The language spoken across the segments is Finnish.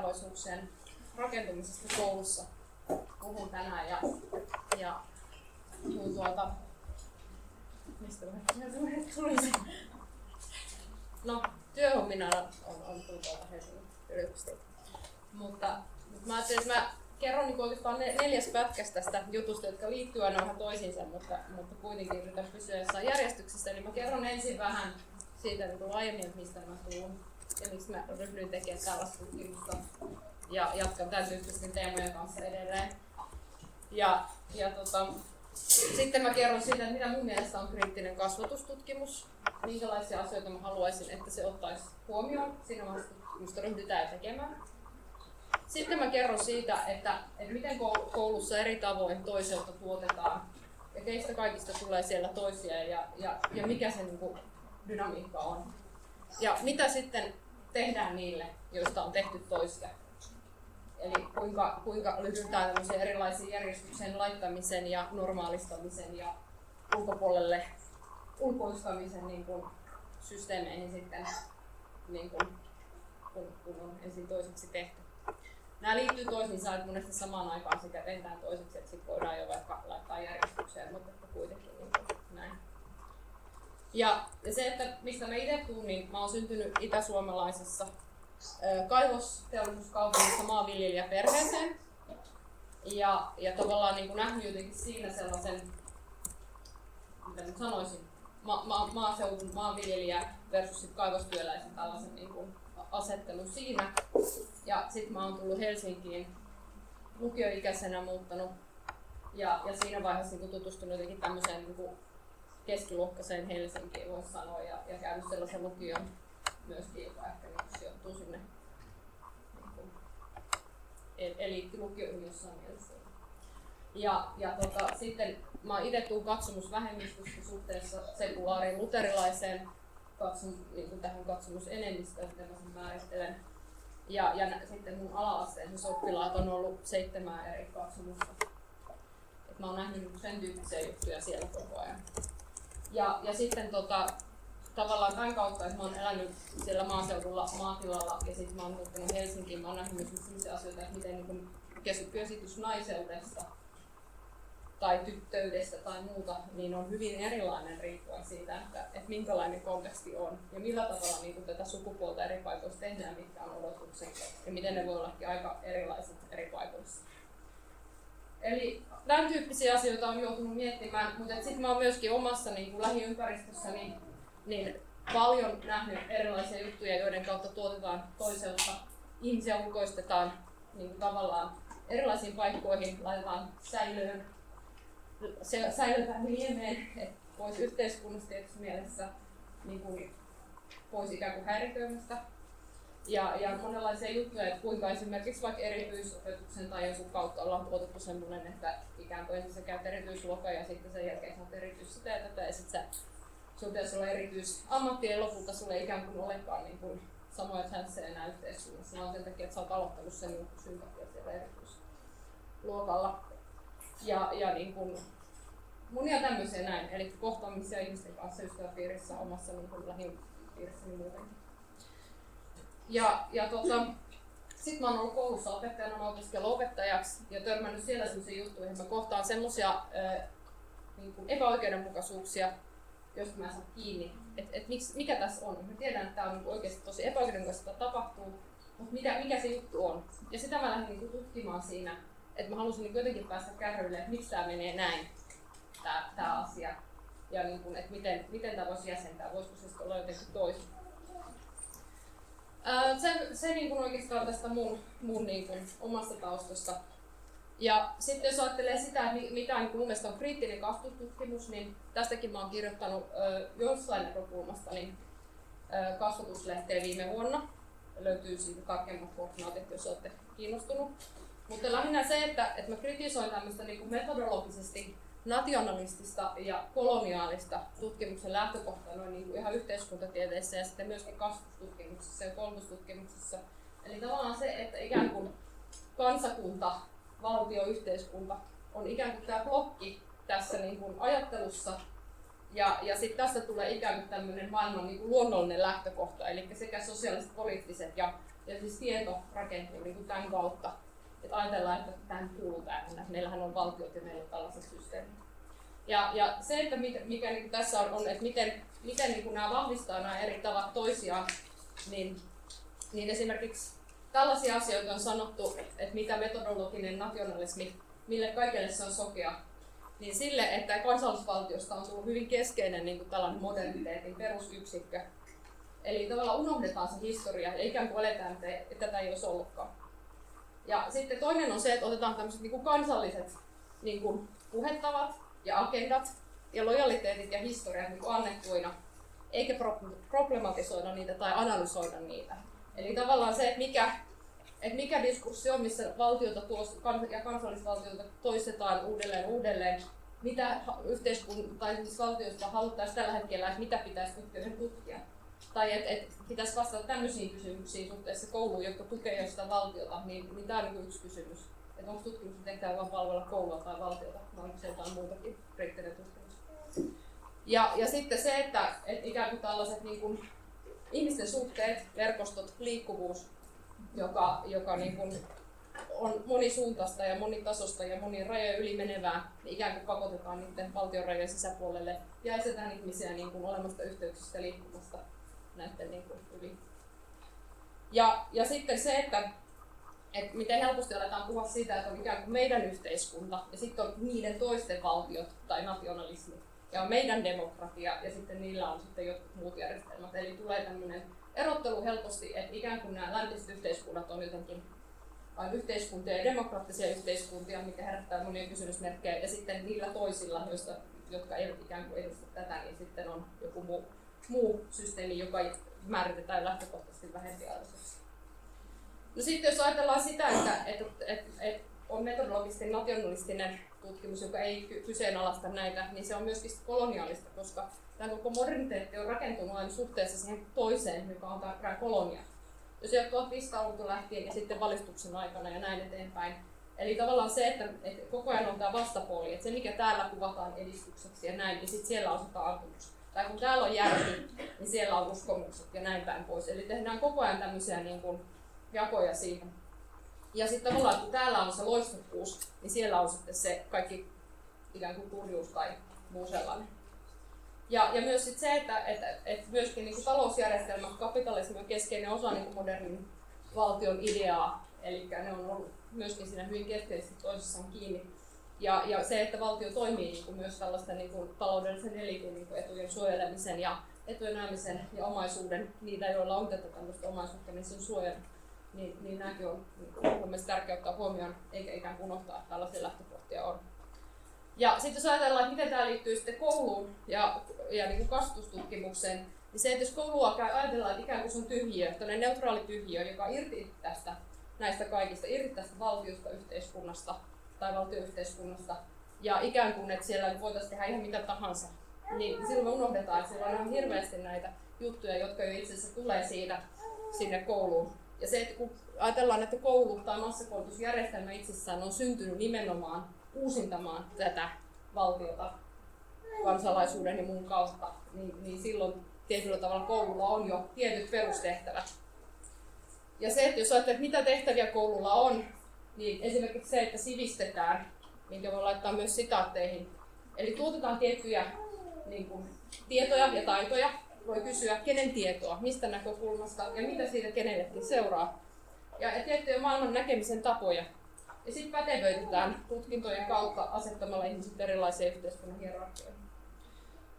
eriarvoisuuksien rakentumisesta koulussa puhun tänään ja, ja puhun tuolta, mistä tuli? No, työhommina on, on tullut tuolta Helsingin yliopistolta. Mutta, mutta mä ajattelin, että mä kerron niin oikeastaan neljäs pätkäs tästä jutusta, jotka liittyy aina vähän toisiinsa, mutta, mutta kuitenkin yritän pysyä jossain järjestyksessä. Eli mä kerron ensin vähän siitä niin laajemmin, että mistä mä tulen ja miksi mä ryhdyin tekemään tällaista tutkimusta. Ja jatkan tämän tyyppisten teemojen kanssa edelleen. Ja, ja tota, sitten mä kerron siitä, mitä mun mielestä on kriittinen kasvatustutkimus, minkälaisia asioita mä haluaisin, että se ottaisi huomioon siinä vaiheessa, kun ryhdytään tekemään. Sitten mä kerron siitä, että, että miten koulussa eri tavoin toiselta tuotetaan ja keistä kaikista tulee siellä toisia ja, ja, ja mikä se niin kuin, dynamiikka on. Ja mitä sitten tehdään niille, joista on tehty toisia. Eli kuinka, kuinka lyhytään erilaisiin järjestyksen laittamisen ja normaalistamisen ja ulkopuolelle ulkoistamisen niin kuin, systeemeihin sitten, niin kuin, kun, kun on ensin toiseksi tehty. Nämä liittyy toisiinsa, että monesti samaan aikaan sekä tehdään toiseksi, että sitten voidaan jo vaikka laittaa järjestykseen, mutta kuitenkin niin kuin, näin. Ja, ja se, että mistä mä itse tuun, niin mä oon syntynyt itäsuomalaisessa kaivosteollisuuskaupungissa maanviljelijäperheeseen. Ja, ja tavallaan niin kuin nähnyt jotenkin siinä sellaisen, mitä nyt sanoisin, ma, ma, maaseudun maanviljelijä versus sit kaivostyöläisen tällaisen niin kuin asettelun siinä. Ja sitten mä oon tullut Helsinkiin lukioikäisenä muuttanut ja, ja siinä vaiheessa niin tutustunut jotenkin tämmöiseen niin keskiluokkaiseen Helsinkiin, voisi sanoa, ja, ja käynyt sellaisen lukion myöskin, joka ehkä niin sijoittuu sinne niin eliittilukioihin jossain mielessä. Ja, ja tota, sitten mä itse tuun katsomusvähemmistöstä suhteessa sekulaariin luterilaiseen katsom, niin kuin tähän katsomusenemmistöön, miten mä sen määrittelen. Ja, ja sitten mun ala-asteen oppilaat on ollut seitsemää eri katsomusta. Et mä oon nähnyt sen tyyppisiä juttuja siellä koko ajan. Ja, ja sitten tota, tavallaan tämän kautta, että mä oon elänyt siellä maaseudulla, maatilalla ja sitten mä oon muuttanut Helsinkiin, mä oon nähnyt myös sellaisia asioita, että miten niin käsitys naiseudesta tai tyttöydestä tai muuta, niin on hyvin erilainen riippuen siitä, että, että minkälainen konteksti on ja millä tavalla niin kuin tätä sukupuolta eri paikoissa tehdään, mitkä on odotukset ja miten ne voi olla aika erilaiset eri paikoissa. Eli tämän tyyppisiä asioita on joutunut miettimään, mutta sitten mä oon myöskin omassa niin kuin lähiympäristössäni niin paljon nähnyt erilaisia juttuja, joiden kautta tuotetaan toiselta, ihmisiä ulkoistetaan niin kuin tavallaan erilaisiin paikkoihin, laitetaan säilöön, se, säilytään liemeen, pois yhteiskunnasta tietysti mielessä niin kuin, pois ikään kuin häiriköimästä ja, ja monenlaisia juttuja, että kuinka esimerkiksi vaikka erityisopetuksen tai jonkun kautta ollaan tuotettu semmoinen, että ikään kuin ensin sä käyt erityisluokan ja sitten sen jälkeen sä oot erityis sitä ja tätä ja sitten sä, sun pitäisi olla erityisammatti ja lopulta sulle ei ikään kuin olekaan niin kuin samoja chanceja enää yhteiskunnassa, vaan sen takia, että sä oot aloittanut sen niin sympatia siellä erityisluokalla. Ja, ja niin kuin, monia tämmöisiä näin, eli kohtaamisia ihmisten kanssa ystäväpiirissä omassa niin lähipiirissäni muutenkin. Ja, ja tota, sitten mä oon ollut koulussa opettajana, mä opiskellut opettajaksi ja törmännyt siellä sellaisia juttuja, että mä kohtaan semmoisia niin epäoikeudenmukaisuuksia, joista mä en saa kiinni, että et mikä tässä on. Mä tiedän, että tämä on niin oikeasti tosi epäoikeudenmukaista tapahtuu, mutta mikä, mikä se juttu on. Ja sitä mä lähdin niin tutkimaan siinä, että mä halusin niin jotenkin päästä kärryille, että miksi tämä menee näin, tämä asia. Ja niin kuin, että miten, miten tämä voisi jäsentää, voisiko se olla jotenkin toisin se, se niin kuin oikeastaan tästä mun, mun niin kuin omasta taustasta. Ja sitten jos ajattelee sitä, mitä niin kuin mun mielestä on kriittinen kasvatustutkimus, niin tästäkin mä oon kirjoittanut jossain näkökulmasta niin, ö, kasvatuslehteen viime vuonna. Löytyy siitä tarkemmat koordinaatit, jos olette kiinnostunut. Mutta lähinnä se, että, että mä kritisoin tämmöistä niin kuin metodologisesti nationalistista ja koloniaalista tutkimuksen lähtökohtaa noin niin kuin ihan yhteiskuntatieteissä ja sitten myöskin kasvustutkimuksessa ja koulutustutkimuksessa. Eli tavallaan se, että ikään kuin kansakunta, valtio, yhteiskunta on ikään kuin tämä blokki tässä niin kuin ajattelussa ja, ja sitten tästä tulee ikään kuin tämmöinen maailman niin kuin luonnollinen lähtökohta, eli sekä sosiaaliset, poliittiset ja, ja siis tieto rakentuu niin kuin tämän kautta. Että ajatellaan, että tähän kuuluu tähän, meillähän on valtiot ja meillä on tällaiset systeemit. Ja, ja se, että mikä, mikä niin tässä on, on, että miten, miten niin nämä vahvistaa nämä eri tavat toisiaan, niin, niin esimerkiksi tällaisia asioita on sanottu, että mitä metodologinen nationalismi, mille kaikille se on sokea, niin sille, että kansallisvaltiosta on tullut hyvin keskeinen niin kuin tällainen moderniteetin perusyksikkö. Eli tavallaan unohdetaan se historia ja ikään kuin eletään, että, että tätä ei olisi ollutkaan. Ja sitten toinen on se, että otetaan tämmöiset niin kuin kansalliset niin kuin puhettavat ja agendat ja lojaliteetit ja historiat niin kuin annettuina, eikä problematisoida niitä tai analysoida niitä. Eli tavallaan se, että mikä, että mikä diskurssi on, missä valtiota tuos, ja kansallisvaltiota toistetaan uudelleen uudelleen, mitä yhteiskunta tai siis valtiosta haluttaisiin tällä hetkellä, että mitä pitäisi tutkia. Tai että et pitäisi vastata tämmöisiin kysymyksiin suhteessa kouluun, jotka tukee jo sitä valtiota, niin, niin tämä on niin yksi kysymys. Että onko tutkimuksen tehtävä vain palvella koulua tai valtiota, vai onko se jotain muutakin kriittinen tutkimus. Ja, ja sitten se, että, että ikään kuin tällaiset niin kuin, ihmisten suhteet, verkostot, liikkuvuus, joka, joka niin kuin on monisuuntaista ja monitasosta ja monien rajojen yli menevää, niin ikään kuin pakotetaan niiden valtion rajojen sisäpuolelle ja estetään ihmisiä niin kuin olemasta yhteyksistä liikkumasta näiden niin kuin yli. Ja, ja sitten se, että, että miten helposti aletaan puhua siitä, että on ikään kuin meidän yhteiskunta ja sitten on niiden toisten valtiot tai nationalismi ja on meidän demokratia ja sitten niillä on sitten jotkut muut järjestelmät. Eli tulee tämmöinen erottelu helposti, että ikään kuin nämä läntiset yhteiskunnat on jotenkin vain yhteiskuntia ja demokraattisia yhteiskuntia, mikä herättää monia kysymysmerkkejä, ja sitten niillä toisilla, joista, jotka eivät ikään kuin edusta tätä, niin sitten on joku muu, muu systeemi, joka määritetään lähtökohtaisesti vähempiarvoiseksi. No sitten jos ajatellaan sitä, että, että, että, että on metodologisesti nationalistinen tutkimus, joka ei kyseenalaista näitä, niin se on myöskin koloniaalista, koska tämä koko moderniteetti on rakentunut aina suhteessa siihen toiseen, joka on tämä kolonia. Jos sieltä 1500-luvulta lähtien ja sitten valistuksen aikana ja näin eteenpäin. Eli tavallaan se, että, että koko ajan on tämä vastapuoli, että se mikä täällä kuvataan edistykseksi ja näin, niin sitten siellä on se taantumus. Tai kun täällä on järki, niin siellä on uskomukset ja näin päin pois. Eli tehdään koko ajan tämmöisiä niin kuin, jakoja siihen. Ja sitten tavallaan, kun täällä on se loistukkuus, niin siellä on sitten se kaikki ikään kuin kurjuus tai muu sellainen. Ja, ja myös sit se, että, että, että myöskin niin kuin talousjärjestelmä, kapitalismi on keskeinen osa niin kuin modernin valtion ideaa, eli ne on ollut myöskin siinä hyvin keskeisesti toisissaan kiinni. Ja, ja se, että valtio toimii niin kuin myös tällaisten niin kuin taloudellisen eliitin niin etujen suojelemisen ja etujen näemisen ja omaisuuden, niitä joilla on tätä tämmöistä omaisuutta, niin sen suojan, niin, niin nämäkin on niin kuin, mun mielestä tärkeää ottaa huomioon, eikä ikään kuin unohtaa, että tällaisia lähtökohtia on. Ja sitten jos ajatellaan, että miten tämä liittyy sitten kouluun ja, ja niin kuin kasvatustutkimukseen, niin se, että jos koulua käy, ajatellaan, että ikään kuin se on tyhjiö, neutraali tyhjiö, joka irti tästä näistä kaikista, irti tästä valtiosta, yhteiskunnasta tai valtioyhteiskunnasta, ja ikään kuin, että siellä voitaisiin tehdä ihan mitä tahansa, niin silloin me unohdetaan, että siellä on ihan hirveästi näitä juttuja, jotka jo itse asiassa tulee siitä sinne kouluun. Ja se, että kun ajatellaan, että koulu tai massakoulutusjärjestelmä itsessään on syntynyt nimenomaan uusintamaan tätä valtiota kansalaisuuden ja muun kautta, niin, niin silloin tietyllä tavalla koululla on jo tietyt perustehtävät. Ja se, että jos ajattelet, mitä tehtäviä koululla on, niin esimerkiksi se, että sivistetään, minkä voi laittaa myös sitaatteihin. Eli tuotetaan tiettyjä niin kuin, tietoja ja taitoja. Voi kysyä, kenen tietoa, mistä näkökulmasta ja mitä siitä kenellekin seuraa. Ja, tiettyjä maailman näkemisen tapoja. Ja sitten pätevöitetään tutkintojen kautta asettamalla ihmiset erilaisiin yhteiskunnan hierarkioihin.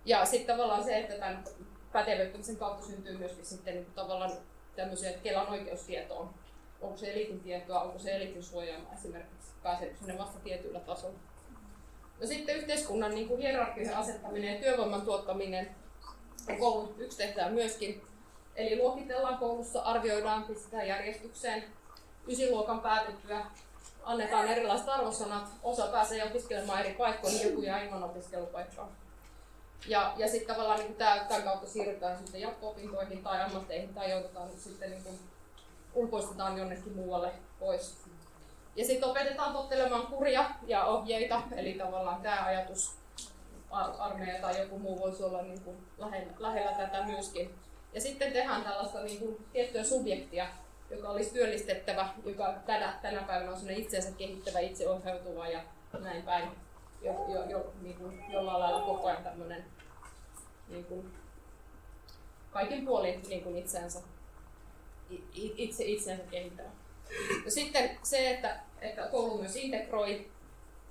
Ja sitten tavallaan se, että tämän pätevöittämisen kautta syntyy myöskin sitten niin tavallaan tämmöisiä, Kelan oikeustietoon. Onko se elitin tietoa, onko se elitin suojaama esimerkiksi, pääseekö sinne vasta tietyllä tasolla. No sitten yhteiskunnan niin hierarkioiden asettaminen ja työvoiman tuottaminen on koulun yksi tehtävä myöskin. Eli luokitellaan koulussa, arvioidaan, pistetään järjestykseen ysiluokan päätettyä annetaan erilaiset arvosanat, osa pääsee opiskelemaan eri paikkoihin, joku jää ilman opiskelupaikkaa. Ja, ja sitten tavallaan niin tämän kautta siirrytään sitten jatko-opintoihin tai ammatteihin tai joudutaan sitten niin kuin, ulkoistetaan jonnekin muualle pois. Ja sitten opetetaan tottelemaan kuria ja ohjeita, eli tavallaan tämä ajatus ar- armeija tai joku muu voisi olla niin kuin lähellä, lähellä tätä myöskin. Ja sitten tehdään tällaista niin kuin, tiettyä subjektia, joka olisi työllistettävä, joka tänä, tänä päivänä on itseensä kehittävä, itseohjautuva ja näin päin, jo, jo, jo, niin kuin jollain lailla koko ajan tämmöinen niin kuin, kaikin puolin niin kuin itseensä, itse, itseensä kehittävä. Ja sitten se, että, että koulu myös integroi,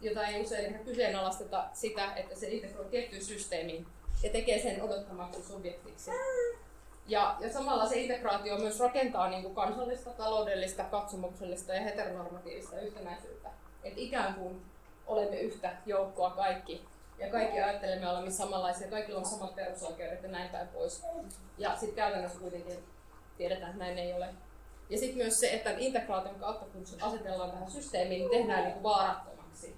jota ei usein ihan kyseenalaisteta sitä, että se integroi tiettyyn systeemiin ja tekee sen odottamaksi subjektiksi. Ja, ja samalla se integraatio myös rakentaa niin kuin kansallista, taloudellista, katsomuksellista ja heteronormatiivista yhtenäisyyttä. Et ikään kuin olemme yhtä joukkoa kaikki ja kaikki ajattelemme olemme samanlaisia, kaikilla on samat perusoikeudet ja näin päin pois. Ja sitten käytännössä kuitenkin tiedetään, että näin ei ole. Ja sitten myös se, että integraation kautta, kun asetellaan tähän systeemiin, niin tehdään niin kuin vaarattomaksi.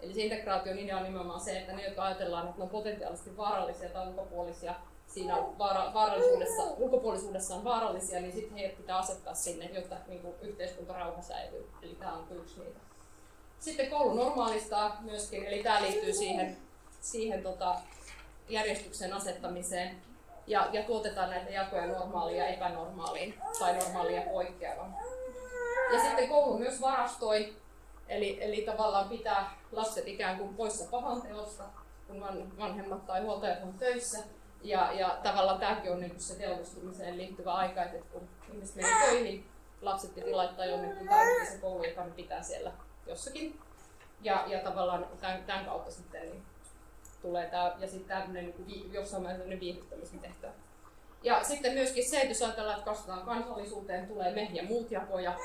Eli se integraation idea on nimenomaan se, että ne, jotka ajatellaan, että ne on potentiaalisesti vaarallisia tai ulkopuolisia, siinä vaara, vaarallisuudessa, ulkopuolisuudessa on vaarallisia, niin sitten heidät pitää asettaa sinne, jotta niin kuin yhteiskuntarauha säilyy. Eli tämä on yksi niitä. Sitten koulu normaalistaa myöskin, eli tämä liittyy siihen, siihen tota, järjestyksen asettamiseen ja, ja tuotetaan näitä jakoja normaaliin ja epänormaaliin tai normaalia poikkeavaan. Ja sitten koulu myös varastoi, eli, eli tavallaan pitää lapset ikään kuin poissa pahan teosta, kun vanhemmat tai huoltajat on töissä. Ja, ja tavallaan tämäkin on niin se teollistumiseen liittyvä aika, että kun ihmiset menee töihin, lapset piti laittaa jonnekin tai se koulu, joka pitää siellä jossakin. Ja, ja tavallaan tämän, tämän kautta sitten niin tulee tämä, ja sitten tämmöinen niin jossain määrin viihdyttämisen tehtävä. Ja sitten myöskin se, että jos ajatellaan, että kasvataan kansallisuuteen, tulee me ja muut jakoja,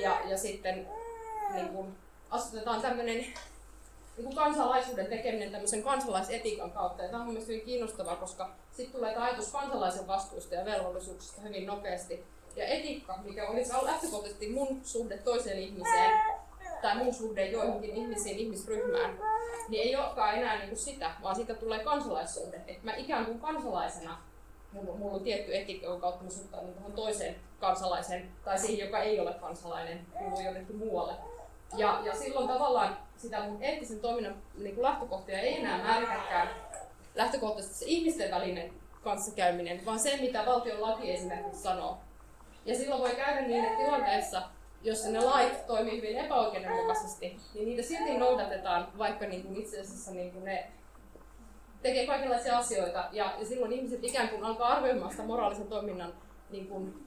ja, ja sitten niin kuin, asetetaan tämmöinen niin kuin kansalaisuuden tekeminen tämmöisen kansalaisetiikan kautta. Ja tämä on mielestäni kiinnostavaa, koska sitten tulee tämä ajatus kansalaisen vastuusta ja velvollisuuksista hyvin nopeasti. Ja etiikka, mikä olisi lähtökohtaisesti mun suhde toiseen ihmiseen, tai mun suhde joihinkin ihmisiin, ihmisryhmään, niin ei olekaan enää niin kuin sitä, vaan siitä tulee kansalaissuhde. Että mä ikään kuin kansalaisena, mulla, mulla on tietty etiikka, jonka kautta mä suhtaudun tuohon toiseen kansalaisen, tai siihen, joka ei ole kansalainen, kuuluu jonnekin muualle. Ja, ja silloin tavallaan sitä mun eettisen toiminnan niin kuin lähtökohtia ei enää määritäkään lähtökohtaisesti se ihmisten välinen kanssakäyminen, vaan se, mitä valtion laki esimerkiksi sanoo. Ja silloin voi käydä niin, että tilanteessa, jossa ne lait toimii hyvin epäoikeudenmukaisesti, niin niitä silti noudatetaan, vaikka niin kuin itse asiassa niin kuin ne tekee kaikenlaisia asioita. Ja, ja silloin ihmiset ikään kuin alkaa arvioimaan sitä moraalisen toiminnan niin kuin,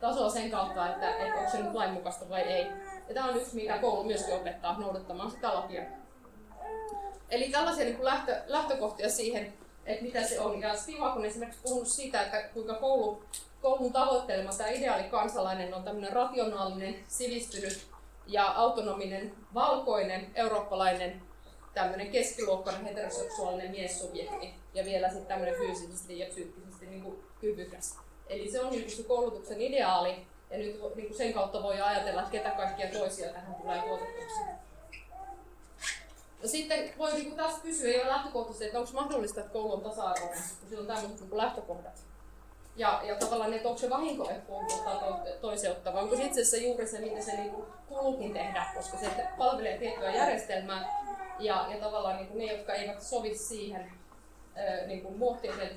tasoa sen kautta, että, että onko se nyt lainmukaista vai ei. Ja tämä on yksi, mitä koulu myöskin opettaa noudattamaan sitä lakia. Eli tällaisia niin kuin lähtö, lähtökohtia siihen, että mitä se on. Ja Stivak on esimerkiksi puhunut siitä, että kuinka koulu koulun tavoittelema tämä ideaali kansalainen on tämmöinen rationaalinen, sivistynyt ja autonominen, valkoinen, eurooppalainen, tämmöinen keskiluokkainen heteroseksuaalinen miessubjekti ja vielä sitten tämmöinen fyysisesti ja psyykkisesti niin kuin kyvykäs. Eli se on niin kuin se koulutuksen ideaali ja nyt niin kuin sen kautta voi ajatella, että ketä kaikkia toisia tähän tulee tuotetuksi. No sitten voi niin kuin taas kysyä jo lähtökohtaisesti, että onko mahdollista, että koulu on tasa-arvoinen, kun sillä on tämmöiset niin lähtökohdat. Ja, ja tavallaan, että onko se vahinko, että puhutaan toiseuttava, onko se itse asiassa juuri se, mitä se niin kuuluukin tehdä, koska se palvelee tiettyä järjestelmää, ja, ja tavallaan niin kuin ne, jotka eivät sovi siihen niin kuin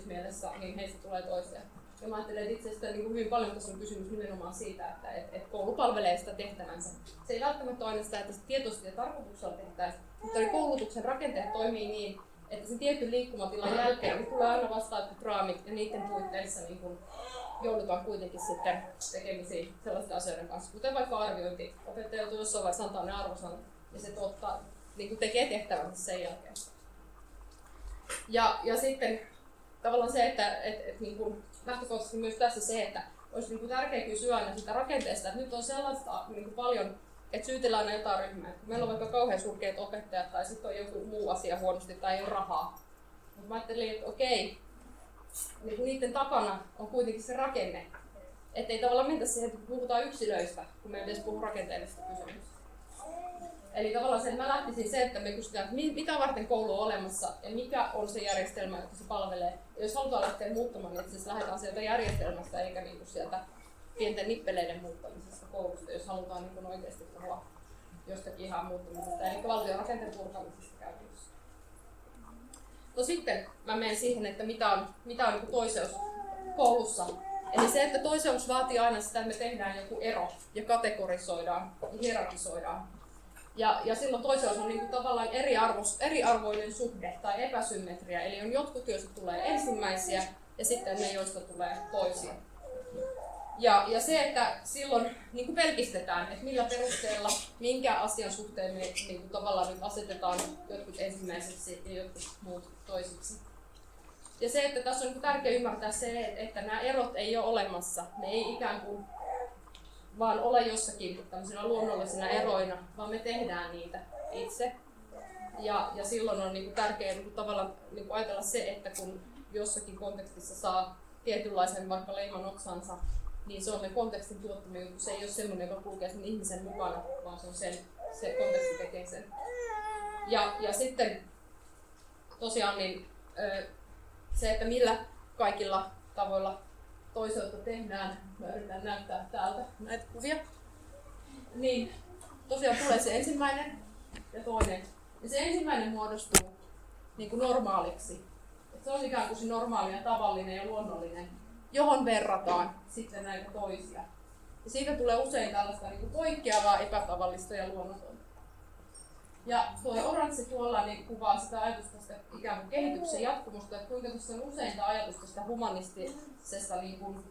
mielessä, niin heistä tulee toisia. Ja mä ajattelen, että itse asiassa niin kuin hyvin paljon tässä on kysymys nimenomaan siitä, että et, et koulu palvelee sitä tehtävänsä. Se ei välttämättä ole aina sitä, että se tietoisesti ja tarkoituksella tehtäisiin, mutta koulutuksen rakenteet toimii niin, että sen tietyn liikkumatilan jälkeen niin tulee aina vastaan raamit ja niiden puitteissa niin kun joudutaan kuitenkin sitten tekemisiin sellaisten asioiden kanssa, kuten vaikka arviointi. Opettaja joutuu jossain vaiheessa antaa ne arvosanat ja se tuottaa, niin kuin tekee tehtävänsä sen jälkeen. Ja, ja sitten tavallaan se, että et, et, niin kuin lähtökohtaisesti myös tässä se, että olisi niin kuin tärkeää kysyä aina sitä rakenteesta, että nyt on sellaista niin kuin paljon että syytellään aina jotain ryhmää. Meillä on vaikka kauhean surkeat opettajat tai sitten on joku muu asia huonosti tai ei ole rahaa. Mutta mä ajattelin, että okei, niin niiden takana on kuitenkin se rakenne. Että ei tavallaan mentä siihen, että puhutaan yksilöistä, kun me edes puhua rakenteellisesta kysymyksestä. Eli tavallaan se, että mä lähtisin se, että me kysytään, että mitä varten koulu on olemassa ja mikä on se järjestelmä, että se palvelee. Ja jos halutaan lähteä muuttamaan, niin siis lähdetään sieltä järjestelmästä eikä niinku sieltä pienten nippeleiden muuttamisesta koulusta, jos halutaan niin kuin oikeasti puhua jostakin ihan muuttumisesta, eli valtion rakenteen purkamisesta käytännössä. No sitten mä menen siihen, että mitä on, mitä on niin toiseus koulussa. Eli se, että toiseus vaatii aina sitä, että me tehdään joku ero ja kategorisoidaan ja hierarkisoidaan. Ja, ja silloin toiseus on niin kuin tavallaan eriarvos, eriarvoinen suhde tai epäsymmetria. Eli on jotkut, joista tulee ensimmäisiä ja sitten ne, joista tulee toisia. Ja, ja se, että silloin niin kuin pelkistetään, että millä perusteella, minkä asian suhteen me niin kuin tavallaan nyt asetetaan jotkut ensimmäiseksi ja jotkut muut toisiksi. Ja se, että tässä on niin tärkeää ymmärtää se, että nämä erot ei ole olemassa. Ne ei ikään kuin vaan ole jossakin tämmöisenä luonnollisina eroina, vaan me tehdään niitä itse. Ja, ja silloin on niin kuin tärkeää niin kuin tavallaan niin kuin ajatella se, että kun jossakin kontekstissa saa tietynlaisen vaikka leiman otsansa, niin se on se kontekstin tuottama juttu. Se ei ole semmoinen, joka kulkee sen ihmisen mukana, vaan se on sen, se konteksti tekee sen. Ja, ja sitten tosiaan niin, se, että millä kaikilla tavoilla toiselta tehdään, mä yritän näyttää täältä näitä kuvia, niin tosiaan tulee se ensimmäinen ja toinen. Ja se ensimmäinen muodostuu niin kuin normaaliksi. Et se on ikään kuin se normaali ja tavallinen ja luonnollinen, johon verrataan sitten näitä toisia. Ja siitä tulee usein tällaista niin poikkeavaa, epätavallista ja luonnotonta. Ja tuo oranssi tuolla niin kuvaa sitä ajatusta tästä ikään kuin kehityksen jatkumusta, että kuinka tuossa on usein tämä ajatus tästä humanistisesta niin kuin,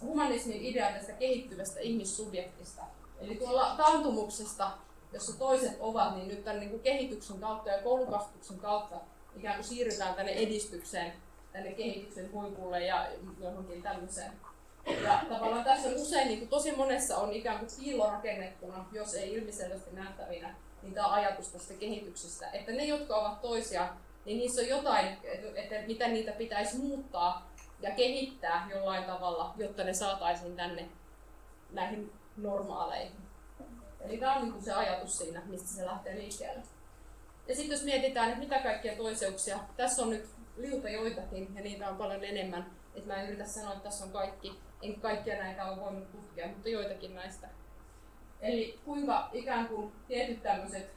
humanismin idea tästä kehittyvästä ihmissubjektista. Eli tuolla taantumuksesta, jossa toiset ovat, niin nyt tämän niin kuin kehityksen kautta ja koulukasvatuksen kautta ikään kuin siirrytään tänne edistykseen, tänne kehityksen huipulle ja johonkin tämmöiseen. Ja tavallaan tässä usein, niin kuin tosi monessa on ikään kuin piilorakennettuna, jos ei ilmiselvästi nähtävinä, niin tämä ajatus tästä kehityksestä, että ne, jotka ovat toisia, niin niissä on jotain, että miten niitä pitäisi muuttaa ja kehittää jollain tavalla, jotta ne saataisiin tänne näihin normaaleihin. Eli tämä on niin kuin se ajatus siinä, mistä se lähtee liikkeelle. Ja sitten jos mietitään, että mitä kaikkia toiseuksia, tässä on nyt liuta joitakin ja niitä on paljon enemmän. Että mä en yritä sanoa, että tässä on kaikki, en kaikkia näitä ole voinut tutkia, mutta joitakin näistä. Eli kuinka ikään kuin tietyt tämmöiset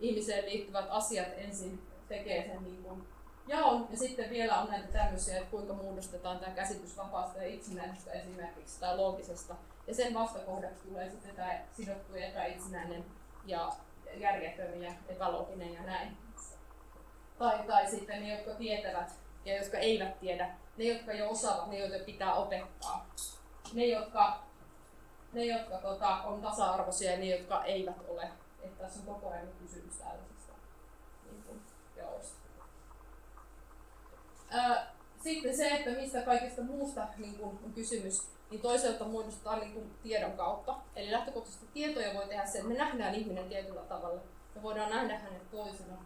ihmiseen liittyvät asiat ensin tekee sen niin kuin jaon. Ja sitten vielä on näitä tämmöisiä, että kuinka muodostetaan tämä käsitys vapaasta ja itsenäisestä esimerkiksi tai loogisesta. Ja sen vastakohdaksi tulee sitten tämä sidottu ja epäitsenäinen ja järjetön ja epälooginen ja näin. Tai, tai sitten ne, jotka tietävät ja jotka eivät tiedä. Ne, jotka jo osaavat, ne, joita pitää opettaa. Ne, jotka, ne, jotka tota, on tasa-arvoisia ja ne, jotka eivät ole. Että tässä on koko ajan kysymys tällaisesta niin kuin, jaosta. Sitten se, että mistä kaikesta muusta niin kuin, on kysymys, niin toiselta muodostetaan niin kuin, tiedon kautta. Eli lähtökohtaisesti tietoja voi tehdä se, että me nähdään ihminen tietyllä tavalla. Me voidaan nähdä hänet toisena.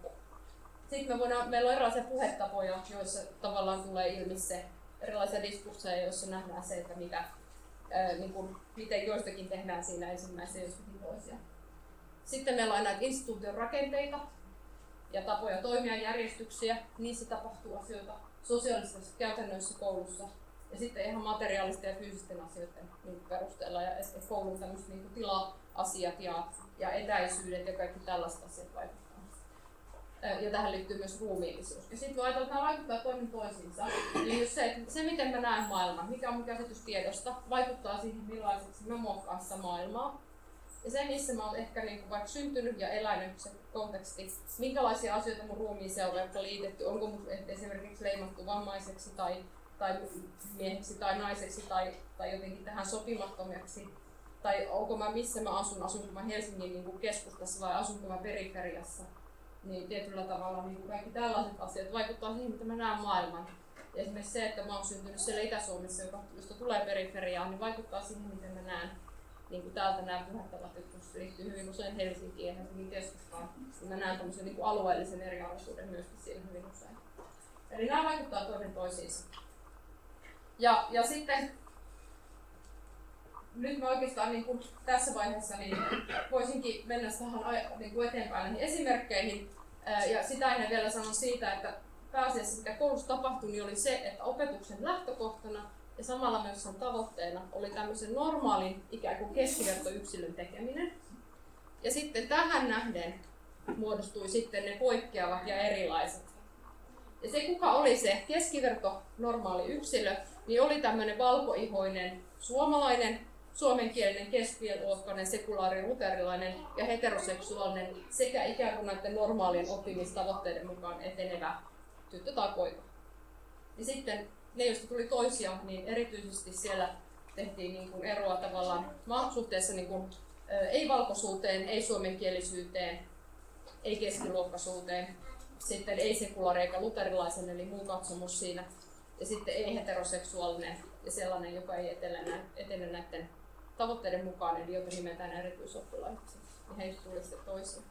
Sitten me voidaan, meillä on erilaisia puhetapoja, joissa tavallaan tulee ilmi se erilaisia diskursseja, joissa nähdään se, että mitä, ää, niin kuin, miten joistakin tehdään siinä ensimmäisiä joistakin toisia. Sitten meillä on näitä instituution rakenteita ja tapoja toimia järjestyksiä. Niissä tapahtuu asioita sosiaalisissa käytännöissä koulussa ja sitten ihan materiaalisten ja fyysisten asioiden niin perusteella ja koulun tämmöiset niin tila-asiat ja, ja etäisyydet ja kaikki tällaiset asiat vaikuttavat ja tähän liittyy myös ruumiillisuus. Ja sitten kun ajatellaan, että nämä vaikuttaa toinen toisiinsa, niin just se, että se miten mä näen maailman, mikä on mun käsitys tiedosta, vaikuttaa siihen millaiseksi mä muokkaan sitä maailmaa. Ja se, missä mä oon ehkä niin kuin vaikka syntynyt ja elänyt se konteksti, minkälaisia asioita mun ruumiiseen on liitetty, onko mun esimerkiksi leimattu vammaiseksi tai, tai mieheksi tai naiseksi tai, tai jotenkin tähän sopimattomaksi, tai onko mä missä mä asun, asunko mä Helsingin niin kuin keskustassa vai asunko mä periferiassa niin tietyllä tavalla niin kaikki tällaiset asiat vaikuttaa siihen, mitä mä näen maailman. Ja esimerkiksi se, että mä oon syntynyt siellä Itä-Suomessa, joka, josta tulee periferiaan, niin vaikuttaa siihen, miten mä näen niin kuin täältä nämä puhettavat, jotka liittyy hyvin usein Helsinkiin ja Helsingin keskustaan. Mä näen tämmöisen niin kuin alueellisen eriarvoisuuden myöskin siinä hyvin usein. Eli nämä vaikuttaa toinen toisiinsa. Ja, ja sitten nyt mä oikeastaan niin kuin tässä vaiheessa niin voisinkin mennä tähän niin kuin eteenpäin näihin esimerkkeihin. Ja sitä ennen vielä sanon siitä, että pääasiassa mitä koulussa tapahtui, niin oli se, että opetuksen lähtökohtana ja samalla myös sen tavoitteena oli tämmöisen normaalin ikään kuin keskivertoyksilön tekeminen. Ja sitten tähän nähden muodostui sitten ne poikkeavat ja erilaiset. Ja se, kuka oli se keskiverto normaali yksilö, niin oli tämmöinen valkoihoinen suomalainen, suomenkielinen, keskiluokkainen, sekulaari, luterilainen ja heteroseksuaalinen sekä ikään kuin näiden normaalien oppimistavoitteiden mukaan etenevä tyttö tai poika. Ja sitten ne, joista tuli toisia, niin erityisesti siellä tehtiin niin kuin eroa tavallaan suhteessa niin kuin, ei-valkoisuuteen, ei-suomenkielisyyteen, ei-keskiluokkaisuuteen, sitten ei-sekulaari eikä luterilaisen, eli muu katsomus siinä, ja sitten ei-heteroseksuaalinen ja sellainen, joka ei etene, etene näiden tavoitteiden mukaan, eli jota nimetään erityisoppilaiksi. Ja heistä tuli sitten toisia.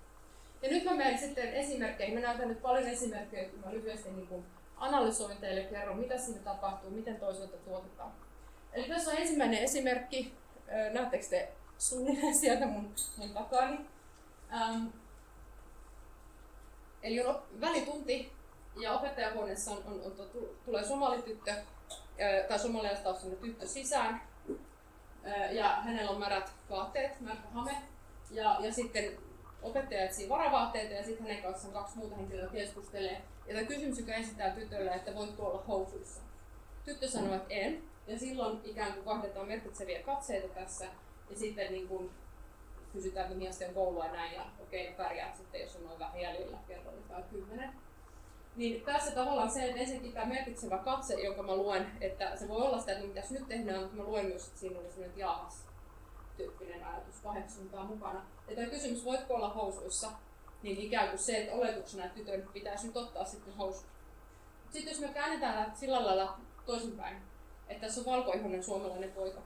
Ja nyt mä menen sitten esimerkkeihin. Mä näytän nyt paljon esimerkkejä, kun mä lyhyesti niin kuin analysoin teille, kerron mitä siinä tapahtuu, miten toisaalta tuotetaan. Eli tässä on ensimmäinen esimerkki. Näettekö te suunnilleen sieltä mun, mun takani? Ähm, eli on välitunti ja opettajahuoneessa on, on, on, tulee somalityttö tai somalialaistaustainen tyttö sisään ja hänellä on märät vaatteet, märkä hame ja, ja sitten opettaja etsii varavaatteita ja sitten hänen kanssaan kaksi muuta henkilöä keskustelee. Ja tämä kysymys, joka esittää tytölle, että voitko olla housuissa. Tyttö sanoo, että en. Ja silloin ikään kuin vaihdetaan merkitseviä katseita tässä. Ja sitten niin kuin kysytään, että mihin on koulua ja näin. Ja okei, okay, pärjää sitten, jos on noin vähän jäljellä, kerran. Niin tässä tavallaan se, että ensinnäkin tämä merkitsevä katse, jonka mä luen, että se voi olla sitä, että mitä nyt tehdään, mutta mä luen myös, että siinä oli sellainen, jaahas, tyyppinen ajatus paheksuntaa mukana. Ja tämä kysymys, voitko olla housuissa, niin ikään kuin se, että oletuksena, että tytön pitäisi nyt ottaa sitten housut. Sitten jos me käännetään sillä lailla toisinpäin, että tässä on valkoihoinen suomalainen poika,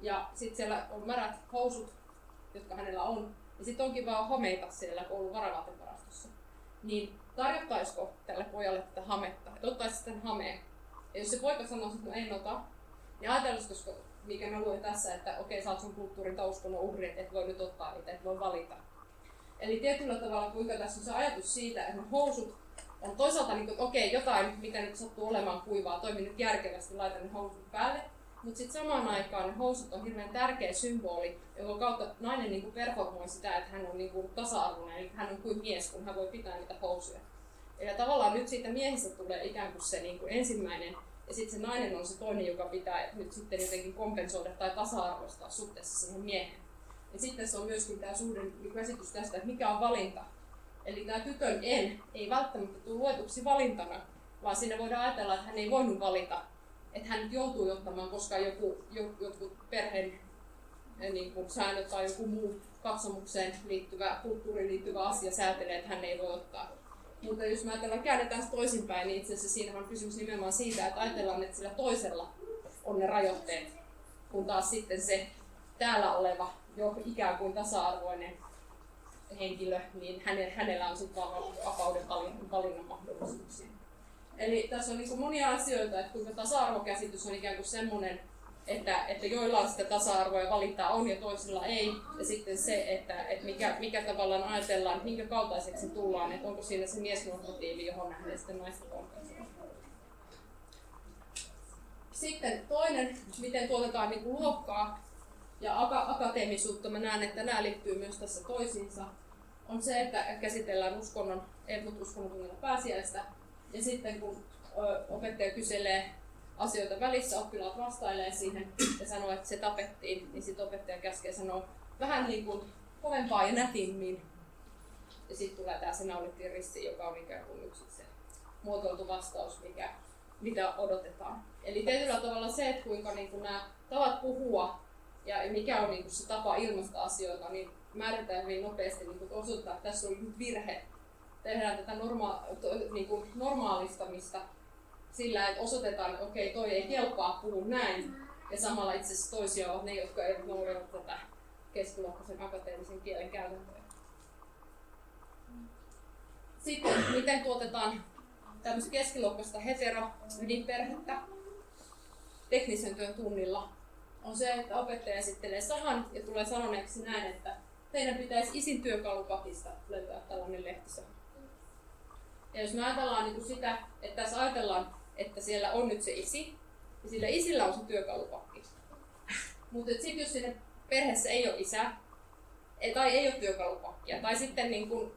ja sitten siellä on märät housut, jotka hänellä on, ja sitten onkin vaan homeita siellä koulun varavaatevarastossa, niin tarjottaisiko tälle pojalle tätä hametta, että ottaisi sitten hameen. Ja jos se poika sanoisi, että no en ota, niin ajatellisiko, mikä mä luen tässä, että okei, sä oot sun kulttuurin uskonnon uhri, että et voi nyt ottaa niitä, et voi valita. Eli tietyllä tavalla, kuinka tässä on se ajatus siitä, että housut on toisaalta niin kuin, että okei, jotain, mitä nyt sattuu olemaan kuivaa, toimin nyt järkevästi, laitan ne housut päälle. Mutta sitten samaan aikaan ne housut on hirveän tärkeä symboli, jonka kautta nainen niin kuin performoi sitä, että hän on niin tasa-arvoinen, eli hän on kuin mies, kun hän voi pitää niitä housuja. Ja tavallaan nyt siitä miehestä tulee ikään kuin se niin kuin ensimmäinen, ja sitten se nainen on se toinen, joka pitää nyt sitten jotenkin kompensoida tai tasa-arvoistaa suhteessa siihen miehen. Ja sitten se on myöskin tämä suhde niin käsitys tästä, että mikä on valinta. Eli tämä tytön en ei välttämättä tule luetuksi valintana, vaan siinä voidaan ajatella, että hän ei voinut valita, että hän nyt joutuu ottamaan, koska joku, joku perheen eh, niin kuin säännöt tai joku muu katsomukseen liittyvä, kulttuuriin liittyvä asia säätelee, että hän ei voi ottaa. Mutta jos me ajatellaan, käännetään toisinpäin, niin itse asiassa siinä on kysymys nimenomaan siitä, että ajatellaan, että sillä toisella on ne rajoitteet, kun taas sitten se täällä oleva jo ikään kuin tasa-arvoinen henkilö, niin hänellä on sitten vapauden valinnan mahdollisuuksia. Eli tässä on niin monia asioita, että kuinka tasa-arvokäsitys on ikään kuin semmoinen, että, että joilla sitä tasa-arvoa ja valintaa on ja toisilla ei. Ja sitten se, että, että mikä, mikä tavallaan ajatellaan, että minkä kaltaiseksi tullaan, että onko siinä se miesnormatiivi, johon nähden sitten naista kompensoidaan. Sitten toinen, miten tuotetaan niin kuin luokkaa ja akateemisuutta, mä näen, että nämä liittyy myös tässä toisiinsa, on se, että käsitellään uskonnon, Edmund uskonnon pääsiäistä, ja sitten kun opettaja kyselee asioita välissä, oppilaat vastailee siihen ja sanoo, että se tapettiin, niin sitten opettaja käskee sanoa vähän niin kuin kovempaa ja nätimmin. Ja sitten tulee tämä se naulittiin rissi, joka on ikään kuin yksi se muotoiltu vastaus, mikä, mitä odotetaan. Eli tietyllä tavalla se, että kuinka niin kuin nämä tavat puhua ja mikä on niin kuin se tapa ilmaista asioita, niin määritään hyvin nopeasti niin kuin osoittaa, että tässä on virhe. Tehdään tätä norma- to, niin kuin normaalistamista sillä, että osoitetaan, että okei, toi ei kelpaa, puhu näin. Ja samalla itse asiassa toisia ovat ne, jotka eivät noudata tätä keskiluokkaisen akateemisen kielen käytäntöä. Sitten, miten tuotetaan tämmöistä keskiluokkaista hetero-ydinperhettä teknisen työn tunnilla, on se, että opettaja esittelee sahan ja tulee sanoneeksi näin, että teidän pitäisi isin työkalupakista löytää tällainen lehtisä. Ja jos me ajatellaan niin kuin sitä, että tässä ajatellaan että siellä on nyt se isi, ja sillä isillä on se työkalupakki. Mutta sitten jos sinne perheessä ei ole isä, tai ei ole työkalupakkia, tai sitten niin kun,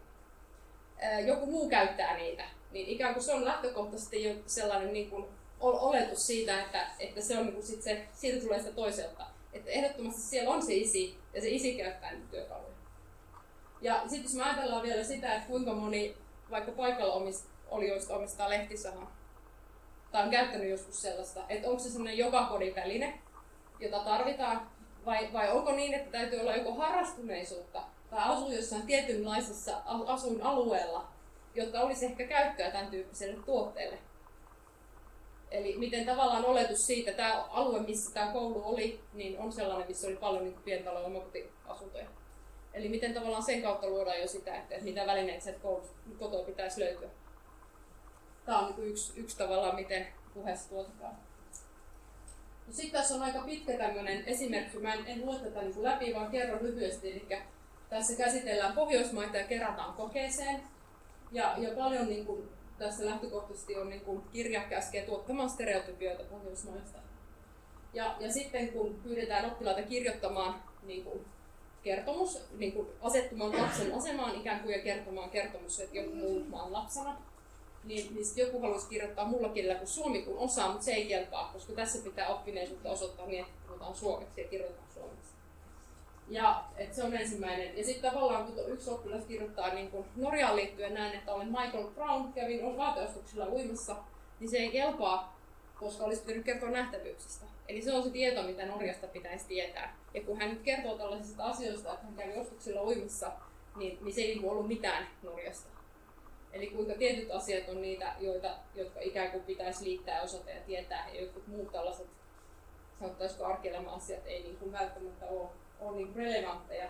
joku muu käyttää niitä, niin ikään kuin se on lähtökohtaisesti jo sellainen niin kuin oletus siitä, että, että se on niin kuin sit se, siitä tulee sitä toiselta. Että ehdottomasti siellä on se isi, ja se isi käyttää niitä työkaluja. Ja sitten jos me ajatellaan vielä sitä, että kuinka moni vaikka paikalla olijoista omistaa lehtisahaa, tai on käyttänyt joskus sellaista, että onko se sellainen joka kodin väline, jota tarvitaan, vai, vai onko niin, että täytyy olla joko harrastuneisuutta tai asuu jossain tietynlaisessa asuinalueella, jotta olisi ehkä käyttöä tämän tyyppiselle tuotteelle. Eli miten tavallaan oletus siitä, että tämä alue, missä tämä koulu oli, niin on sellainen, missä oli paljon niin pientaloja omakotiasuntoja. Eli miten tavallaan sen kautta luodaan jo sitä, että mitä välineitä sieltä kotoa pitäisi löytyä. Tämä on niin yksi, yksi tavallaan, miten puheessa tuotetaan. No sitten tässä on aika pitkä tämmöinen esimerkki. Mä en, en lue tätä niin läpi, vaan kerron lyhyesti. Eli tässä käsitellään Pohjoismaita ja kerätään kokeeseen. Ja, ja paljon niin kuin, tässä lähtökohtaisesti on niin kuin, kirja käskee tuottamaan stereotypioita Pohjoismaista. Ja, ja sitten kun pyydetään oppilaita kirjoittamaan niin kuin, kertomus, niin kuin asettumaan lapsen asemaan ikään kuin ja kertomaan kertomus, että joku muu maan lapsena, niin, niin joku haluaisi kirjoittaa mulla kielellä kuin suomi kun osaa, mutta se ei kelpaa, koska tässä pitää oppineisuutta osoittaa niin, että puhutaan suomeksi ja kirjoitetaan suomeksi. Ja et se on ensimmäinen. Ja sitten tavallaan kun yksi oppilas kirjoittaa niin kun Norjaan liittyen näin, että olen Michael Brown, kävin vaateostuksilla uimassa, niin se ei kelpaa, koska olisi pitänyt kertoa nähtävyyksistä. Eli se on se tieto, mitä Norjasta pitäisi tietää. Ja kun hän nyt kertoo tällaisista asioista, että hän kävi ostuksilla uimassa, niin, niin se ei niin ollut mitään Norjasta. Eli kuinka tietyt asiat on niitä, joita, jotka ikään kuin pitäisi liittää, osata ja tietää, ja jotkut muut tällaiset, sanottaisiko arkielämän asiat, ei niin kuin välttämättä ole, ole niin relevantteja.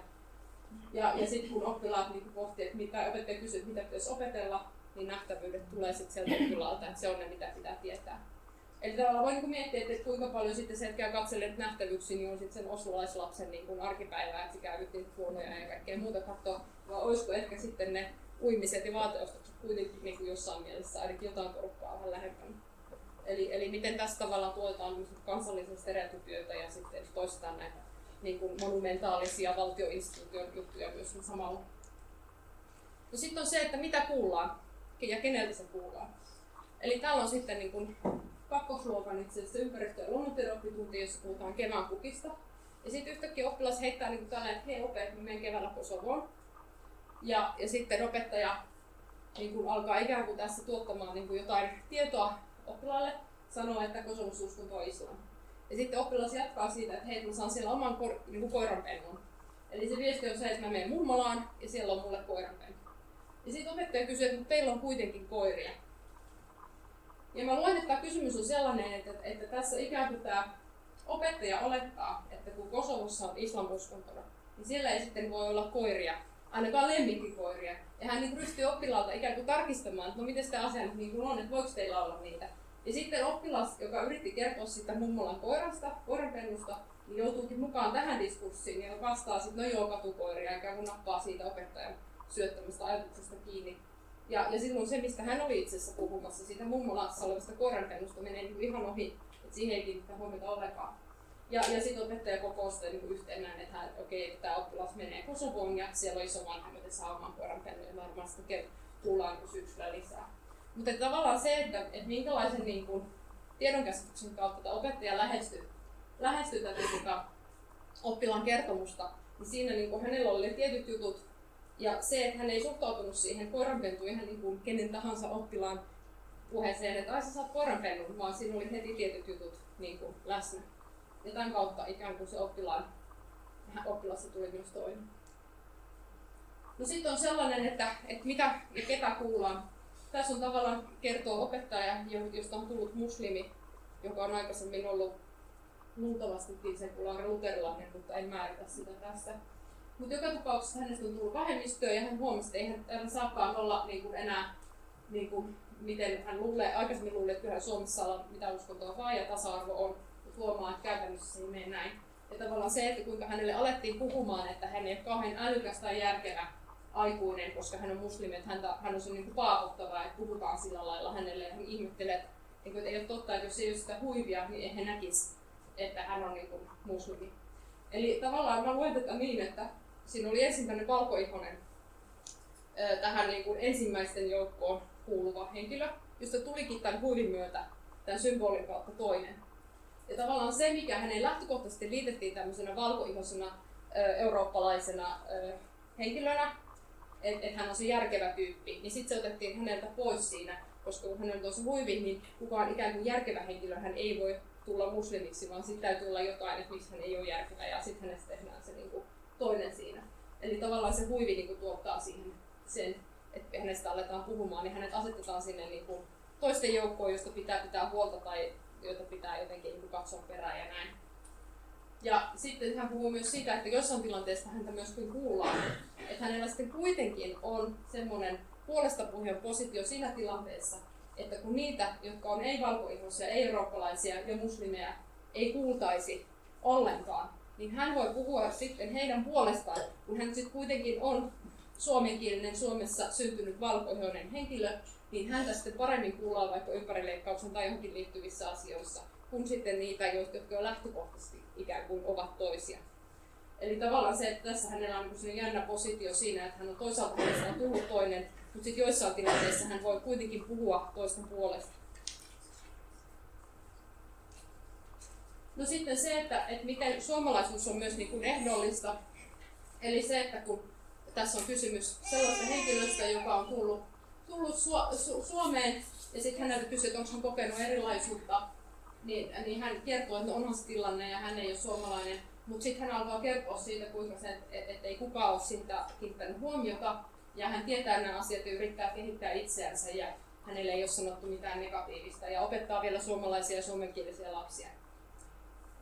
Ja, ja sitten kun oppilaat niin pohtii, että mitä opettaja kysyy, että mitä pitäisi opetella, niin nähtävyydet tulee sitten sieltä oppilaalta, että se on ne, mitä pitää tietää. Eli tavallaan voi niin miettiä, että kuinka paljon sitten se, että käy nähtävyyksiä, niin on sitten sen osulaislapsen niin arkipäivää, että se käy nyt huonoja ja kaikkea muuta katsoa, vai olisiko ehkä sitten ne uimiset ja vaateostokset kuitenkin niin kuin jossain mielessä ainakin jotain porukkaa vähän lähempänä. Eli, eli miten tässä tavallaan tuetaan kansallisia stereotypioita ja sitten toistetaan näitä niin kuin monumentaalisia valtioinstituution juttuja myös samalla. No sitten on se, että mitä kuullaan ja keneltä se kuullaan. Eli täällä on sitten niin kuin kakkosluokan itse asiassa ympäristö- ja luonnontiedooppitunti, jossa puhutaan kevään kukista. Ja sitten yhtäkkiä oppilas heittää niin tällä, että hei opet, mä menen keväällä Kosovoon. Ja, ja sitten opettaja niin kuin alkaa ikään kuin tässä tuottamaan niin kuin jotain tietoa oppilaalle, sanoo, että Kosovossa uskonto on islam. Ja sitten oppilas jatkaa siitä, että hei, mä saan siellä oman ko- niin kuin koiranpennun. Eli se viesti on se, että mä menen mummolaan ja siellä on mulle koiranpennu. Ja sitten opettaja kysyy, että teillä on kuitenkin koiria. Ja mä luen, että tämä kysymys on sellainen, että, että tässä ikään kuin tämä opettaja olettaa, että kun Kosovossa on islamuskontona, niin siellä ei sitten voi olla koiria, ainakaan lemmikkikoiria. Ja hän niin ryhtyy oppilaalta ikään kuin tarkistamaan, että no miten tämä asia niin on, että voiko teillä olla niitä. Ja sitten oppilas, joka yritti kertoa sitä mummolan koirasta, koiranpennusta, niin joutuukin mukaan tähän diskurssiin ja vastaa sitten, no joo, katukoiria, ikään kuin nappaa siitä opettajan syöttämästä ajatuksesta kiinni. Ja, ja silloin se, mistä hän oli itse asiassa puhumassa, siitä mummolassa olevasta koiranpennusta menee niin ihan ohi, että siihen ei kiinnitä huomiota ollenkaan. Ja, ja sitten opettaja kokoo sitä niin yhteen näin, että okei, okay, tämä oppilas menee Kosovoon ja siellä on iso vanhemmat ja saa oman koiranpennun ja varmaan sitten kuullaan niin syksyllä lisää. Mutta tavallaan se, että, että minkälaisen niin kuin, tiedonkäsityksen kautta opettaja lähestyy, lähestyy tätä tota, oppilaan kertomusta, niin siinä niin kuin, hänellä oli tietyt jutut, ja se, että hän ei suhtautunut siihen koiranpentuun ihan niin kuin kenen tahansa oppilaan puheeseen, että ai sä saat koiranpennun, vaan siinä oli heti tietyt jutut niin kuin läsnä. Ja tämän kautta ikään kuin se oppilaan, oppilassa tuli myös toinen. No sitten on sellainen, että, että mitä ja ketä kuullaan. Tässä on tavallaan kertoo opettaja, josta on tullut muslimi, joka on aikaisemmin ollut luultavasti sekulaari luterilainen, mutta en määritä sitä tässä. Mutta joka tapauksessa hänestä on tullut vähemmistöä ja hän huomasi, että eihän täällä saakaan olla niin kuin enää, niin kuin, miten hän luulee, aikaisemmin luuli, että kyllähän Suomessa on mitä uskontoa vaan ja tasa-arvo on, huomaa, että käytännössä se ei mene näin. Ja tavallaan se, että kuinka hänelle alettiin puhumaan, että hän ei ole kauhean älykäs tai järkevä aikuinen, koska hän on muslimi, että häntä, hän on se niin paaputtava, että puhutaan sillä lailla hänelle ja hän ihmettelee, että, että ei ole totta, että jos ei ole sitä huivia, niin ei hän näkisi, että hän on niin kuin muslimi. Eli tavallaan mä luen tätä niin, että siinä oli ensin tämmöinen valkoihonen tähän niin kuin ensimmäisten joukkoon kuuluva henkilö, josta tulikin tämän huivin myötä tämän symbolin kautta toinen. Ja tavallaan se, mikä hänen lähtökohtaisesti liitettiin tämmöisenä valkoihoisena eurooppalaisena henkilönä, että et hän on se järkevä tyyppi, niin sitten se otettiin häneltä pois siinä, koska kun hänellä on se huivi, niin kukaan ikään kuin järkevä henkilö hän ei voi tulla muslimiksi, vaan sitten täytyy olla jotain, että miksi hän ei ole järkevä, ja sitten hänestä tehdään se niin kuin toinen siinä. Eli tavallaan se huivi niin kuin tuottaa siihen sen, että hänestä aletaan puhumaan, niin hänet asetetaan sinne niin kuin toisten joukkoon, josta pitää pitää huolta tai joita pitää jotenkin niin katsoa perään ja näin. Ja sitten hän puhuu myös siitä, että jossain tilanteessa häntä myöskin kuullaan, että hänellä sitten kuitenkin on semmoinen puolesta puhujan positio siinä tilanteessa, että kun niitä, jotka on ei-valkoihoisia, ei-eurooppalaisia ja muslimeja, ei kuultaisi ollenkaan, niin hän voi puhua sitten heidän puolestaan, kun hän sitten kuitenkin on suomenkielinen Suomessa syntynyt valkoihoinen henkilö, niin häntä sitten paremmin kuullaan vaikka ympärileikkauksen tai johonkin liittyvissä asioissa, kuin sitten niitä, jotka jo lähtökohtaisesti ikään kuin ovat toisia. Eli tavallaan se, että tässä hänellä on niin jännä positio siinä, että hän on toisaalta hänestä tullut toinen, mutta sitten joissain tilanteissa hän voi kuitenkin puhua toisten puolesta. No sitten se, että, että miten suomalaisuus on myös niin kuin ehdollista. Eli se, että kun tässä on kysymys sellaista henkilöstä, joka on tullut, tullut Su- Su- Suomeen ja sitten häneltä kysyy, että onko hän kokenut erilaisuutta, niin, niin hän kertoo, että no onhan se tilanne ja hän ei ole suomalainen. Mutta sitten hän alkaa kertoa siitä, kuinka se, että et ei kukaan ole siitä kiinnittänyt huomiota ja hän tietää nämä asiat ja yrittää kehittää itseänsä ja hänelle ei ole sanottu mitään negatiivista ja opettaa vielä suomalaisia ja suomenkielisiä lapsia.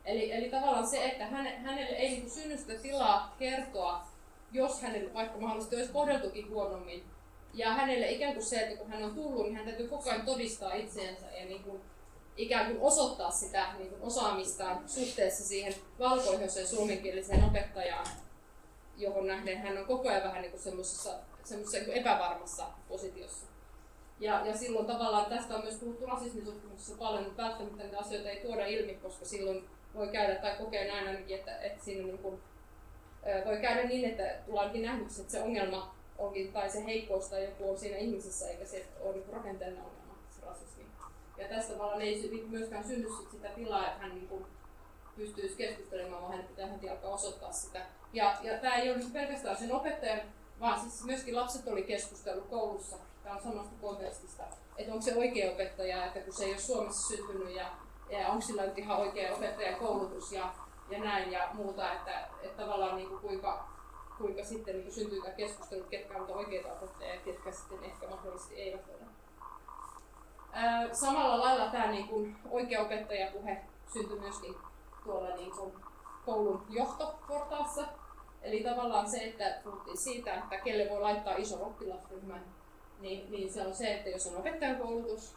Eli, eli tavallaan se, että häne, hänelle ei niin synny sitä tilaa kertoa, jos hänelle vaikka mahdollisesti olisi kohdeltukin huonommin. Ja hänelle ikään kuin se, että kun hän on tullut, niin hän täytyy koko ajan todistaa itseensä ja niin kuin ikään kuin osoittaa sitä niin kuin osaamistaan suhteessa siihen valkoihoiseen suomenkieliseen opettajaan, johon nähden hän on koko ajan vähän niin kuin semmoisessa, semmoisessa niin epävarmassa positiossa. Ja, ja silloin tavallaan tästä on myös puhuttu rasismitutkimuksessa paljon, mutta välttämättä niitä asioita ei tuoda ilmi, koska silloin voi käydä, tai kokee näin ainakin, että, että siinä niin kuin, voi käydä niin, että tullaankin nähdyksi, että se ongelma onkin, tai se heikkous tai joku on siinä ihmisessä, eikä se ole niin rakenteellinen ongelma, se rasismi. Ja tästä tavallaan ei myöskään synny sitä tilaa, että hän niin pystyisi keskustelemaan, vaan hänen pitää heti alkaa osoittaa sitä. Ja, ja tämä ei ole niin pelkästään sen opettajan, vaan siis myöskin lapset oli keskustellut koulussa, tämä on samasta kontekstista, että onko se oikea opettaja, että kun se ei ole Suomessa syntynyt ja, ja onko sillä nyt ihan oikea opettajakoulutus ja, ja näin ja muuta, että, että tavallaan niin kuin kuinka, kuinka sitten niin syntyy tämä keskustelu, ketkä ovat oikeita opettajia ja ketkä sitten ehkä mahdollisesti eivät ole. Samalla lailla tämä niin kuin oikea opettajapuhe syntyi myöskin tuolla niin kuin koulun johtoportaassa. Eli tavallaan se, että puhuttiin siitä, että kelle voi laittaa iso oppilasryhmän, niin, niin se on se, että jos on opettajan koulutus,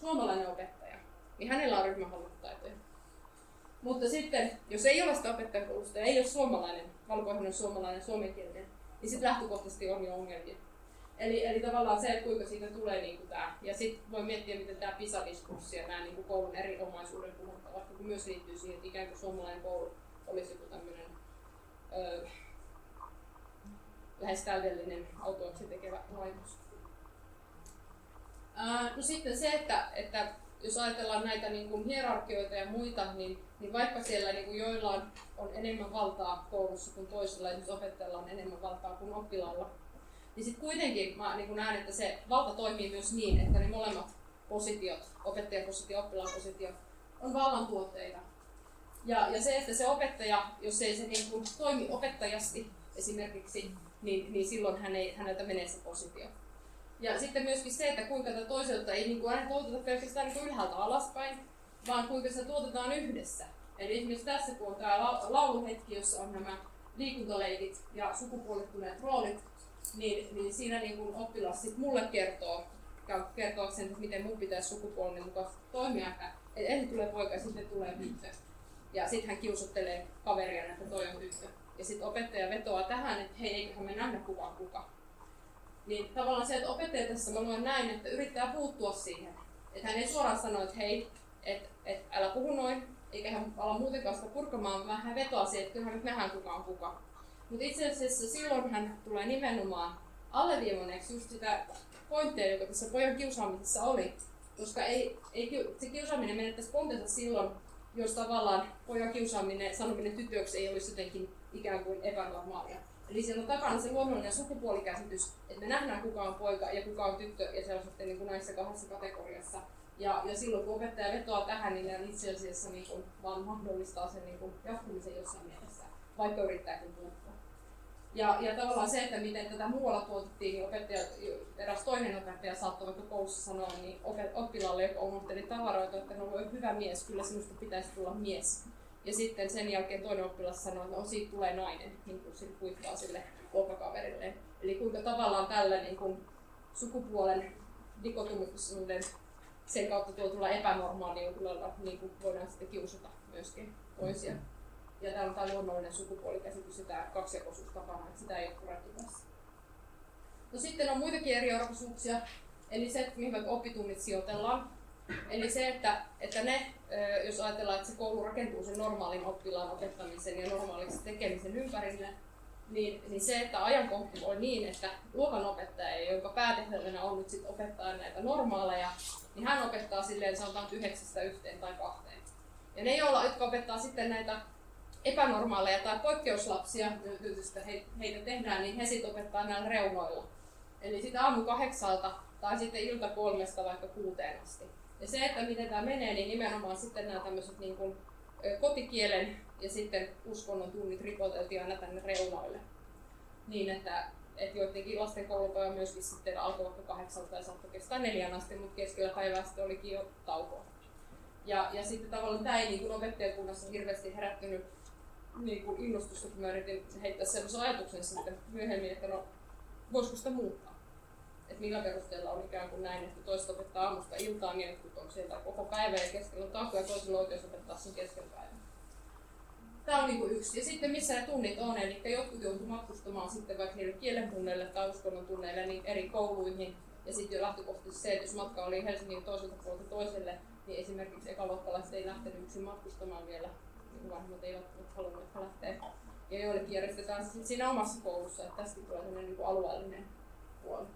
suomalainen opettaja, niin hänellä on ryhmähallintataitoja. Mutta sitten, jos ei ole sitä opettajan koulutusta ja ei ole suomalainen, valkoinen suomalainen, suomenkielinen, niin sitten lähtökohtaisesti on jo ongelmia. Eli, eli tavallaan se, että kuinka siitä tulee niin kuin tämä. Ja sitten voi miettiä, miten tämä PISA-diskurssi ja nämä niin kuin koulun erinomaisuuden puhuttavat kun myös liittyy siihen, että ikään kuin suomalainen koulu olisi joku tämmöinen öö, lähes täydellinen autoaksi tekevä laitos. Ää, no sitten se, että, että jos ajatellaan näitä niin kuin hierarkioita ja muita, niin, niin vaikka siellä niin kuin joillain on enemmän valtaa koulussa kuin toisilla, esimerkiksi opettajalla on enemmän valtaa kuin oppilaalla, niin sitten kuitenkin mä niin näen, että se valta toimii myös niin, että ne molemmat positiot, opettajan positio ja oppilaan positio, on vallantuotteita. Ja, ja se, että se opettaja, jos ei se niin kuin toimi opettajasti esimerkiksi, niin, niin silloin hän ei, häneltä menee se positio. Ja sitten myöskin se, että kuinka tätä toiselta ei niin kuin aina tuoteta pelkästään niin kuin ylhäältä alaspäin, vaan kuinka se tuotetaan yhdessä. Eli esimerkiksi tässä, kun on tämä lauluhetki, jossa on nämä liikuntaleikit ja sukupuolittuneet roolit, niin, niin siinä niin kuin oppilas sit mulle kertoo, kertookseen, että miten mun pitäisi sukupuolinen mukaan toimia, että ensin tulee poika ja sitten tulee tyttö. Ja sitten hän kiusottelee kaveria, että toi on tyttö. Ja sitten opettaja vetoaa tähän, että hei, eiköhän me nähdä kuka on kuka. Niin tavallaan se, että opettaja tässä mä luen näin, että yrittää puuttua siihen. Että hän ei suoraan sano, että hei, että et, älä puhu noin, eikä hän ala muutenkaan sitä purkamaan, vaan hän vetoaa siihen, että kyllähän nyt nähdään kuka on kuka. Mutta itse asiassa silloin hän tulee nimenomaan alleviivanneeksi just sitä pointtia, joka tässä pojan kiusaamisessa oli. Koska ei, ei, se kiusaaminen menettäisi pontensa silloin, jos tavallaan pojan kiusaaminen, sanominen tytöksi ei olisi jotenkin ikään kuin epänormaalia. Eli siellä on takana se luonnollinen sukupuolikäsitys, että me nähdään kuka on poika ja kuka on tyttö, ja se on sitten niin kuin näissä kahdessa kategoriassa. Ja, ja silloin kun opettaja vetoaa tähän, niin hän itse asiassa niin kuin, vaan mahdollistaa sen niin kuin, jatkumisen jossain mielessä, vaikka yrittääkin puuttua. Ja, ja tavallaan se, että miten tätä muualla tuotettiin, niin opettaja, eräs toinen opettaja saattoi vaikka koulussa sanoa niin oppilaalle, joka unohteli tavaroita, että no hyvä mies, kyllä sinusta pitäisi tulla mies. Ja sitten sen jälkeen toinen oppilas sanoi, että no siitä tulee nainen, niin kuin sille kuittaa sille luokkakaverille. Eli kuinka tavallaan tällä niin kuin sukupuolen dikotomisuuden sen kautta tulla epänormaaliudella niin kuin voidaan sitten kiusata myöskin toisia. Ja tämä on tämä luonnollinen sukupuolikäsitys ja tämä kaksijakoisuus tapana, että sitä ei ole purettu tässä. No sitten on muitakin eriarvoisuuksia, eli se, mihin oppitunnit sijoitellaan. Eli se, että, että ne, jos ajatellaan, että se koulu rakentuu sen normaalin oppilaan opettamisen ja normaaliksi tekemisen ympärille, niin, niin se, että ajankohta on niin, että luokanopettaja, jonka päätehtävänä on nyt sit opettaa näitä normaaleja, niin hän opettaa silleen sanotaan yhdeksästä yhteen tai kahteen. Ja ne, joilla, jotka opettaa sitten näitä epänormaaleja tai poikkeuslapsia, joista heitä tehdään, niin he sitten opettaa näillä reunoilla. Eli sitä aamu kahdeksalta tai sitten ilta kolmesta vaikka kuuteen asti. Ja se, että miten tämä menee, niin nimenomaan sitten nämä tämmöiset niin kuin, kotikielen ja sitten uskonnon tunnit ripoteltiin aina tänne reunoille. Niin, että, että joidenkin lasten koulupäivä myöskin sitten alkoi vaikka kahdeksalta ja saattoi kestää neljän asti, mutta keskellä päivää sitten olikin jo taukoa. Ja, ja sitten tavallaan tämä ei niin kuin opettajakunnassa hirveästi herättynyt niin kuin innostusta, kun mä yritin heittää sellaisen ajatuksen sitten myöhemmin, että no, voisiko sitä muuttaa. Että millä perusteella on ikään kuin näin, että toiset opettaa aamusta iltaan niin, on sieltä koko päivä ja keskellä on tauko ja toisella oikeus opettaa sen keskellä päivän. Tämä on niin yksi. Ja sitten missä ne tunnit on, eli jotkut joutuu matkustamaan sitten vaikka niille kielen tunneille tai uskonnon tunneille niin eri kouluihin. Ja sitten jo lähtökohtaisesti se, että jos matka oli Helsingin toiselta puolelta toiselle, niin esimerkiksi ekaluokkalaiset ei lähtenyt yksin matkustamaan vielä vanhemmat eivät halunneet lähteä. Ja joillekin järjestetään se siinä omassa koulussa, että tästä tulee sellainen niin alueellinen puoli.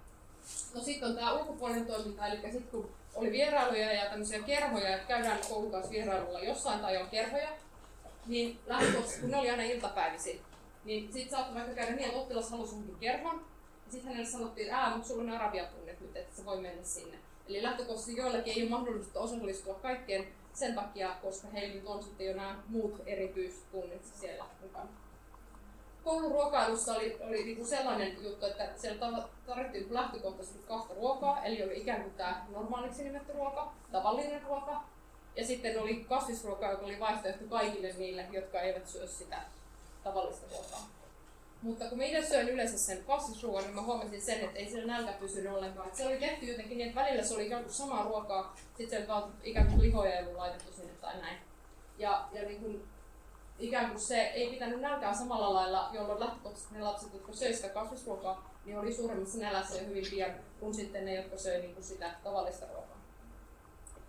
No sitten on tämä ulkopuolinen toiminta, eli sitten kun oli vierailuja ja tämmöisiä kerhoja, että käydään koulun kanssa vierailulla jossain tai on kerhoja, niin lähtökohtaisesti, kun ne oli aina iltapäivisin, niin sitten saattoi vaikka käydä niin, että oppilas halusi johonkin kerhon, ja sitten hänelle sanottiin, että mutta sulla on arabiatunnet nyt, että se voi mennä sinne. Eli lähtökohtaisesti joillekin ei ole mahdollista osallistua kaikkeen sen takia, koska heillä nyt on sitten jo nämä muut erityistunnit siellä mukana. Kouluruokailussa oli, oli niinku sellainen juttu, että siellä tarvittiin lähtökohtaisesti kahta ruokaa, eli oli ikään kuin tämä normaaliksi nimetty ruoka, tavallinen ruoka, ja sitten oli kasvisruoka, joka oli vaihtoehto kaikille niille, jotka eivät syö sitä tavallista ruokaa. Mutta kun mä itse söin yleensä sen kasvisruoan, niin mä huomasin sen, että ei siellä nälkä pysynyt ollenkaan. Että se oli tehty jotenkin niin, että välillä se oli ikään kuin samaa ruokaa, sitten se oli ikään kuin lihoja ei ollut laitettu sinne tai näin. Ja, ja niin kuin, ikään kuin se ei pitänyt nälkää samalla lailla, jolloin lähtökohtaisesti ne lapset, jotka söivät sitä kasvisruokaa, niin oli suuremmassa nälässä jo hyvin pian kuin sitten ne, jotka söivät niin kuin sitä tavallista ruokaa.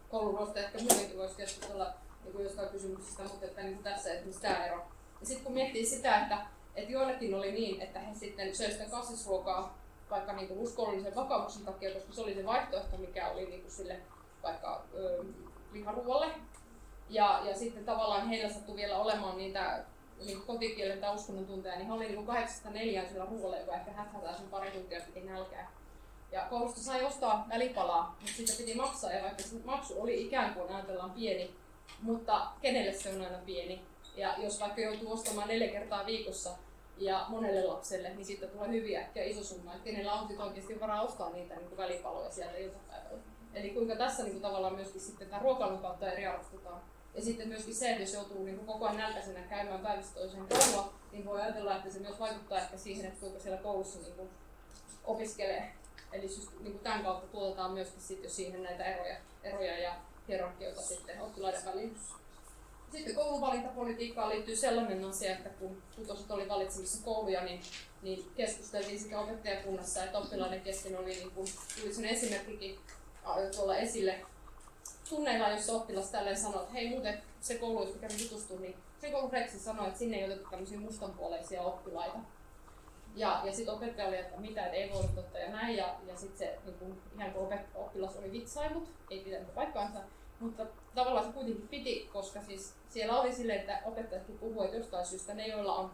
Kouluruosta ehkä muutenkin voisi keskustella niin jostain kysymyksistä, mutta että niin tässä, että mistä ero. Ja sitten kun miettii sitä, että että joillekin oli niin, että he sitten söivät sitä kasvisruokaa vaikka niin kuin uskollisen vakaumuksen takia, koska se oli se vaihtoehto, mikä oli niin kuin sille vaikka ö, liharuolle. Ja, ja sitten tavallaan heillä sattui vielä olemaan niitä niin kotikielen tai uskonnon tunteja, niin he oli niin kahdeksasta neljään sillä ruoalla, joka ehkä häthätää sen pari tuntia piti nälkää. Ja koulusta sai ostaa välipalaa, mutta sitä piti maksaa, ja vaikka se maksu oli ikään kuin ajatellaan pieni, mutta kenelle se on aina pieni. Ja jos vaikka joutuu ostamaan neljä kertaa viikossa ja monelle lapselle, niin siitä tulee hyviä ja iso summa, että kenellä on sitten oikeasti varaa ostaa niitä niin kuin välipaloja sieltä iltapäivällä. Eli kuinka tässä niin kuin tavallaan myöskin sitten tämä ruokailun kautta eriarvostetaan. Ja sitten myöskin se, että jos joutuu niin koko ajan nälkäisenä käymään päivästä toiseen koulua, niin voi ajatella, että se myös vaikuttaa ehkä siihen, että kuinka siellä koulussa niin kuin opiskelee. Eli just, niin kuin tämän kautta tuotetaan myöskin jo siihen näitä eroja, eroja ja hierarkioita sitten oppilaiden väliin. Sitten kouluvalintapolitiikkaan liittyy sellainen asia, että kun kutoset oli valitsemassa kouluja, niin, niin keskusteltiin sekä opettajakunnassa että oppilaiden kesken oli niin kuin, tuli sen esimerkkikin tuolla esille tunneilla, jossa oppilas tälleen sanoi, että hei muuten se koulu, jos kävin tutustua, niin se koulu Reksi sanoi, että sinne ei otettu tämmöisiä mustanpuoleisia oppilaita. Ja, ja sitten opettaja oli, että mitä, että ei voi ottaa ja näin. Ja, ja sitten se niin kun, ihan kuin oppilas oli vitsailut, ei pitänyt paikkaansa. Mutta tavallaan se kuitenkin piti, koska siis siellä oli silleen, että opettajatkin puhuivat, että jostain syystä ne, joilla on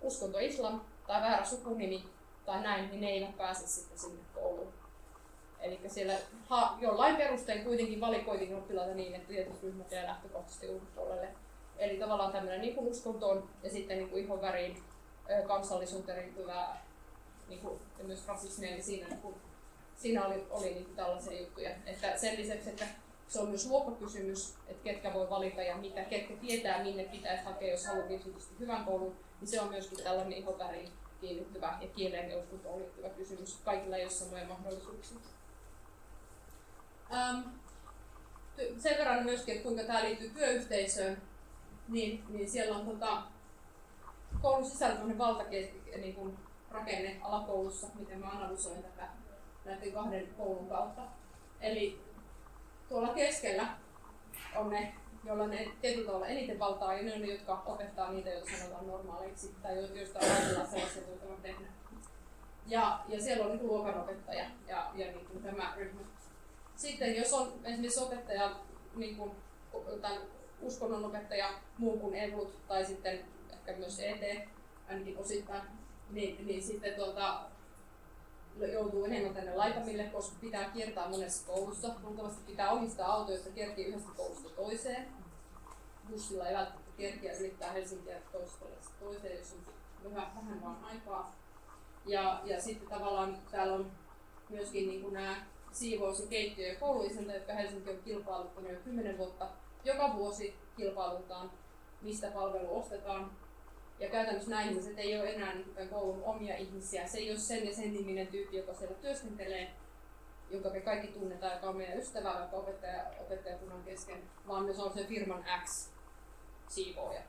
uskonto islam tai väärä sukunimi tai näin, niin ne eivät pääse sitten sinne kouluun. Eli siellä ha, jollain perustein kuitenkin valikoitiin oppilaita niin, että tietyt ryhmät jää lähtökohtaisesti ulkopuolelle. Eli tavallaan tämmöinen niin kuin uskontoon ja sitten niin kuin ihonväriin, kansallisuuteen liittyvää niin kuin, ja myös rasismia, niin siinä, niin kuin, siinä oli, oli niin kuin tällaisia juttuja. Että sen lisäksi, että se on myös luokkakysymys, että ketkä voi valita ja mitä, ketkä tietää, minne pitäisi hakea, jos haluaa tietysti hyvän koulun, niin se on myöskin tällainen ihonväriin kiinnittyvä ja kieleen ja uskontoon liittyvä kysymys. Kaikilla ei ole samoja mahdollisuuksia. Ähm, sen verran myöskin, että kuinka tämä liittyy työyhteisöön, niin, niin siellä on tota, koulun sisällä valtakeski, niin rakenne alakoulussa, miten mä analysoin tätä näiden kahden koulun kautta. Eli tuolla keskellä on ne, joilla ne tietyllä tavalla eniten valtaa, ja ne on ne, jotka opettaa niitä, joita sanotaan normaaleiksi, tai joista ajatellaan sellaisia, joita on tehnyt. Ja, ja siellä on niin luokanopettaja ja, ja niin kuin tämä ryhmä. Sitten jos on esimerkiksi opettaja, niin kuin, tai uskonnonopettaja muu kuin EVUT, tai sitten ehkä myös ET, ainakin osittain, niin, niin sitten tuota, joutuu enemmän tänne laitamille, koska pitää kiertää monessa koulussa. Luultavasti pitää omistaa auto, jossa kerkii yhdestä koulusta toiseen. Bussilla ei välttämättä kerkiä ylittää Helsinkiä toisesta toiseen, jos on vähän, vähän vaan aikaa. Ja, ja sitten tavallaan täällä on myöskin niin kuin nämä siivous- ja keittiö- ja kouluisäntä, jotka Helsinki on kilpailuttanut jo 10 vuotta. Joka vuosi kilpailutaan, mistä palvelu ostetaan, ja käytännössä nämä ihmiset ei ole enää niin koulun omia ihmisiä. Se ei ole sen ja sen niminen tyyppi, joka siellä työskentelee, jonka me kaikki tunnetaan, joka on meidän ystävä, vaikka opettaja, opettajakunnan kesken, vaan myös on se firman X siivooja.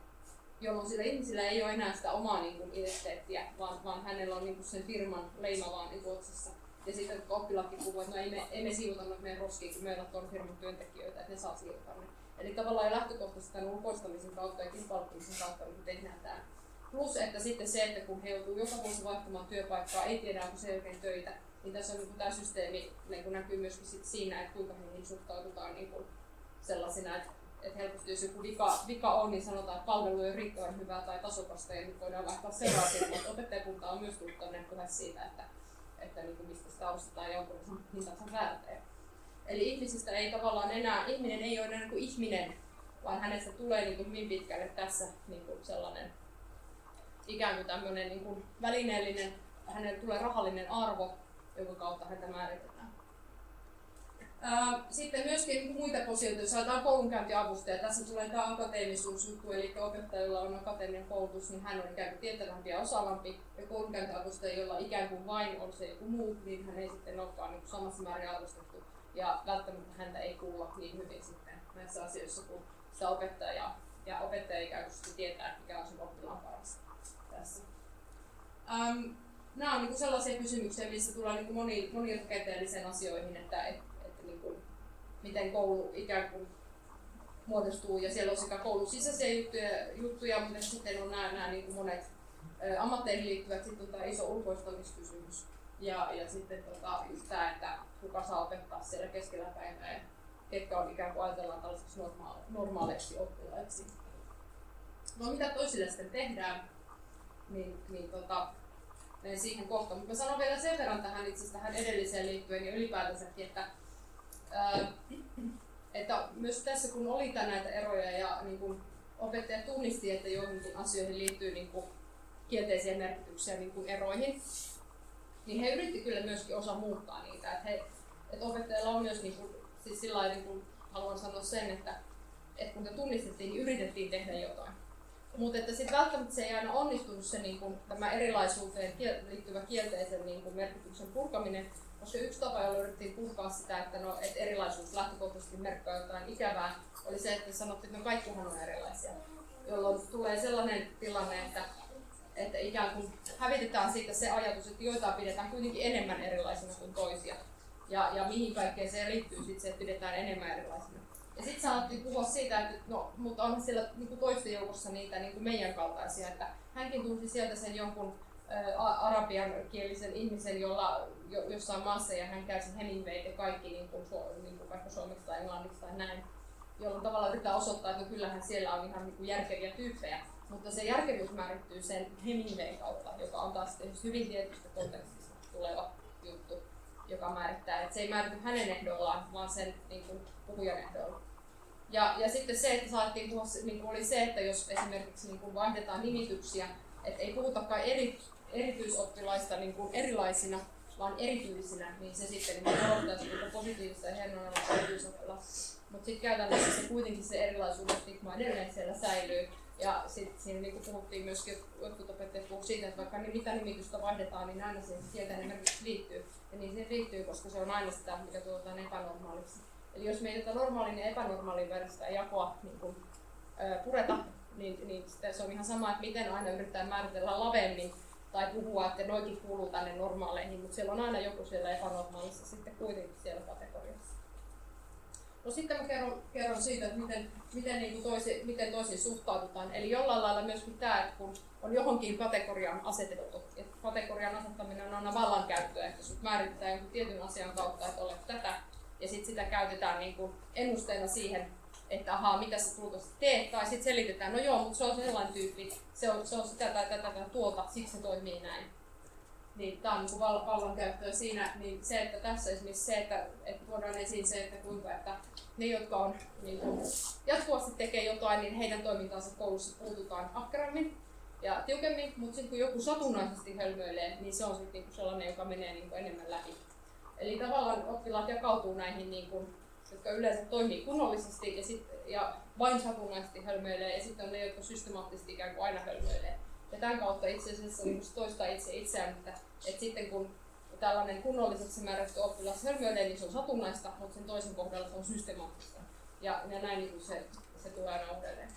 Jolloin sillä ihmisillä ei ole enää sitä omaa niin kuin, identiteettiä, vaan, vaan hänellä on niin kuin, sen firman leima vaan niin otsassa. Ja sitten oppilaatkin puhuu, että no ei me, ei me siivota noita meidän roskiin, kun meillä on firman työntekijöitä, että ne saa siivota ne. Eli tavallaan lähtökohtaisesti tämän ulkoistamisen kautta ja kilpailuttamisen kautta niin tehdään tämä Plus, että sitten se, että kun he joutuu joka vuosi vaihtamaan työpaikkaa, ei tiedä onko se oikein töitä, niin tässä on niin tämä systeemi niin kuin näkyy myöskin siinä, että kuinka heihin suhtaudutaan niin kuin sellaisina, että, että helposti jos joku vika, vika on, niin sanotaan, että palvelu ei ole riittävän hyvää tai tasokasta, ja nyt voidaan lähteä seuraavaksi, mutta opettajakunta on myös tullut tänne siitä, että, että niin kuin mistä sitä ostetaan ja onko hintansa väärtejä. Eli ihmisistä ei tavallaan enää, ihminen ei ole enää niin kuin ihminen, vaan hänestä tulee niin kuin hyvin pitkälle tässä niin kuin sellainen ikään kuin tämmöinen niin kuin välineellinen, hänelle tulee rahallinen arvo, jonka kautta häntä määritetään. Sitten myöskin muita posioita, saadaan koulunkäyntiavustaja. Tässä tulee tämä akateemisuusjuttu, eli opettajalla on akateeminen koulutus, niin hän on ikään kuin tietävämpi ja osaavampi. Ja koulunkäyntiavustaja, jolla ikään kuin vain on se joku muu, niin hän ei sitten olekaan niin samassa määrin arvostettu. Ja välttämättä häntä ei kuulla niin hyvin sitten näissä asioissa, kun sitä opettaja ja opettaja ikään kuin tietää, mikä on sen oppilaan paras tässä. Um, nämä on niin sellaisia kysymyksiä, missä tulee niin moni, monirakenteellisiin asioihin, että, että, miten koulu ikään kuin muodostuu. Ja siellä on sekä koulun sisäisiä juttuja, juttuja mutta sitten on nämä, nämä niin kuin monet ammatteihin liittyvät. Sitten on tämä iso ulkoistamiskysymys. Ja, ja sitten tota, tämä, että kuka saa opettaa siellä keskellä päivää ja ketkä on ikään kuin ajatellaan tällaiseksi normaale, normaaleiksi oppilaiksi. No mitä toisille sitten tehdään? niin, niin tota, menen siihen kohtaan. Mutta sanon vielä sen verran tähän itse tähän edelliseen liittyen ja ylipäätänsäkin, että, että myös tässä kun oli näitä eroja ja niin kun opettaja tunnisti, että joihinkin asioihin liittyy niin kun kielteisiä merkityksiä niin kun eroihin, niin he yritti kyllä myöskin osa muuttaa niitä. Että, he, että opettajalla on myös, niin kun, siis sillä niin kun haluan sanoa sen, että, että kun te tunnistettiin, niin yritettiin tehdä jotain. Mutta että sitten välttämättä se ei aina onnistunut se niin kuin, tämä erilaisuuteen liittyvä kielteisen niin kuin, merkityksen purkaminen, koska yksi tapa, jolla yritettiin purkaa sitä, että, no, että erilaisuus lähtökohtaisesti merkkaa jotain ikävää, oli se, että sanottiin, että no kaikkihan on erilaisia. Jolloin tulee sellainen tilanne, että, että ikään kuin hävitetään siitä se ajatus, että joitain pidetään kuitenkin enemmän erilaisina kuin toisia. Ja, ja mihin kaikkeen se liittyy sitten se, että pidetään enemmän erilaisina. Ja sitten saatiin puhua siitä, että no, mutta on siellä niin toisten joukossa niitä niin kuin meidän kaltaisia, että hänkin tunsi sieltä sen jonkun arabian kielisen ihmisen, jolla jo, jossain maassa ja hän käy sen ja kaikki niin kuin, niin kuin vaikka suomeksi tai englanniksi tai näin, jolloin tavallaan yrittää osoittaa, että kyllähän siellä on ihan niin kuin järkeviä tyyppejä, mutta se järkevyys määrittyy sen Hemingwayn kautta, joka on taas hyvin tietystä kontekstista tuleva juttu, joka määrittää, että se ei määrity hänen ehdollaan, vaan sen niin kuin, puhujan ehdolla. Ja, ja sitten se, että saatiin puhua, niin kuin oli se, että jos esimerkiksi niin kuin vaihdetaan nimityksiä, että ei puhutakaan eri, erityisoppilaista niin kuin erilaisina, vaan erityisinä, niin se sitten niin korottaisi sitä positiivista ja hienoa erityisoppilas. Mutta sitten käytännössä se kuitenkin se erilaisuuden stigma edelleen siellä säilyy. Ja sitten siinä niin puhuttiin myöskin, jotkut opettajat puhuivat siitä, että vaikka niin mitä nimitystä vaihdetaan, niin aina siihen kielten merkitys liittyy. Ja niin se liittyy, koska se on aina sitä, mikä tuotaan epänormaaliksi. Eli jos me ei tätä normaalin ja epänormaalin välistä jakoa niin kuin, ö, pureta, niin, niin se on ihan sama, että miten aina yritetään määritellä lavemmin tai puhua, että noikin kuuluu tänne normaaleihin, mutta siellä on aina joku siellä epänormaalissa sitten kuitenkin siellä kategoriassa. No sitten mä kerron, kerron siitä, että miten, miten, niin toisi, miten toisiin suhtaudutaan. Eli jollain lailla myöskin tämä, että kun on johonkin kategoriaan asetettu, että kategorian asettaminen on aina vallankäyttöä, että sut määritetään jonkun tietyn asian kautta, että olet tätä, ja sitten sitä käytetään niin kuin ennusteena siihen, että ahaa, mitä sä tuultavasti teet, tai sitten selitetään, no joo, mutta se on sellainen tyyppi, se on, se on sitä tai tätä tai tuota, siksi se toimii näin. Niin tämä on niin vallankäyttöä siinä, niin se, että tässä esimerkiksi se, että, että tuodaan esiin se, että kuinka, että ne, jotka on niin kuin, jatkuvasti tekee jotain, niin heidän toimintaansa koulussa puututaan ahkerammin ja tiukemmin, mutta sitten kun joku satunnaisesti hölmöilee, niin se on sitten niin sellainen, joka menee niin kuin enemmän läpi. Eli tavallaan oppilaat jakautuu näihin, niin kuin, jotka yleensä toimii kunnollisesti ja, sit, ja vain satunnaisesti hölmöilee, ja sitten on ne, jotka systemaattisesti ikään kuin aina hölmöilee. Ja tämän kautta itse asiassa niin toistaa itse itseään, että, että sitten kun tällainen kunnolliseksi määrätty oppilas hölmöilee, niin se on satunnaista, mutta sen toisen kohdalla se on systemaattista. Ja, ja näin niin se, se tulee aina uudelleen.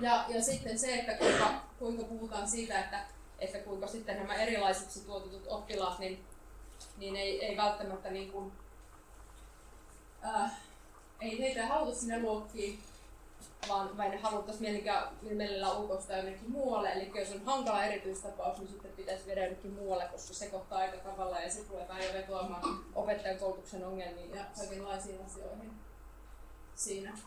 Ja, ja sitten se, että kuinka, kuinka puhutaan siitä, että, että kuinka sitten nämä erilaisiksi tuotetut oppilaat, niin niin ei, ei välttämättä niin kuin, äh, ei heitä haluta sinne luokkiin, vaan vain haluttaisiin mielellään ulkoista jonnekin muualle. Eli jos on hankala erityistapaus, niin sitten pitäisi viedä jonnekin muualle, koska se sekoittaa aika tavalla ja se tulee jo vetoamaan opettajan koulutuksen ongelmiin ja kaikenlaisiin asioihin siinä.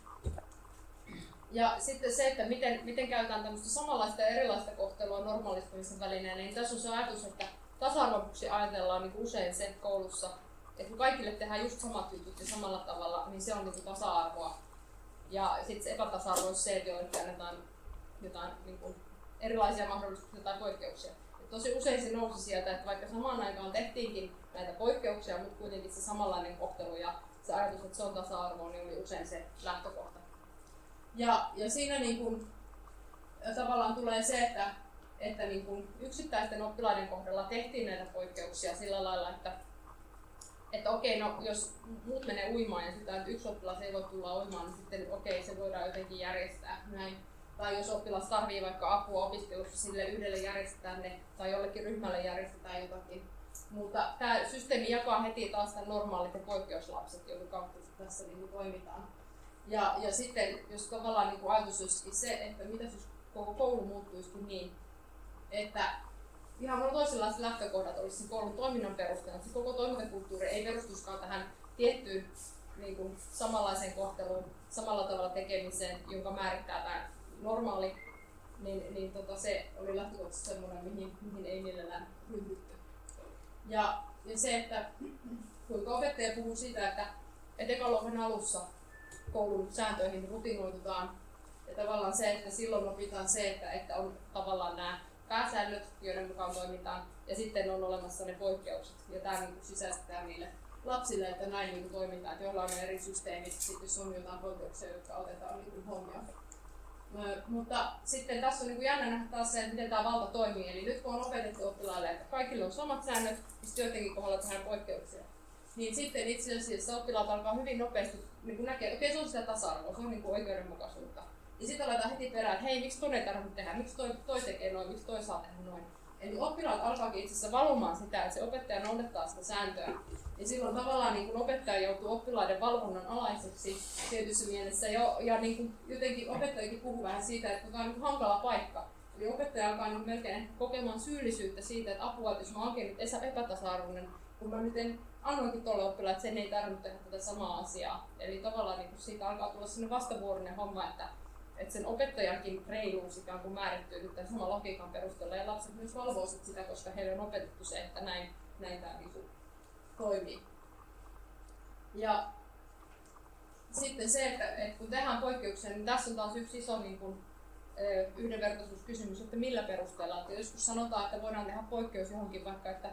Ja sitten se, että miten, miten käytetään tämmöistä samanlaista ja erilaista kohtelua normaalistumisen välineenä, niin tässä on se ajatus, että tasa-arvoksi ajatellaan niin usein se koulussa, että kun kaikille tehdään just samat jutut ja samalla tavalla, niin se on niin tasa-arvoa. Ja sitten se epätasa-arvo on se, että joillekin annetaan jotain niin kuin erilaisia mahdollisuuksia tai poikkeuksia. Et tosi usein se nousi sieltä, että vaikka samaan aikaan tehtiinkin näitä poikkeuksia, mutta kuitenkin se samanlainen kohtelu ja se ajatus, että se on tasa-arvoa, niin oli usein se lähtökohta. Ja, ja siinä niin kuin, tavallaan tulee se, että että niin kuin yksittäisten oppilaiden kohdalla tehtiin näitä poikkeuksia sillä lailla, että, että okei, no jos muut menee uimaan ja sitä, että yksi oppilas ei voi tulla uimaan, niin sitten okei, se voidaan jotenkin järjestää näin. Tai jos oppilas tarvii vaikka apua opiskelussa, sille yhdelle järjestetään ne, tai jollekin ryhmälle järjestetään jotakin. Mutta tämä systeemi jakaa heti taas tämän normaalit ja poikkeuslapset, joiden kautta tässä niin toimitaan. Ja, ja sitten, jos tavallaan niin ajatus olisikin se, että mitä jos koko koulu muuttuisikin niin, että ihan mulla toisenlaiset lähtökohdat olisi sen koulun toiminnan perusteella. Se koko toimintakulttuuri ei perustuskaan tähän tiettyyn niin kuin, samanlaiseen kohteluun, samalla tavalla tekemiseen, jonka määrittää tämä normaali, niin, niin tota, se oli lähtökohtaisesti semmoinen, mihin, mihin ei millään ryhdytty. Ja, ja se, että kuinka opettaja puhuu siitä, että, että ekaluokan alussa koulun sääntöihin rutinoitutaan, ja tavallaan se, että silloin opitaan se, että, että on tavallaan nämä pääsäännöt, joiden mukaan toimitaan, ja sitten on olemassa ne poikkeukset, ja tämä niin sisäistetään niille lapsille, että näin niin toimitaan, että jollain on eri systeemit, sitten jos on jotain poikkeuksia, jotka otetaan niin huomioon. mutta sitten tässä on niin jännä nähdä taas se, että miten tämä valta toimii. Eli nyt kun on opetettu oppilaille, että kaikille on samat säännöt, niin sitten joidenkin kohdalla tehdään poikkeuksia. Niin sitten itse asiassa oppilaat alkaa hyvin nopeasti niin näkee, että okei, se on sitä tasa-arvoa, se on niin oikeudenmukaisuutta. Ja sitten aletaan heti perään, että hei, miksi toi ei tarvitse tehdä, miksi toi, toi tekee noin, miksi toi saa tehdä noin. Eli oppilaat alkaakin itse asiassa valumaan sitä, että se opettaja noudattaa sitä sääntöä. Ja silloin tavallaan niin kun opettaja joutuu oppilaiden valvonnan alaiseksi tietyssä mielessä. Jo, ja niin kuin jotenkin opettajakin puhuu vähän siitä, että tämä on niin hankala paikka. Eli opettaja alkaa niin melkein kokemaan syyllisyyttä siitä, että apua, että jos mä olenkin nyt epätasa-arvoinen, kun mä nyt en annoinkin tuolle oppilaalle, että sen ei tarvitse tehdä tätä samaa asiaa. Eli tavallaan niin siitä alkaa tulla sellainen vastavuoroinen homma, että, että sen opettajankin reiluus ikään kuin määrittyy nyt tämän saman logiikan perusteella. Ja lapset myös valvoo sitä, koska heille on opetettu se, että näin, näin tämä niin kuin toimii. Ja sitten se, että, että kun tehdään poikkeuksia, niin tässä on taas yksi iso niin kuin, yhdenvertaisuuskysymys, että millä perusteella. Että joskus sanotaan, että voidaan tehdä poikkeus johonkin vaikka, että,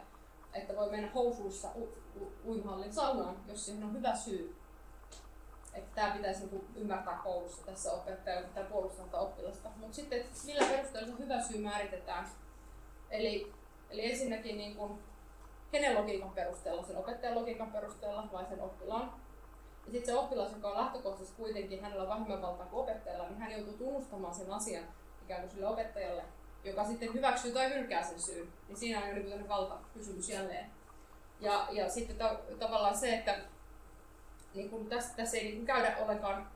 että voi mennä housuissa u- u- uimahallin saunaan, jos siihen on hyvä syy. Että tämä pitäisi niin ymmärtää koulussa tässä opettaja pitää puolustaa oppilasta. Mutta sitten, millä perusteella se hyvä syy määritetään. Eli, eli ensinnäkin niin kuin, kenen logiikan perusteella, sen opettajan logiikan perusteella vai sen oppilaan ja sitten se oppilas, joka on lähtökohtaisesti kuitenkin, hänellä on vähemmän valtaa kuin opettajalla, niin hän joutuu tunnustamaan sen asian ikään kuin sille opettajalle, joka sitten hyväksyy tai hylkää sen syyn. Niin siinä on jo niin valtakysymys jälleen. Ja, ja sitten ta- tavallaan se, että niin kuin tässä, tässä ei niin kuin käydä ollenkaan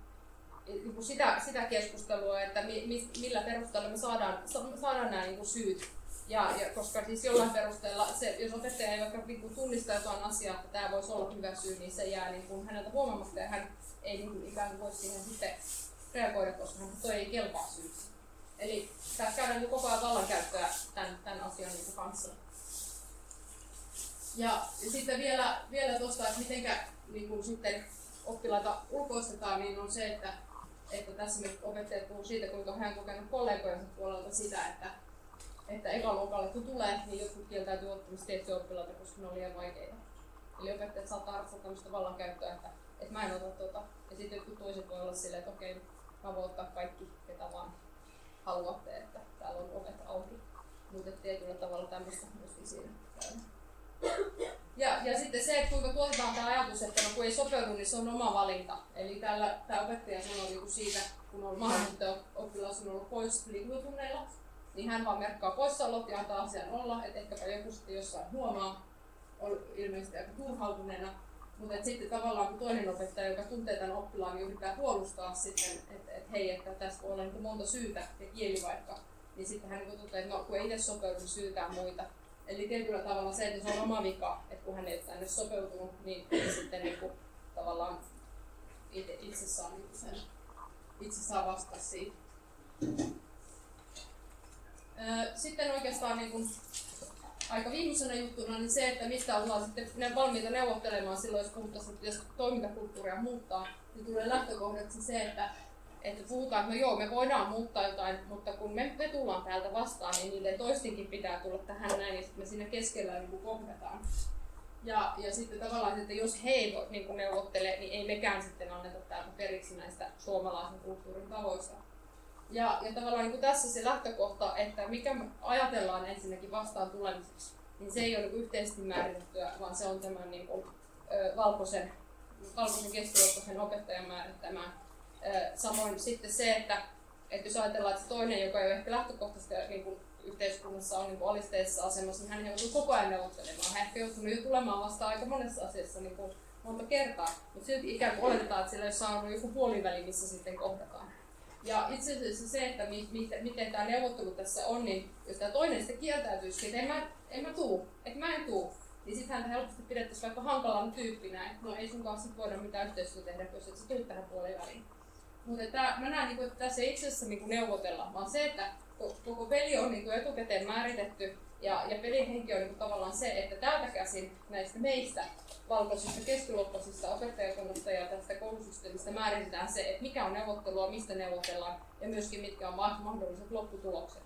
niin kuin sitä, sitä keskustelua, että mi, mi, millä perusteella me saadaan, saadaan nämä niin kuin syyt ja, ja koska siis jollain perusteella, se, jos opettaja ei vaikka niin tunnista jotain asiaa, että tämä voisi olla hyvä syy, niin se jää niin kuin häneltä huomaamatta ja hän ei niin kuin ikään kuin voi siihen sitten reagoida, koska hän toi ei kelpaa syyksi. Eli tässä käydään niin koko ajan vallankäyttöä tämän, tämän asian niin kanssa. Ja, sitten vielä, vielä tuosta, että miten niin kuin sitten oppilaita ulkoistetaan, niin on se, että, että tässä me opettajat puhuu siitä, kuinka hän on kokenut kollegojensa puolelta sitä, että, että ekaluokalle kun tulee, niin jotkut kieltäytyy ottamista tiettyjä oppilaita, koska ne on liian vaikeita. Eli opettajat saattaa harrastaa tämmöistä vallankäyttöä, että, että mä en ota tuota. Ja sitten jotkut toiset voi olla silleen, että okei, mä voin ottaa kaikki, ketä vaan haluatte, että täällä on ovet auki. Mutta tietyllä tavalla tämmöistä myöskin siinä Ja, ja sitten se, että kuinka tuotetaan tämä ajatus, että no, kun ei sopeudu, niin se on oma valinta. Eli täällä tämä opettaja sanoi niin siitä, kun on mahdollista oppilas on ollut pois liikuntatunneilla, niin hän vaan merkkaa poissaolot ja antaa asian olla, että ehkäpä joku sitten jossain huomaa, on ilmeisesti aika turhautuneena, mutta sitten tavallaan kun toinen opettaja, joka tuntee tämän oppilaan, niin yrittää puolustaa sitten, että et, hei, että tässä voi olla niin monta syytä ja kieli vaikka, niin sitten hän niin toteaa, että no kun ei itse sopeudu, niin syytää muita. Eli tietyllä tavalla se, että se on oma vika, että kun hän ei tänne sopeutunut, niin, sitten niin kuin, tavallaan itse, itse saa niin sen, itse saa vastata siitä. Sitten oikeastaan niin kuin aika viimeisenä juttuna niin se, että mistä ollaan sitten ne valmiita neuvottelemaan silloin, jos puhuttaisiin, että jos toimintakulttuuria muuttaa, niin tulee lähtökohdaksi se, että, että puhutaan, että no joo, me voidaan muuttaa jotain, mutta kun me, me tullaan täältä vastaan, niin niiden toistenkin pitää tulla tähän näin, ja sitten me siinä keskellä niin kohdataan. Ja, ja sitten tavallaan, että jos he ei niin neuvottele, niin ei mekään sitten anneta täältä periksi näistä suomalaisen kulttuurin tavoista. Ja, ja tavallaan niin tässä se lähtökohta, että mikä ajatellaan ensinnäkin vastaan tulemiseksi, niin se ei ole niin yhteisesti määritettyä, vaan se on tämän niin kuin, ö, valkoisen, valkoisen keskiluokkaisen opettajan määrittämä. Samoin sitten se, että, että jos ajatellaan, että se toinen, joka ei ole ehkä lähtökohtaisesti niin kuin yhteiskunnassa on niin kuin alisteisessa asemassa, niin hän joutuu koko ajan neuvottelemaan. Hän ehkä joutunut jo tulemaan vastaan aika monessa asiassa niin kuin monta kertaa, mutta silti ikään kuin oletetaan, että sillä jossain on joku puoliväli, missä sitten kohdataan. Ja itse asiassa se, että mi, mi, miten tämä neuvottelu tässä on, niin jos tämä toinen sitten kieltäytyisi, että en mä, en mä tuu, että mä en tuu, niin sitten häntä helposti pidettäisiin vaikka hankalana tyyppinä, että no ei sun kanssa voida mitään yhteistyötä tehdä, jos et sä tuu tähän puoliväliin. Mutta mä näen, niin että tässä ei itse asiassa niin neuvotella, vaan se, että koko peli on niin etukäteen määritetty ja, ja pelin henki on niin tavallaan se, että täältä käsin näistä meistä valkoisista keskiluokkaisista opettajakunnasta ja tästä koulusysteemistä määritetään se, että mikä on neuvottelua, mistä neuvotellaan ja myöskin mitkä on mahdolliset lopputulokset.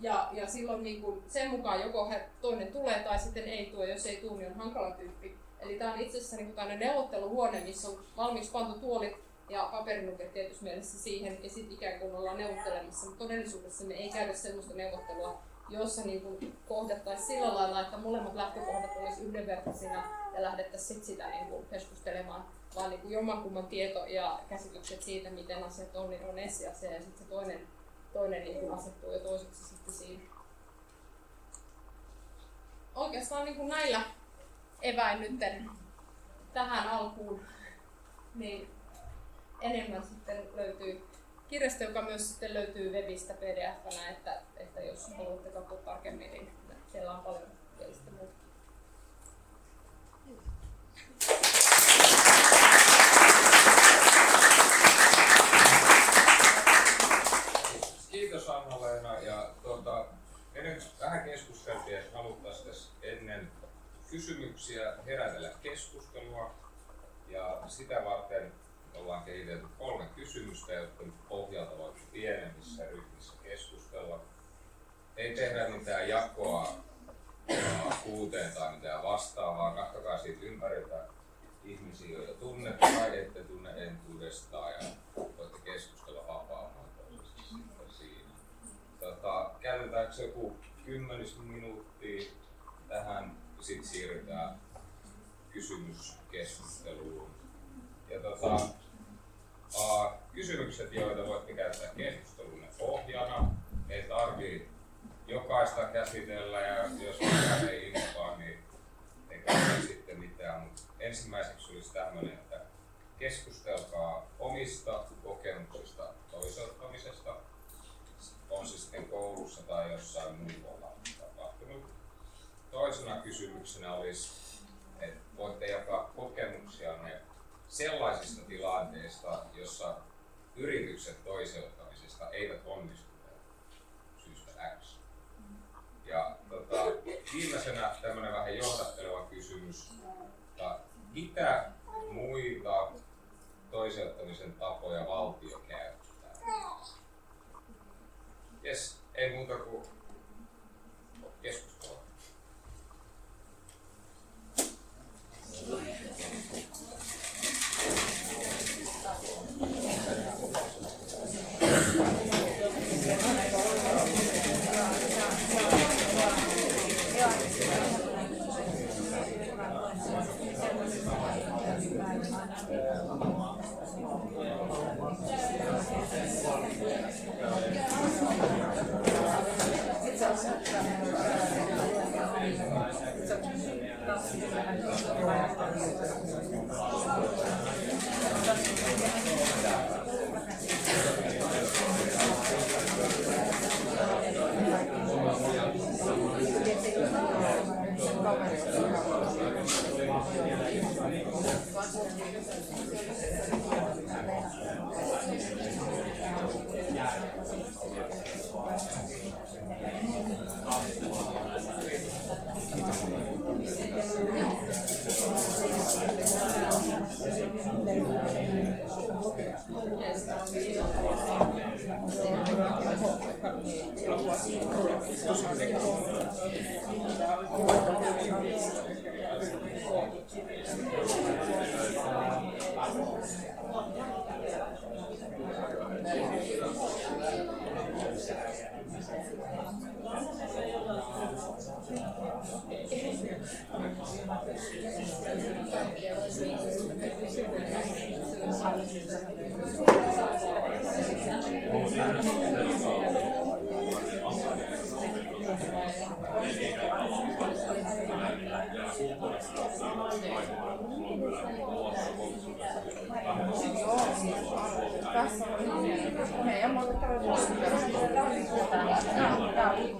Ja, ja silloin niin kuin sen mukaan joko he, toinen tulee tai sitten ei tuo, jos ei tule, niin on hankala tyyppi. Eli tämä on itse asiassa niin neuvotteluhuone, missä on valmiiksi pantu tuolit ja paperinuket tietysti mielessä siihen ja sitten ikään kuin ollaan neuvottelemassa. Mutta todellisuudessa me ei käydä sellaista neuvottelua, jossa niin kuin kohdattaisiin sillä lailla, että molemmat lähtökohdat olisivat yhdenvertaisina ja lähdettäisiin sit sitä niin kuin keskustelemaan, vaan niin kuin jommankumman tieto ja käsitykset siitä, miten asiat on, niin on esiasia ja sitten se toinen, toinen niin kuin asettuu jo toiseksi sitten siinä. Oikeastaan niin kuin näillä eväin nyt tähän alkuun, niin enemmän sitten löytyy kirjasto, joka myös sitten löytyy webistä pdf että, että jos haluatte katsoa tarkemmin, niin siellä on paljon kielistä muuta. Kiitos Anna-Leena. Ja tuota, ennen vähän keskusteltiin, että haluttaisiin ennen kysymyksiä herätellä keskustelua. Ja sitä varten ollaan kehitelty kolme kysymystä, jotka pohjalta voi pienemmissä ryhmissä keskustella. Ei tehdä mitään jakoa kuuteen tai mitään vastaavaa. Katsokaa siitä ympäriltä ihmisiä, joita tunnette tai ette tunne entuudestaan ja voitte keskustella vapaa-muotoisesti siinä. Tota, käytetäänkö joku kymmenisen minuuttia tähän, sitten siirrytään kysymyskeskusteluun. Ja tota, kysymykset, joita voitte käyttää keskustelun pohjana, ei tarvii jokaista käsitellä ja jos mitään ei innokaa, niin ei kannata sitten mitään. Mutta ensimmäiseksi olisi tämmöinen, että keskustelkaa omista kokemuksista toiseuttamisesta, on se sitten koulussa tai jossain muualla tapahtunut. Toisena kysymyksenä olisi, että voitte jakaa kokemuksianne sellaisista tilanteista, jossa yritykset toiseuttamisesta eivät onnistu syystä X. Ja tota, viimeisenä tämmöinen vähän johdatteleva kysymys. Mutta mitä muita toiseuttamisen tapoja valtio käyttää? Jes, ei muuta kuin keskustelua. Yeah. 失礼します。É, uma outra. Não, não.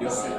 Eu sei.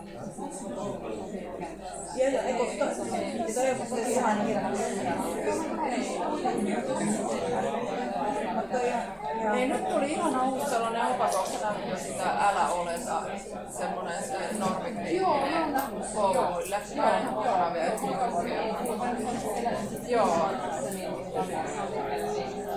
joo, toi, toi on musta ihan hirveän Ei nyt tuli ihan uusi sellainen opakossa sitä älä oleta, semmoinen se normikriittinen kouluille. Joo, vastaavia Joo.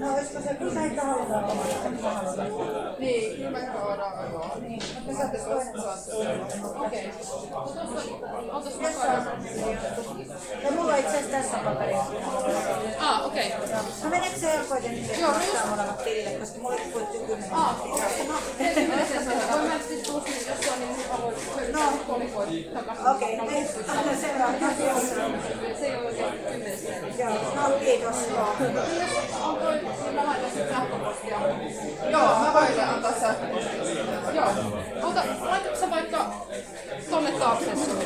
No olisiko se kyllä näitä halutaan Niin, kyllä me saadaan joo. Me saatte tuosta Okei. Ja mulla itse asiassa tässä paperissa. Ah, okei. No meneekö se kuitenkin Joo, maksaa molemmat tilille, koska mulla ei kuitenkin kymmenen. Ah, Voin mä sitten sinne, jos se on niin voi hyödyntää kolikoita takaisin. Okei, no seuraava. Se ei ole oikein kymmenessä. Joo, no kiitos. On toi, mä. Joo, mä voin antaa sähköpostia. Joo. Ota, laitatko sä vaikka tonne taakse sun?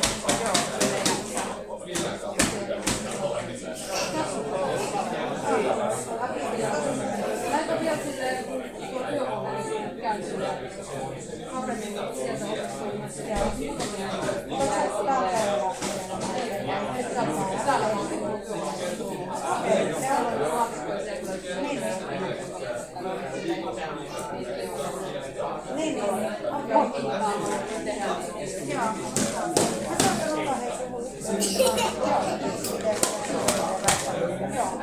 Laita vielä silleen, kun tuo työhuone käynnissä. Harvemmin sieltä Täällä on Niin, niin. Joo. Mä saan ottaa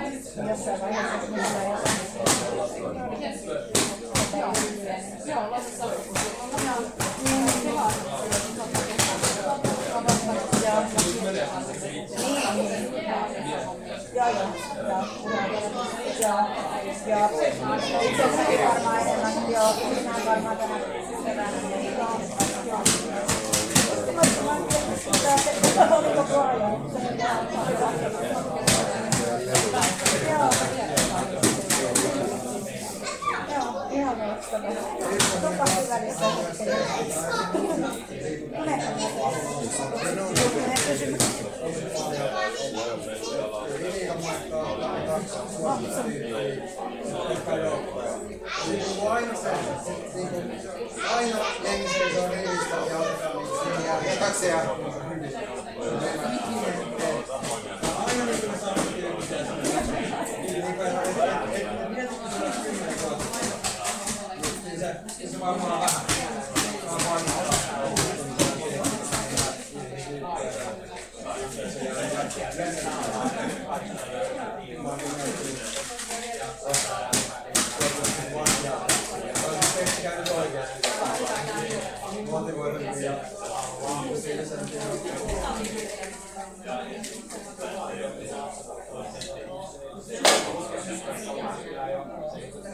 hei Jossain vaiheessa minulla ei Joo, laitetaan. Joo, joo. Joo, joo. Joo. Itse asiassa varmaan enemmän. Joo, minä varmaan tänä keväänä. Joo. Joo. Tämä oli koko ajan. Joo. Joo, kysymyksiä. aina se, niin kuin, aina jengi seisoo rivistä ja niin kaksi ja varmaan vähän.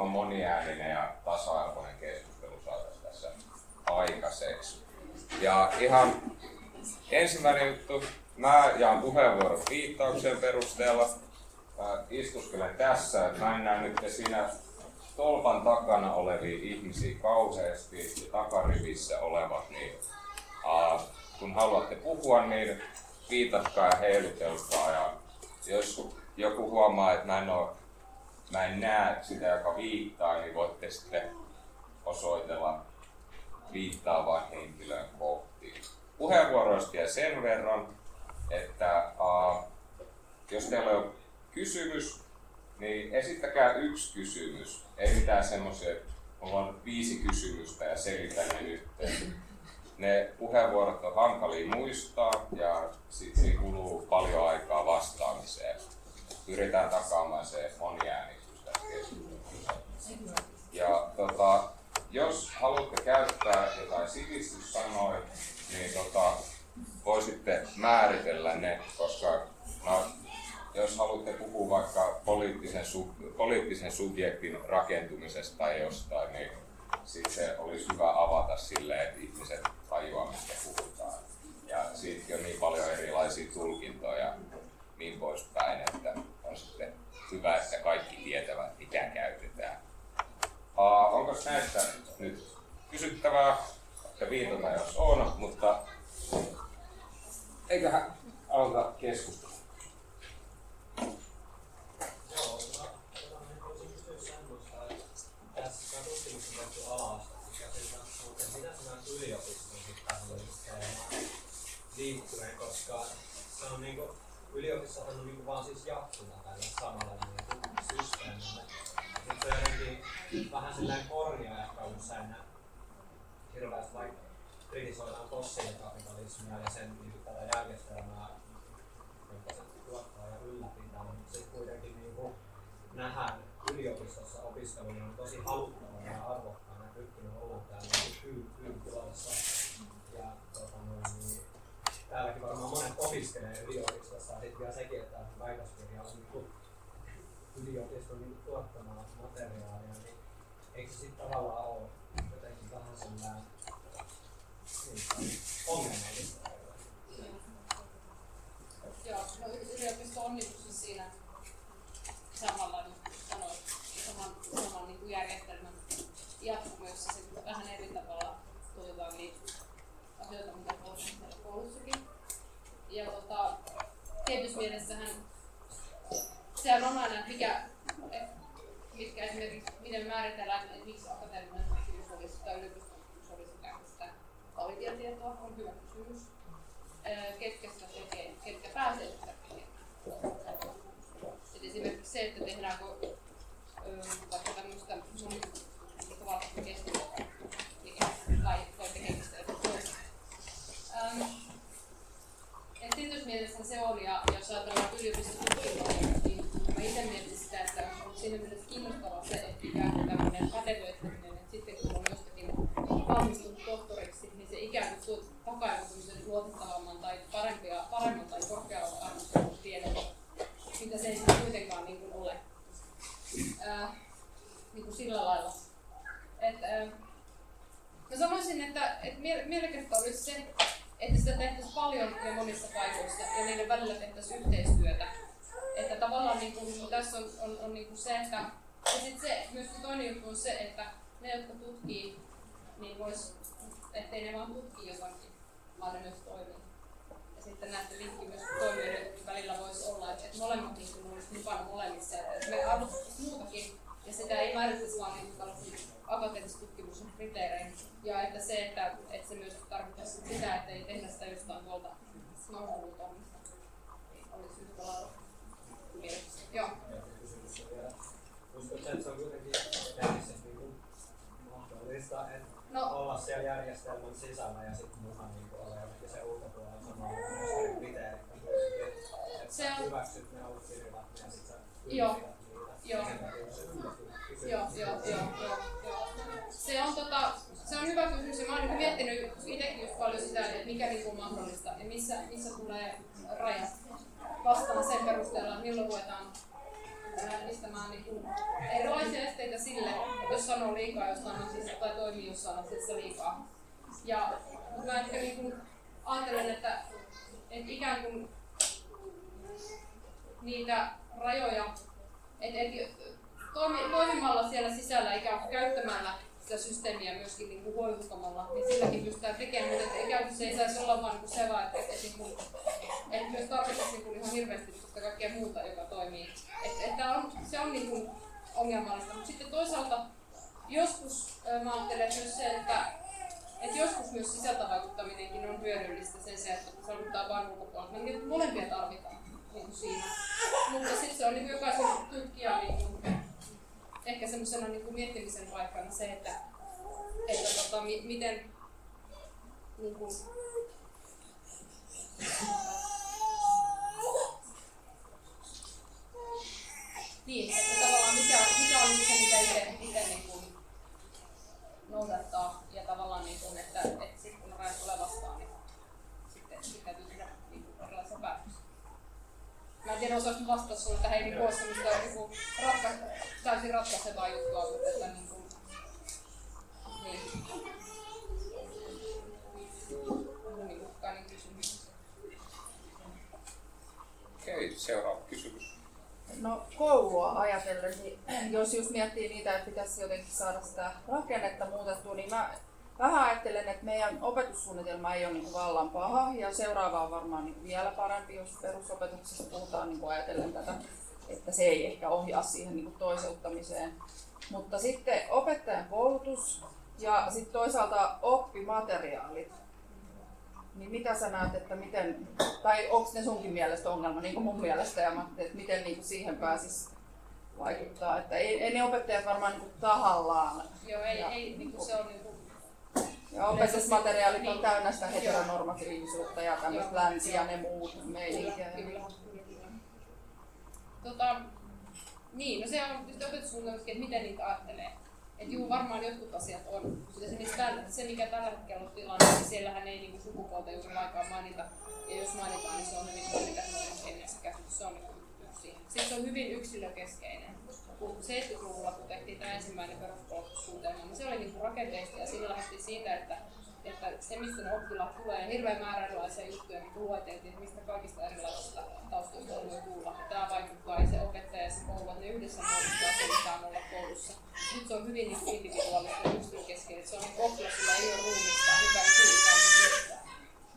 mahdollisimman moniääninen ja tasa-arvoinen keskustelu saataisiin tässä aikaiseksi. Ja ihan ensimmäinen juttu, mä jaan puheenvuoron viittauksen perusteella. Mä istuskelen tässä, että mä en näe nyt siinä tolpan takana olevia ihmisiä kauheasti ja takarivissä olevat, niin uh, kun haluatte puhua, niin viitatkaa ja heilutelkaa ja jos joku huomaa, että mä en, oo, mä en näe sitä, joka viittaa, niin voitte sitten osoitella viittaavaan henkilön kohti. Puheenvuoroista ja sen verran, että uh, jos teillä on kysymys, niin esittäkää yksi kysymys. Ei mitään semmoisia, että on viisi kysymystä ja selitän ne nyt. Ne puheenvuorot on hankalia muistaa ja sitten kuluu paljon aikaa vastaamiseen. Pyritään takaamaan se keskustelussa. Ja tota, jos haluatte käyttää jotain sivistyssanoja, niin tota, voisitte määritellä ne, koska no, jos haluatte puhua vaikka poliittisen, sub, poliittisen subjektin rakentumisesta tai jostain, niin sitten se olisi hyvä avata silleen, että ihmiset tajuaa, mistä puhutaan. Ja siitäkin on niin paljon erilaisia tulkintoja ja niin poispäin, että on sitten hyvä, että kaikki tietävät, mitä käytetään. Uh, onko näistä nyt kysyttävää ja viitata, jos on, mutta eiköhän aloita keskustelua. Liittyen, koska se on niinku, yliopistohan on niinku vaan siis jatkuna silleen korjaa ehkä usein hirveästi vaikka kritisoidaan fossiilikapitalismia ja sen niinku tätä järjestelmää, jonka se tuottaa ja ylläpitää, mutta sitten kuitenkin niinku nähdään yliopistossa opiskelun on tosi haluttavaa ja arvokkaana ja pystynyt olla täällä kyyn, kyyn tilassa. Ja tota, noin, niin, täälläkin varmaan monet opiskelee yliopistossa ja sitten vielä sekin, että väitöskirja on niin yliopiston niin tuottamaa materiaalia, niin eikö se sitten tavallaan ole jotenkin vähän sellainen niin, ongelmallista? Joo, no y- yliopisto on niin siis siinä samalla sanoit, saman, saman niin kuin järjestelmän jatkumoissa se vähän eri tavalla tuotetaan niitä asioita, mitä koulussakin. Ja tota, tietyssä mielessähän sehän on aina, mikä, mitkä esimerkiksi, miten määritellään, että miksi akateeminen tutkimus olisi tai yliopistontutkimus olisi ikään kuin sitä kvalitetietoa, on hyvä kysymys. Ketkä sitä tekee, ketkä pääsee sitä tekemään. Esimerkiksi se, että tehdäänkö vaikka tämmöistä monitavallista keskustelua tai, tai tekemistä tietyssä mielessä se on, ja jos ajatellaan yliopistotutkimusta, niin mä itse mietin sitä, että siinä mielessä kiinnostavaa se, että ikään kuin tämmöinen pätevöittäminen, että sitten kun on jostakin valmistunut tohtoriksi, niin se ikään kuin tuo takaisin tämmöisen luotettavamman tai parempia, paremman tai korkealla arvostelun tiedon, mitä se ei sitten kuitenkaan niin kuin ole. Äh, niin kuin sillä lailla. Et, äh, mä sanoisin, että, että mie- mielekästä olisi se, että sitä tehtäisiin paljon ja monissa paikoissa ja niiden välillä tehtäisiin yhteistyötä. Että tavallaan niin kuin, tässä on, on, on niin kuin se, että ja sitten se, myös toinen juttu on se, että ne, jotka tutkii, niin vois, ettei ne vaan tutki jotakin, vaan ne myös toimii. Ja sitten näette linkki myös toimijoiden välillä voisi olla, että, että molemmat niin kuin, olisi mukana molemmissa. Että me arvostettaisiin muutakin, ja sitä ei määritettäisi vaan niin tällaisiin akateemisen tutkimuksen kriteereihin. Ja että se, että, että se myös tarkoittaisi sitä, että ei tehdä sitä jostain tuolta snorkelutoimista, niin olisi yhtä lailla mahdollista, että No, olla siellä järjestelmän sisällä ja sitten mukaan niin olla jotenkin se ulkopuolella samalla kriteerit että Se on- hyväksyt ne ja sitten Joo. Joo. Joo, joo, joo, joo. Se on, tota, se on hyvä kysymys mä oon niinku miettinyt itsekin just paljon sitä, että mikä on mahdollista ja missä, missä tulee rajat vastaan sen perusteella, että milloin ruvetaan ää, edistämään niinku erilaisia esteitä sille, jos sanoo liikaa jostain asiasta tai toimii jossain asiassa liikaa. Ja mä ehkä niinku ajattelen, että, että ikään kuin niitä rajoja, että et, toimi, toimimalla siellä sisällä ikään kuin käyttämällä sitä systeemiä myöskin niin kuin hoivuttamalla, niin silläkin pystytään tekemään, mutta et ikään kuin se ei saisi olla vaan niin kuin se vaan, että, että, että, niin kuin, että myös tarkoittaisi niin ihan hirveästi sitä kaikkea muuta, joka toimii. Että, että on, se on niin kuin ongelmallista, mutta sitten toisaalta joskus mä ajattelen myös se, että että joskus myös sisältövaikuttaminenkin on hyödyllistä sen sijaan, että se on vain ulkopuolelta. Niin molempia tarvitaan niin siinä. Mutta sitten se on niin jokaisen tutkijan niin kuin, ehkä semmoisena niin kuin miettimisen paikkana se, että, että tota, mi, miten niin kuin, niin, että tavallaan mikä, mikä on se, mitä itse, itse niin kuin noudattaa ja tavallaan niin kuin, että, että sitten kun rajat tulee vastaan, niin sitten, sitten täytyy tehdä niin kuin erilaisia päätöksiä. Mä en tiedä, osaanko vastata sulle tähän ei niin ole semmoista niin ratka, täysin ratkaisevaa juttua, mutta että niin kuin, niin. Kysymys. Okei, seuraava kysymys. No koulua ajatellen, niin jos just miettii niitä, että pitäisi jotenkin saada sitä rakennetta muutettua, niin mä vähän ajattelen, että meidän opetussuunnitelma ei ole niin vallan paha ja seuraava on varmaan niin vielä parempi, jos perusopetuksessa puhutaan niin ajatellen tätä, että se ei ehkä ohjaa siihen niin toiseuttamiseen. Mutta sitten opettajan koulutus ja sitten toisaalta oppimateriaalit. Niin mitä sä näet, että miten, tai onko ne sunkin mielestä ongelma, niin kuin mun mielestä, ja mä, että miten niin kuin siihen pääsis vaikuttaa. Että ei, ei ne opettajat varmaan niin kuin tahallaan. Joo, ei, Ja- ei niin kuin se on niin kuin, Ja opetusmateriaalit on Niin. täynnä sitä heteronormatiivisuutta ja tämmöistä Joo, länsiä ja joo. ne muut meininkiä. Kyllä, kyllä. Tota, niin, no se on tietysti opetussuunnitelmassakin, että miten niitä ajattelee. Että juu, varmaan jotkut asiat on. Mutta esimerkiksi tällä, se, mikä tällä hetkellä on tilanne, niin siellähän ei niinku sukupuolta juuri lainkaan mainita. Ja jos mainitaan, niin se on hyvin se käsitys. Se on yksi siihen. Sitten se on hyvin yksilökeskeinen. Kun 70-luvulla, kun tehtiin tämä ensimmäinen peruskoulutussuunnitelma, niin se oli niinku rakenteista ja sillä lähdettiin siitä, että että se, mistä ne oppilaat tulee, hirveän määrä erilaisia juttuja, niin kuin lueteltiin, että mistä kaikista erilaisista taustoista on voi tulla. Ja tämä vaikuttaa, ja se opettaja ja se koulu, ne yhdessä muodostaa sen, mitä on olla koulussa. Nyt se on hyvin niin individuaalista yksilökeskeinen. Se on niin oppilas, ei ole ruumista, hyvä mistään.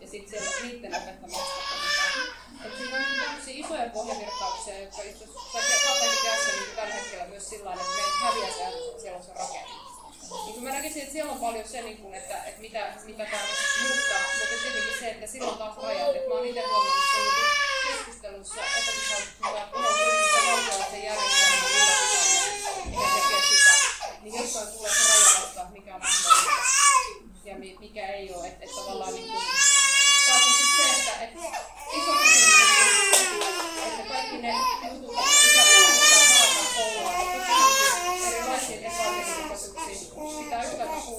Ja sitten siellä niiden opettamista. Että siinä on tämmöisiä isoja pohjavirtauksia, jotka itse asiassa tässä niin tällä hetkellä myös sillä tavalla, että meidän häviää se siellä on se rakenne. Niin kuin mä näkisin, että siellä on paljon se, niin kuin, että, että mitä, mitä tarvitsisi muuttaa, mutta tietenkin se, että silloin taas rajat. Että mä oon itse huomannut sen niin keskustelussa opetushallituksen kanssa, että on kuitenkin se valtiollisen järjestelmän ylläpitäminen, mikä tekee sitä. Niin jossain tulee se raja vastaan, mikä on mahdollista ja mi- mikä ei ole. Että, että tavallaan niin kuin, taas on sitten se, että, että iso kysymys on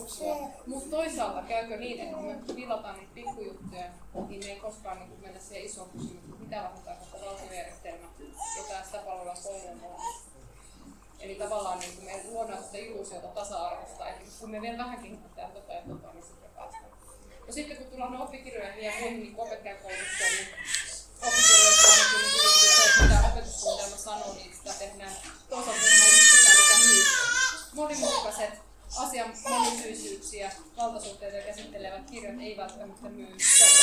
se, että. Mutta toisaalta käykö niin, että kun me vilataan niitä pikkujuttuja, niin me ei koskaan niin mennä siihen isoon kysymykseen, mitä rahoittaa koko valtiojärjestelmä ja tämä sitä palvelua olemassa. Eli tavallaan niin me luodaan sitä illuusiota tasa-arvosta, että kun me vielä vähänkin tehdään tota ja tota, niin sitten päästään. Ja sitten kun tullaan oppikirjoihin ja muihin niin opettajakoulutuksiin, niin oppikirjoissa ainakin niin yritetty se, että mitä opetussuunnitelma sanoo, niin sitä tehdään tosiaan ihan sitä, mikä myy. Monimutkaiset asian monisyisyyksiä, valtasuhteita käsittelevät kirjat ei välttämättä myy. Tässä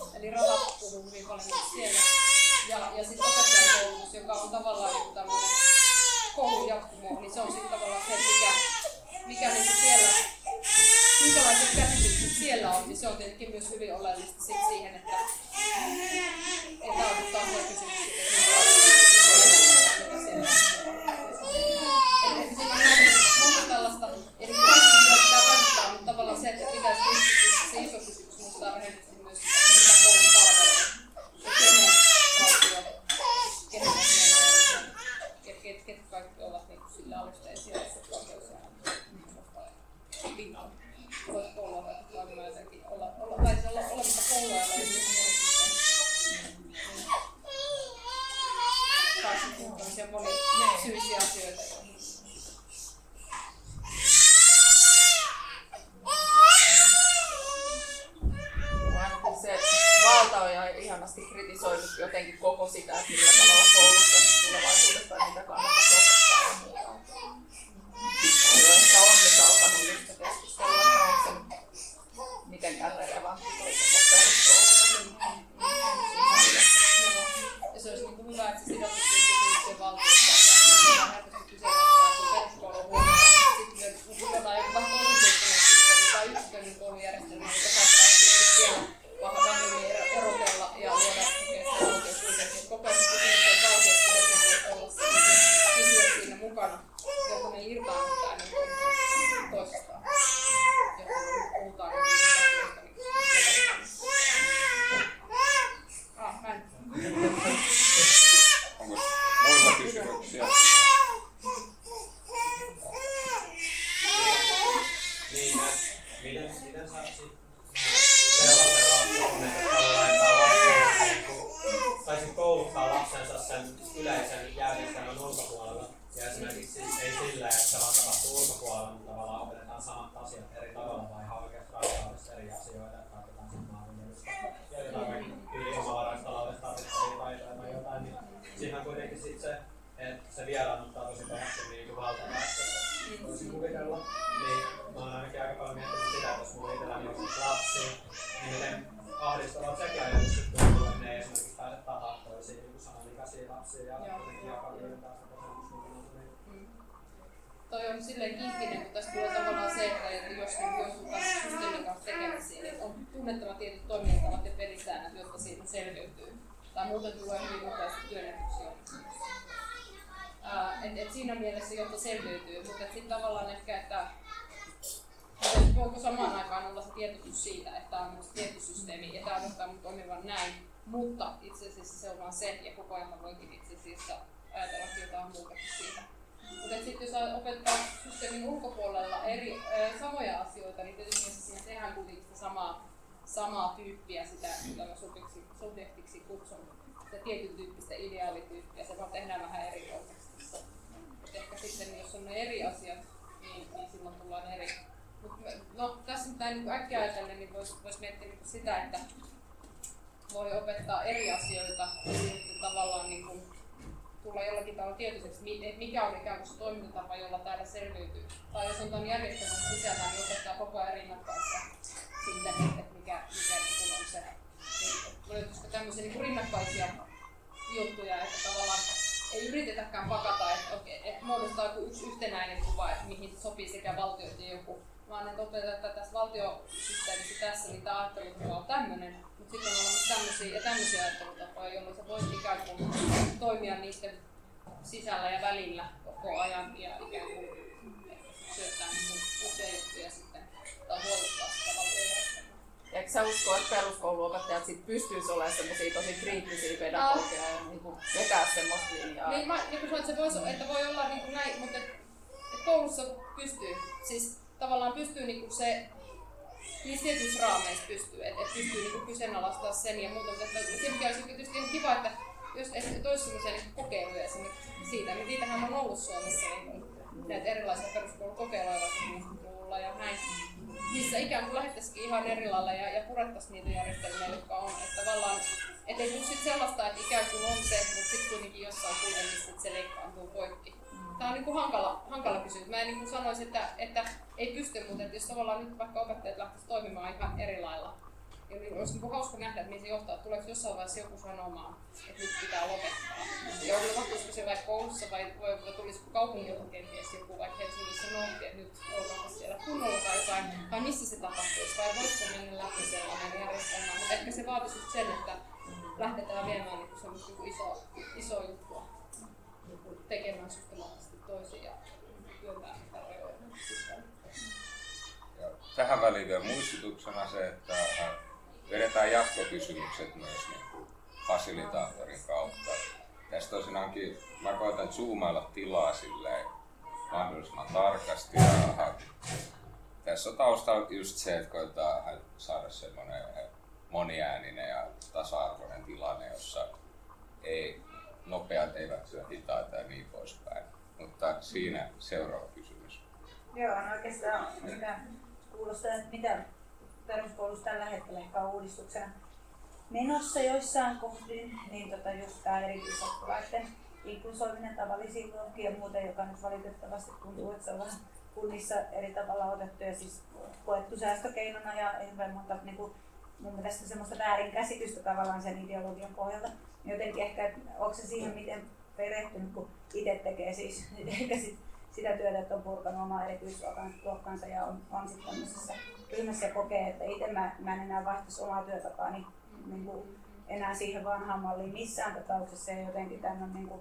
on Eli rahat puhuu hyvin paljon siellä. Ja, ja sitten opettajakoulutus, joka on tavallaan joku tämmöinen koulun jatkumo, niin se on sitten tavallaan se, mikä, mikä niin siellä minkälaiset käsitykset siellä on, niin se on tietenkin myös hyvin oleellista sit siihen, että, että tämä näin monta tällaista, pitää kannattaa, mutta tavallaan se, että pitäisi se iso kysymys muistaa rehellisesti myös, että itse asiassa se on vaan se ja koko ajan mä voinkin itse asiassa ajatella jotain muutakin siitä. Mutta sitten jos opettaa systeemin ulkopuolella eri, ö, samoja asioita, niin tietysti siinä tehdään kuitenkin sitä samaa, samaa tyyppiä, sitä mitä mä subjektiksi, subjektiksi kutsun, sitä tietyn tyyppistä ideaalityyppiä, se vaan tehdään vähän eri kontekstissa. Et ehkä sitten jos on ne eri asiat, niin, niin silloin tullaan eri. Mut, no, tässä nyt näin niin äkkiä ajatellen, niin voisi vois miettiä niin sitä, että voi opettaa eri asioita ja sitten tavallaan niin kuin tulla jollakin tavalla tietoiseksi, että mikä on ikään kuin se toimintatapa, jolla täällä selviytyy. Tai jos on tämän järjestelmän sisällä, niin opettaa koko ajan rinnakkaissa sitten, että mikä, mikä niin on se. Löytyisikö tämmöisiä niin kuin rinnakkaisia juttuja, että tavallaan ei yritetäkään pakata, että, okei, että muodostaa joku yksi yhtenäinen kuva, että mihin sopii sekä valtio että joku, vaan että opetetaan, että tässä valtiosysteemissä tässä, niin tämä ajattelutapa on tämmöinen, mutta sitten on olemassa tämmöisiä ja tämmöisiä ajattelutapoja, jolloin sä voit ikään kuin toimia niiden sisällä ja välillä koko ajan ja ikään kuin syöttää niin uusia juttuja sitten tai huoluttaa sitä valtiojärjestelmää. Eikö sä usko, että peruskouluopettajat sit pystyisi olemaan semmoisia tosi kriittisiä pedagogeja ja niin kuin vetää semmoista linjaa? Niin, mä, niin kuin sanoin, että se voisi, että voi olla niin kuin näin, mutta et, et koulussa pystyy. Siis tavallaan pystyy niin kuin se, niissä tietyissä raameissa pystyy, että et pystyy niin kuin kyseenalaistaa sen ja muuta. Mutta se mikä olisi tietysti ihan kiva, että jos olisi sellaisia niin kokeiluja esimerkiksi siitä, niin niitähän on ollut Suomessa niin näitä erilaisia peruskoulukokeiluja vaikka 60-luvulla ja näin, missä ikään kuin lähettäisikin ihan eri lailla ja, ja purettaisiin niitä järjestelmiä, jotka on. Että tavallaan, ettei tule sit sellaista, että ikään kuin on se, mutta sitten kuitenkin jossain kuitenkin sit se leikkaantuu poikki. Tämä on niin kuin hankala, hankala kysymys. Mä en niin kuin sanoisi, että, että ei pysty, mutta että jos tavallaan nyt vaikka opettajat lähtisivät toimimaan ihan eri lailla, niin olisi niin hauska nähdä, että mihin se johtaa. Tuleeko jossain vaiheessa joku sanomaan, että nyt pitää lopettaa? Ja tapahtuisiko se vaikka koulussa vai, vai, vai tulisiko kaupungilta kenties joku vaikka Helsingissä sanoa, että nyt ollaan siellä kunnolla tai jotain, vai missä se tapahtuisi, vai voisiko mennä läpi sellainen järjestelmä. Mutta ehkä se vaatisi sen, että lähdetään viemään niin semmoista niin isoa, isoa juttua tekemään systemaattisesti toisin ja tähän väliin vielä muistutuksena se, että äh, vedetään jatkokysymykset myös niin kuin fasilitaattorin kautta. Tässä tosiaankin mä koitan zoomailla tilaa silleen mahdollisimman tarkasti. Ja äh, tässä on taustalla just se, että koetaan saada semmoinen moniääninen ja tasa-arvoinen tilanne, jossa ei, nopeat eivät syö hitaita ja niin poispäin. Mutta siinä seuraava kysymys. Joo, no oikeastaan mitä kuulostaa, että mitä peruskoulussa tällä hetkellä ehkä on uudistuksena menossa joissain kohdin, niin tota just tämä erityisoppilaiden inklusoiminen tavallisiin luokkiin ja muuten, joka nyt valitettavasti tuntuu, että se on kunnissa eri tavalla otettu ja siis koettu säästökeinona ja hirveän monta niin kuin, mun mielestä semmoista väärinkäsitystä tavallaan sen ideologian pohjalta. Jotenkin ehkä, onko se siihen miten perehtynyt, kun itse tekee siis ehkä sit sitä työtä, että on purkanut omaa erityisluokkansa ja on, on sitten tämmöisessä ryhmässä ja kokee, että itse mä, mä en enää vaihtaisi omaa työtapaa, niin, niin kuin, enää siihen vanhaan malliin missään tapauksessa. Ja jotenkin tämän niin kuin,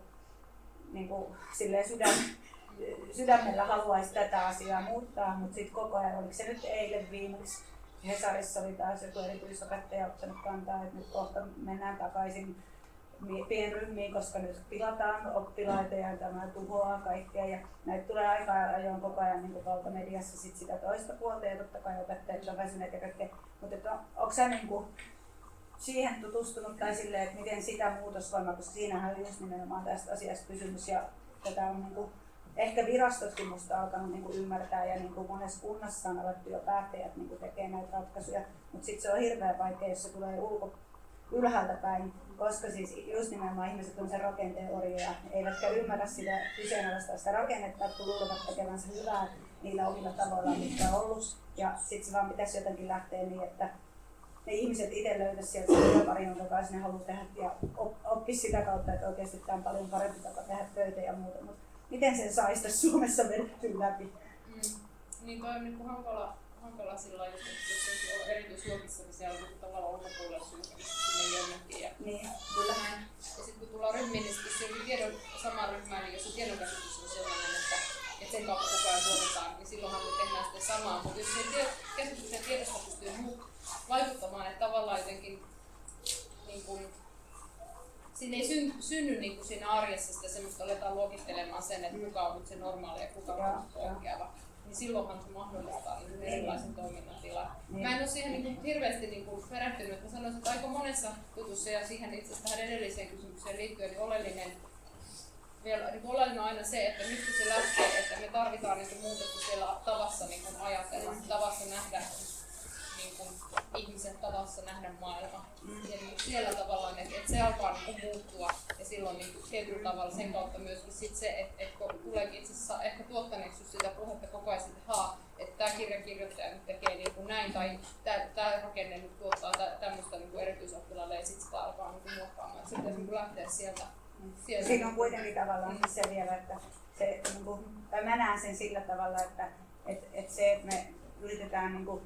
niin kuin, silleen sydän, sydämellä haluaisi tätä asiaa muuttaa, mutta sitten koko ajan, oliko se nyt eilen viimeksi, Hesarissa oli taas joku erityisopettaja ottanut kantaa, että nyt kohta mennään takaisin pienryhmiin, koska nyt pilataan oppilaita ja tämä tuhoaa kaikkea. Ja näitä tulee aika ajoin koko ajan niin valtamediassa sit sitä toista puolta ja totta kai opettajat on väsyneet ja kaikkea. Mutta on, onko sä niin kuin siihen tutustunut tai silleen, että miten sitä muutosvoimaa, koska siinähän on just nimenomaan tästä asiasta kysymys ja tätä on niin kuin ehkä virastotkin musta alkanut niin ymmärtää ja niin kuin monessa kunnassa on alettu jo päättäjät niin tekee näitä ratkaisuja, mutta sitten se on hirveän vaikea, jos se tulee ulko, ylhäältä päin, koska siis just nimenomaan ihmiset on sen rakenteen eivätkä ymmärrä sitä kyseenalaistaa sitä rakennetta, kun luulevat tekevänsä hyvää niillä omilla tavoillaan, mitkä on ollut. Ja sitten se vaan pitäisi jotenkin lähteä niin, että ne ihmiset itse löytäisivät sieltä sen työparin, jonka kanssa ne haluaa tehdä ja oppisi sitä kautta, että oikeasti tämä on paljon parempi tapa tehdä töitä ja muuta. Mutta miten sen saisi Suomessa vedettyä läpi? Mm. Niin toi on niin hankala, hankala sillä lailla, että jos on erityisluokissa, niin siellä on tavallaan ulkopuolella sinne jonnekin. Ja, niin, kyllä. Ja sitten kun tullaan ryhmiin, niin sitten jos tiedon, samaan ryhmään, niin jos se tiedonkäsitys on sellainen, että, että sen kautta koko ajan tuotetaan, niin silloinhan me tehdään sitten samaa. Mutta jos sen käsityksen tiedosta pystyy vaikuttamaan, että tavallaan jotenkin niin kuin, siinä ei synny, synny niin kuin siinä arjessa sitä semmoista, aletaan luokittelemaan sen, että kuka on nyt se normaali ja kuka on poikkeava. Niin silloinhan se mahdollistaa niin erilaisen toiminnan. Niin. Mä en ole siihen niin kuin hirveästi niin kuin perehtynyt, että sanoisin, että aika monessa jutussa ja siihen itse asiassa tähän edelliseen kysymykseen liittyen niin oleellinen vielä niin oleellinen on aina se, että mistä se lähtee, että me tarvitaan niin muutosta siellä tavassa niin ajatella, tavassa nähdä kuin, ihmisen tavassa nähdä maailma. Mm. Ja niin siellä tavallaan, että, että se alkaa niin kuin, muuttua ja silloin niin kuin, tietyllä tavalla sen kautta myöskin sit se, että, että kun tuleekin itse asiassa ehkä tuottaneeksi sitä puhetta koko ajan, että haa, että tämä kirjankirjoittaja nyt tekee niin kuin näin tai tämä rakenne nyt tuottaa tämmöistä niin erityisoppilaille ja sitten sitä alkaa niin kuin, muokkaamaan. Että se pitäisi niin lähteä sieltä. sieltä. Siinä on kuitenkin tavallaan mm. se vielä, että se, niin kuin, tai mä näen sen sillä tavalla, että, että, että se, että me yritetään niin kuin,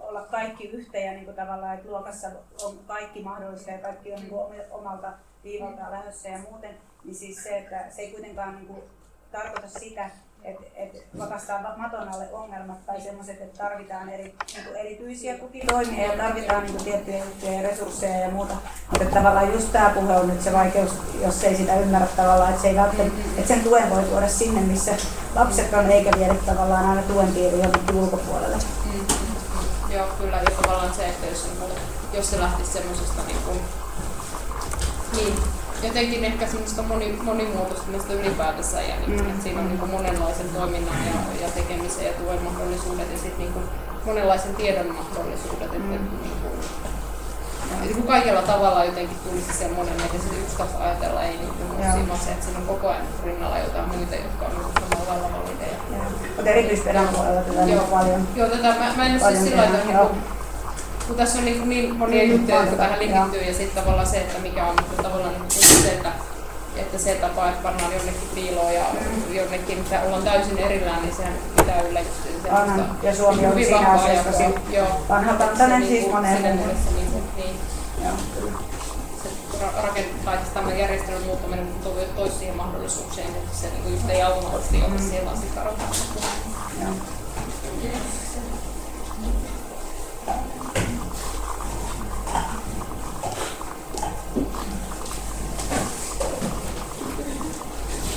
olla kaikki yhteen ja niin kuin tavallaan, että luokassa on kaikki mahdollista ja kaikki on niin kuin omalta viivaltaan lähdössä ja muuten, niin siis se, että se ei kuitenkaan niin kuin tarkoita sitä, että et vakastaa maton alle ongelmat tai semmoiset, että tarvitaan eri, niin erityisiä tukitoimia ja tarvitaan niin tiettyjä juttuja ja resursseja ja muuta. Mutta tavallaan just tämä puhe on nyt se vaikeus, jos ei sitä ymmärrä tavallaan, että, se ei että sen tuen voi tuoda sinne, missä lapset on, eikä viedä tavallaan aina tuen piiriin jonnekin ulkopuolelle. Kyllä. Ja tavallaan se, että jos, jos se lähtisi semmoisesta niin kuin, niin, jotenkin ehkä semmoista moni, monimuotoistumista ylipäätänsä ja niin, mm. että siinä on niin kuin monenlaisen toiminnan ja, ja tekemisen ja tuen mahdollisuudet ja sitten niin kuin monenlaisen tiedon mahdollisuudet. Mm. Että, niin kuin, niin kuin kaikella tavalla jotenkin tulisi semmoinen, että se yksi tapa ajatella ei niin kuin Joo. simase, että siinä on koko ajan rinnalla jotain muita, jotka on niin samalla valideja. Mutta erityisperän puolella tätä Joo. on paljon. Joo, tätä mä, mä en ole siis sillä lailla, tehdään, niin kuin, kun tässä on niin, niin monia Niin, juttuja, jotka tähän linkittyy, ja sitten tavallaan se, että mikä on niin tavallaan niin se, että, että se tapa, että pannaan jonnekin piiloon ja jonnekin, mitä ollaan täysin erillään, niin sehän pitää yllä Onhan, ja Suomi on hyvin siinä asiassa vanhakantainen siis niinku moneen siinä muuhun. mielessä niinku, niin, Joo, kyllä. se ra- rakentaa siis tämän järjestelmän muuttaminen to- toisi siihen mahdollisuuksien, että se niinku just ei automaattisesti ole siihen vaan sitten.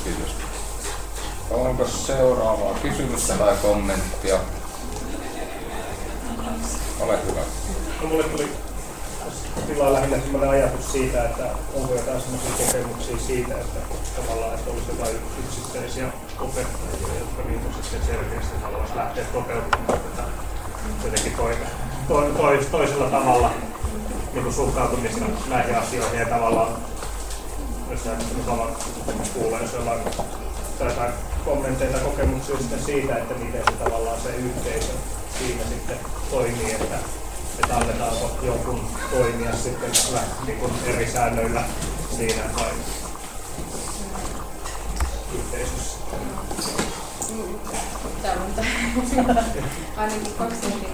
Kiitos. Onko seuraavaa kysymystä tai kommenttia? Ole hyvä. No, mulle tuli tilaa lähinnä sellainen ajatus siitä, että onko jotain sellaisia kokemuksia siitä, että tavallaan että olisi jotain yksittäisiä opettajia, jotka niin sitten selkeästi haluaisi lähteä toteuttamaan tätä jotenkin toi, toi, toi, toisella tavalla niin kuin suhtautumista näihin asioihin. Ja tavallaan jos mukava kuulla, jos jollain tai jotain kommentteja kokemuksia sitten siitä, että miten se tavallaan se yhteisö siinä sitten toimii, että, että annetaanko jonkun toimia sitten vähän niin kuin eri säännöillä siinä vai yhteisössä. Täällä on ainakin kaksi tuntia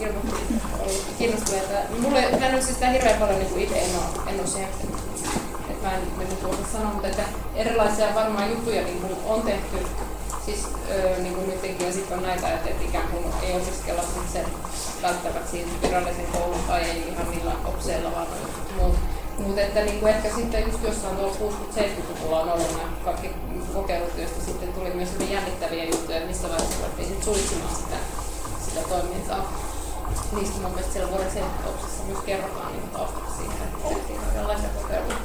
ilmoitti ollut kiinnostuneita. Mulle, mä en ole siis hirveän paljon niin itse en ole, en ole että mä en niin kuin osaa sanoa, mutta että erilaisia varmaan juttuja niin kuin on tehty. Siis niin kuin nytkin ja sitten on näitä, että, että ikään kuin ei opiskella sen välttämättä siinä virallisen koulun tai ei ihan niillä opseilla, vaan on muut. Mutta että niin kuin ehkä sitten just jossain tuolla 60-70-luvulla on ollut nämä kaikki kokeilut, joista sitten tuli myös hyvin jännittäviä juttuja, missä vaiheessa ruvettiin sitten suitsimaan sitä, sitä toimintaa. Niistä mun mielestä siellä vuoden 70 myös kerrotaan niin taustaksi siitä, että tehtiin erilaisia kokeiluja.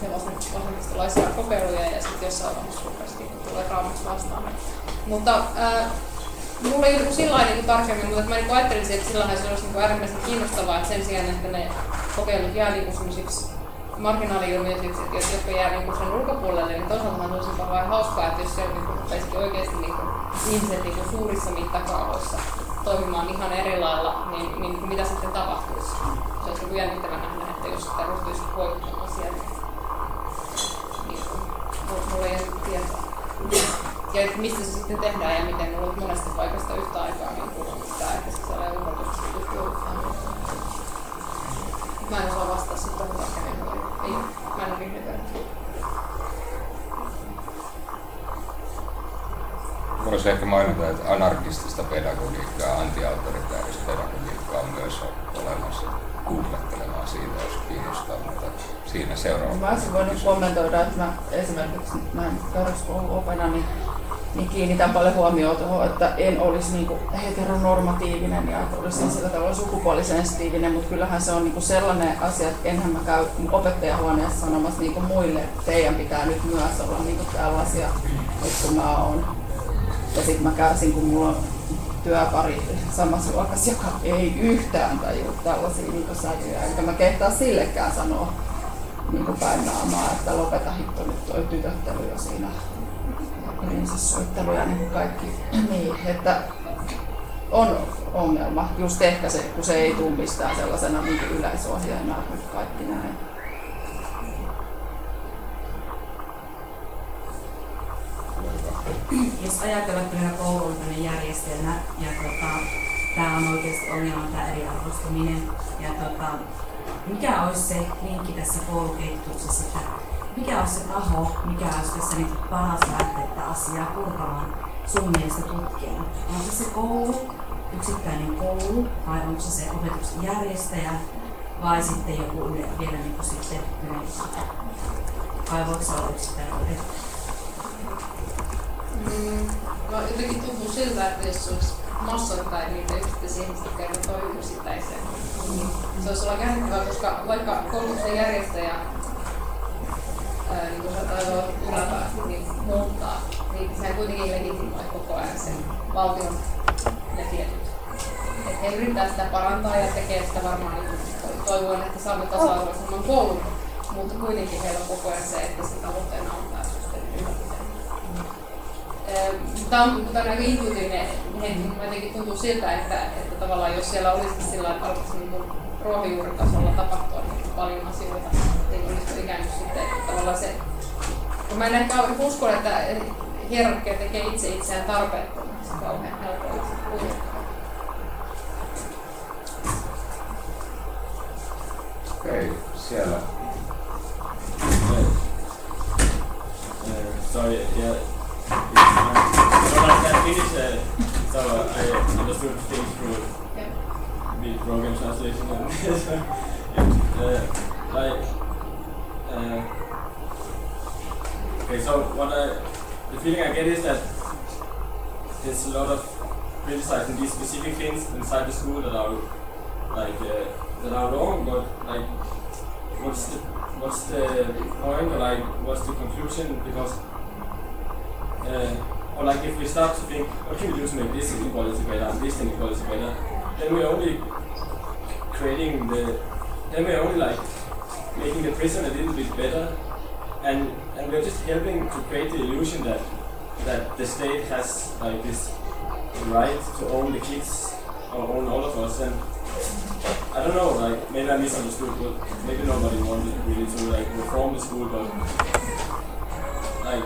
Se vasemmistolaisia kokeiluja ja sitten jossain vaiheessa rupesi niin tulee raamassa vastaan. Mutta ää, mulla ei ole sillä lailla niin tarkemmin, mutta mä niin ajattelisin, että sillähän se olisi niin äärimmäisen kiinnostavaa, että sen sijaan, että ne kokeilut jää niin semmoisiksi marginaali-ilmiöisiksi, että jotka jää niin sen ulkopuolelle, niin toisaalta se olisi kauhean hauskaa, että jos siellä niin rupeisikin oikeasti niin kuin, ihmiset niin kuin suurissa mittakaavoissa toimimaan ihan eri lailla, niin, niin mitä sitten tapahtuisi? Se olisi niin jännittävää nähdä, että jos sitä ryhtyisi voittamaan sieltä. Niin, mulla- mulla ei ole tietoa. Ja että mistä se sitten tehdään ja miten ne ollut monesta paikasta yhtä aikaa niin kuin sitä, että se pystyy ottamaan. Mä en osaa vastata sitten tuohon tarkemmin. Ei, mä en ole vihreä. Voisi ehkä mainita, että anarkistista pedagogiikkaa ja anti-autoritaarista pedagogiikkaa on myös olemassa googlettelemaan siitä, jos kiinnostaa, mutta siinä seuraava. Mä olisin voinut kommentoida, että mä esimerkiksi näin peruskouluopena, niin, niin kiinnitän paljon huomioon tuohon, että en olisi niinku heteronormatiivinen ja että olisin sillä tavalla sukupuolisensitiivinen, mutta kyllähän se on niinku sellainen asia, että enhän mä käy opettajahuoneessa sanomassa niinku muille, että teidän pitää nyt myös olla niinku tällaisia, että kun mä oon. Ja sit mä käsin, kun mulla on työpari samassa luokassa, joka ei yhtään tajua tällaisia niin sävyjä, enkä mä kehtaa sillekään sanoa niin päin naamaa, että lopeta hitto nyt toi tytöttely jo siinä prinsessoittelu ja niin kaikki. Niin, että on ongelma, just ehkä se, kun se ei tule mistään sellaisena niin yleisohjeena nyt kaikki näin. jos ajatellaan, että meillä koulu on tämmöinen järjestelmä ja tota, tämä on oikeasti ongelma, tämä eriarvoistuminen. Ja tota, mikä olisi se linkki tässä koulukehityksessä, että mikä olisi se taho, mikä olisi tässä niin paras lähteä tätä asiaa purkamaan sun mielestä tutkijana? Onko se se koulu, yksittäinen koulu, vai onko se se opetuksen järjestäjä, vai sitten joku yle, vielä niin kuin sitten yleensä? Vai voiko se olla yksittäinen opettaja? Mm, mä jotenkin tuntuu siltä, että jos olisi massoittain niitä yksittäisiä ihmisiä, jotka kertoo yksittäiseen, niin se olisi olla käännettävää, koska vaikka koulutuksen järjestäjä ää, niin kuin sanotaan yläpäästä, niin muuttaa, niin sehän kuitenkin legitimoi koko ajan sen valtion ne tietyt. Että he yrittää sitä parantaa ja tekee sitä varmaan niin toivon, että saamme tasa-arvoisemman koulun, mutta kuitenkin heillä on koko ajan se, että se tavoitteena on tämä systeemin Tämä on, tämä on aika intuitiivinen hetki, jotenkin tuntuu siltä, että, että tavallaan jos siellä olisi sillä että niin kuin ruohonjuuritasolla tapahtua niin paljon asioita, niin olisi ikään kuin sitten että tavallaan se, kun mä en ehkä usko, että hierarkia tekee itse itseään tarpeettomaksi kauhean helpolla Okei, okay, siellä. Sorry, yeah. When I can finish, uh, so uh, I understood things through program translation and uh, like uh, okay. So what I the feeling I get is that there's a lot of criticizing these specific things inside the school that are like uh, that are wrong, but like what's the what's the point or like what's the conclusion because uh, or like if we start to think can we do to make this inequality better and this inequality better, then we're only creating the then we're only like making the prison a little bit better and and we're just helping to create the illusion that that the state has like this right to own the kids or own all of us and I don't know, like maybe I misunderstood, but maybe nobody wanted really to like reform the school, but like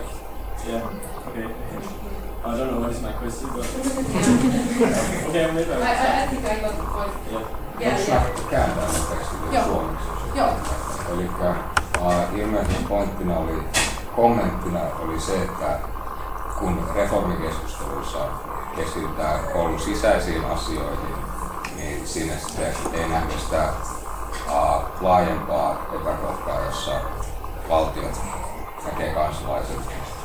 yeah, okay. I don't know what is my question, but okay, maybe I I, I, think I got the point. Yeah. Yeah, yeah. kääntää ne tekstit Joo. suomeksi? Joo. Eli uh, ilmeisesti pointtina oli, kommenttina oli se, että kun reformikeskusteluissa keskitytään koulun sisäisiin asioihin, niin siinä sitten ei nähdä sitä uh, laajempaa epäkohtaa, jossa valtiot näkee kansalaiset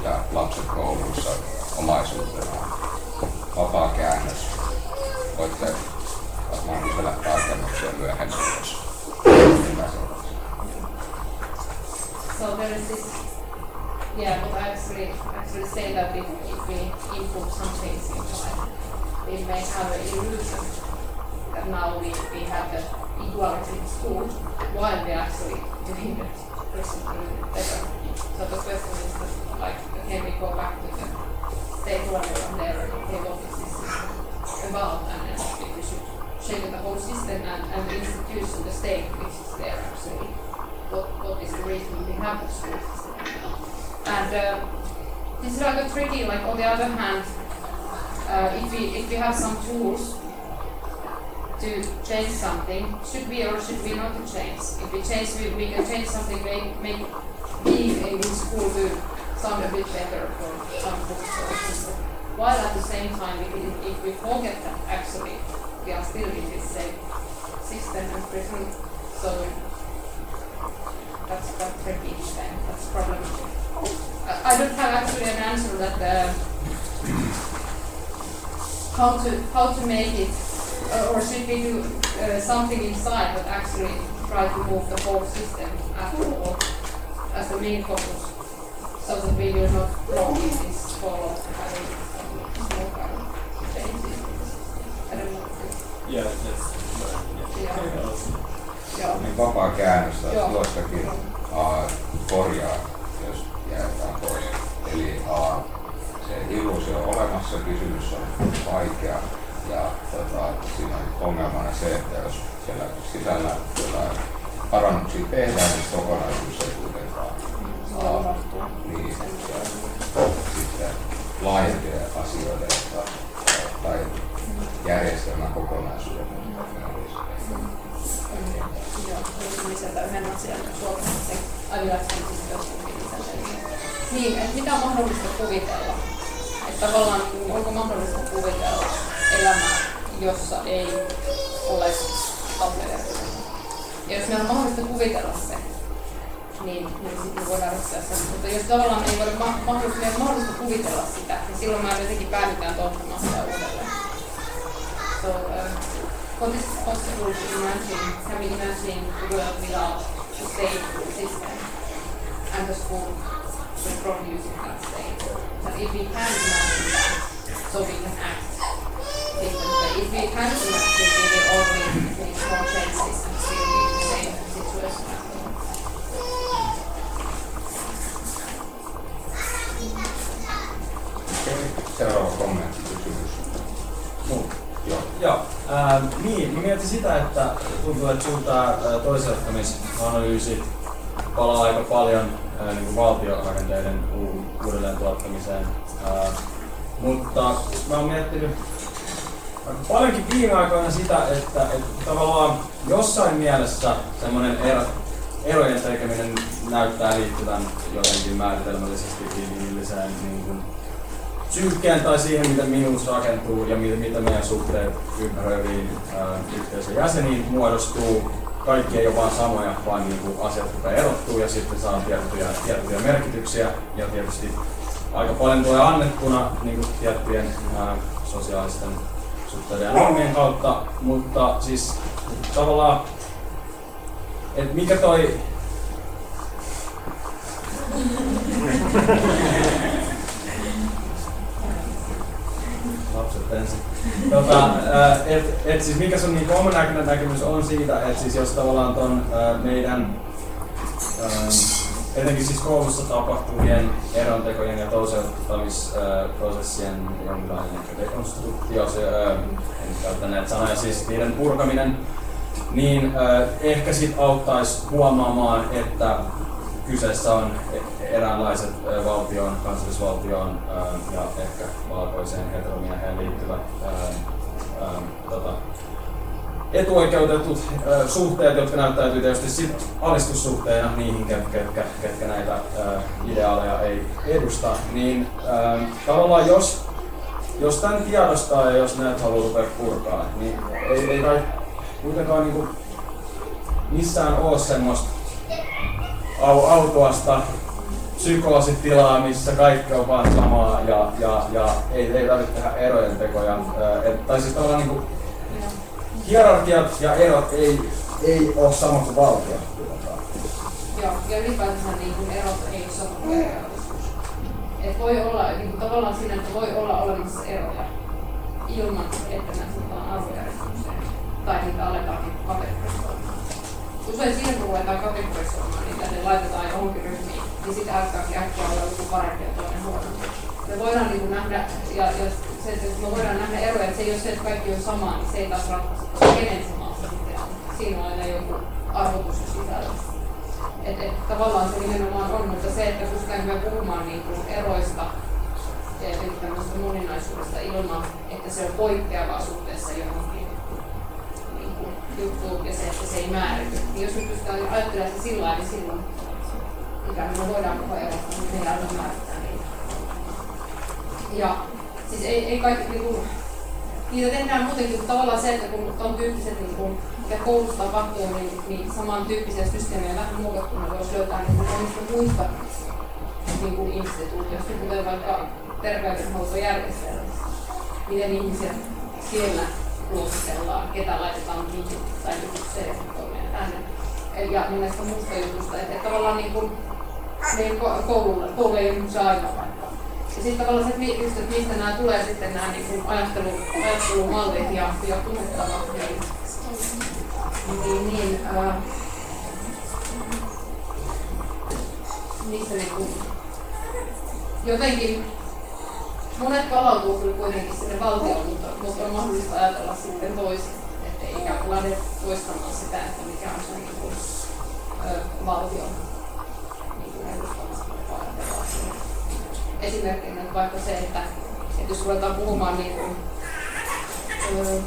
ja lapset kouluissa omaisuutena. Vapaa käännös. Voitte varmaan kysellä tarkennuksia myöhemmin. So there is this, yeah, but I actually actually say that if, if we input some things inside, we may have an illusion that now we, we have the equality in school while we actually doing the person better. So the question is that, like, can we go back to the state level and there, this system about and then if we should change the whole system and, and the institution, the state, which is there actually what, what is the reason we have the school system now. And uh, this is rather tricky, like on the other hand, uh, if, we, if we have some tools to change something, should we or should we not change? If we change, we, we can change something, make, make being in school to sound a bit better for some something. While at the same time, if we, if we forget that actually we are still in this same system and prison, so that's that's tricky then. That's problematic. I, I don't have actually an answer that uh, how to how to make it, uh, or should we do uh, something inside that actually try to move the whole system after all as the main focus, so that we will not block in this fall having yeah. Yeah. Niin vapaa käännös taas Joo. jostakin uh, korjaa, jos jäätään pois. Eli uh, se illuusio on olemassa, kysymys on vaikea ja tota, siinä on ongelmana se, että jos siellä sisällä jotain parannuksia tehdään, niin kokonaisuus ei kuitenkaan uh, niin, ja sitten laajempia asioita, tai järjestelmän kokonaisuuden Joo, lisätä yhden asian suomalaisen lisätä. Niin, että mitä on mahdollista kuvitella? Että tavallaan onko mahdollista kuvitella elämää, jossa ei ole tableverkkoja. Ja jos meillä on mahdollista kuvitella se, niin, niin sitten voidaan ryhtyä sen. Mutta jos tavallaan ei ma- mahdollista, mahdollista kuvitella sitä, niin silloin me jotenkin päädytään tuottamaan sitä uudelleen. So, uh, what is possible to imagine, can we imagine the world without the state system and the school reproducing that state? But if we can imagine that, so we can act differently. if we match it, we will mietin sitä, että tuntuu, että sun tää toisellittamisanalyysi palaa aika paljon ää, niin kuin valtiorakenteiden uudelleen tuottamiseen. Ää, mutta mä oon miettinyt aika paljonkin viime aikoina sitä, että, että tavallaan jossain mielessä semmoinen ero, erojen tekeminen näyttää liittyvän jotenkin määritelmällisesti inhimilliseen niin kuin, psyykkeen tai siihen, miten minuus rakentuu ja miten, miten meidän suhteet ympäröiviin yhteisön jäseniin muodostuu. Kaikki ei ole vaan samoja, vaan niin kuin asiat rupeaa erottuu ja sitten saa tiettyjä, tiettyjä merkityksiä. Ja tietysti aika paljon tulee annettuna niin kuin tiettyjen ää, sosiaalisten suhteiden ja normien kautta, mutta siis tavallaan, että mikä toi ensin. Tota, ää, et, et siis mikä sun niin oma näkemys, on siitä, että siis jos tavallaan ton ää, meidän ää, etenkin siis koulussa tapahtuvien erontekojen ja toteuttamisprosessien jonkinlainen dekonstruktio, se, ää, en käytä näitä sanoja, siis niiden purkaminen, niin ehkä sit auttaisi huomaamaan, että kyseessä on eräänlaiset ää, valtion, kansallisvaltioon ja ehkä valkoiseen heteromieheen liittyvät tota, etuoikeutetut suhteet, jotka näyttäytyy tietysti sit alistussuhteena niihin, ketkä, ketkä, näitä ideaaleja ei edusta, niin tavallaan jos, jos tämän tiedostaa ja jos näitä haluaa rupea purkaa, niin ei, ei kai kuitenkaan niinku missään ole semmoista au, autoasta psykoositilaa, missä kaikki on vaan samaa ja, ja, ja ei, ei tarvitse tehdä erojen tekoja. Et, tai siis tavallaan niin hierarkiat ja erot ei, ei ole sama kuin valtio. Joo, ja ylipäätään niin erot ei ole sama kuin. Et voi olla niin kuin tavallaan siinä, että voi olla olemassa eroja ilman, että ne asetetaan arvojärjestykseen tai niitä aletaankin kategorisoimaan. Usein siinä, kun ruvetaan kategorisoimaan, niin tänne laitetaan johonkin ryhmiin, niin sitten alkaakin äkkiä olla joku parempi ja toinen huonompi. Me voidaan niin nähdä, ja, ja se, että me voidaan nähdä eroja, että se ei ole se, että kaikki on samaa, niin se ei taas ratkaise, koska kenen samaa se sitten on. Siinä on aina joku arvotus ja sisällys. Et, et, tavallaan se nimenomaan on, mutta se, että pystytäänkö me puhumaan niin kuin eroista ja tämmöistä moninaisuudesta ilman, että se on poikkeavaa suhteessa johonkin juttuun ja se, että se ei määrity. Niin jos me pystytään ajattelemaan se sillä lailla, niin silloin ikään kuin voidaan puhua erosta, mutta ei aina määrittää niitä. Ja siis ei, ei kaikki niin kuin, niitä tehdään muutenkin, mutta tavallaan se, että kun on tyyppiset, niin kuin, mitä koulussa tapahtuu, niin, niin samantyyppisiä systeemejä vähän muokattuna voisi löytää niin kuin monista muista niin kuin instituutioista, kuten vaikka terveydenhuoltojärjestelmässä. Miten ihmisiä siellä luokitellaan, ketä laitetaan mihin tai mihin sertifikoimia tänne. Ja näistä muista jutusta, että, että tavallaan niin kuin, meidän koululla, koulu ei ole se ainoa paikka. Ja sitten tavallaan se, että just, että mistä nämä tulee sitten nämä niin kuin ajattelu, ajattelumallit ja, ja tunnettavat, niin, niin, niin ää, niistä niin kuin, jotenkin monet palautuu kyllä kuitenkin sinne valtioon, mutta, mutta on mahdollista ajatella sitten toisin, ettei ikään kuin lähde toistamaan sitä, että mikä on se niin kuin, ö, valtion niin kuin. Esimerkkinä vaikka se, että, että jos ruvetaan puhumaan niin kuin, ö,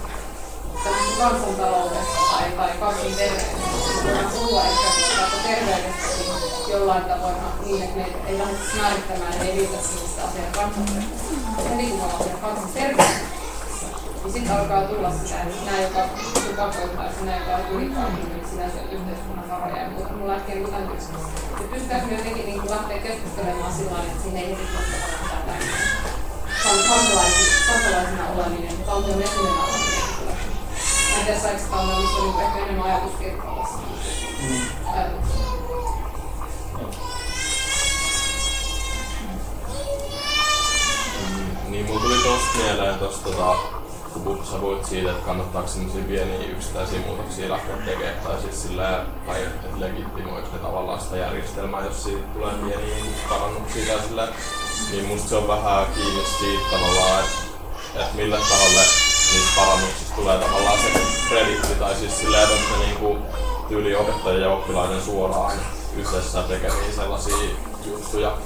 kansantaloudesta tai, tai kansan terveydestä, niin voidaan puhua ehkä vaikka terveydestäkin jollain tavoin niin, että meitä ei lähdetä määrittämään, että ei riitä sellaista asiaa kansanterveydestä. Heti kun me ollaan siellä kansanterveydessä, niin sitten alkaa tulla sitä, että nämä, joka tupakoittaa, ja nämä, joka on ylipainoinen, niin sinä syöt yhteiskunnan varoja ja muuta. Mulla äkkiä joku täytyy että pystytäänkö me jotenkin niin kuin lähteä keskustelemaan sillä tavalla, että siinä ei heti tätä kansalaisina, kansalaisina oleminen, valtion jäsenenä oleminen. Mä en tiedä, saiko olla, missä on ehkä enemmän ajatuskirkkaalassa. Mm. Niin mulla tuli tosta mieleen tosta tota, kun sä voit siitä, että kannattaako sellaisia pieniä yksittäisiä muutoksia lähteä tekemään, tai siis sillä tai että legitimoiko ne tavallaan sitä järjestelmää, jos siitä tulee pieniä parannuksia tai sillä, niin musta se on vähän kiinni siitä tavallaan, että, että millä taholle niistä parannuksista tulee tavallaan se kreditti, tai siis sillä että ne niinku tyyli ja oppilaiden suoraan yhdessä tekemiä sellaisia juttuja,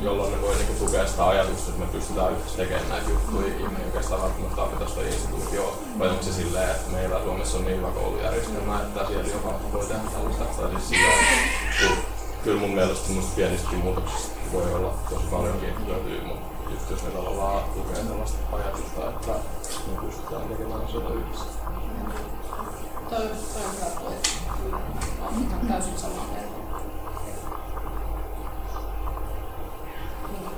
jolloin ne voi niinku tukea sitä ajatusta, että me pystytään yhdessä tekemään näitä juttuja, niin me ei oikeastaan välttämättä tarvita sitä instituutioa. Vai onko se silleen, että meillä Suomessa on niin hyvä koulujärjestelmä, että siellä joka voi tehdä tällaista. Tai siis silleen, kun kyllä mun mielestä semmoista pienistäkin muutoksista voi olla tosi paljonkin hyötyä, mutta just jos ne tavallaan tukee sellaista ajatusta, että me pystytään tekemään asioita yhdessä. Toi, toi on hyvä täysin samaa mieltä. Mi-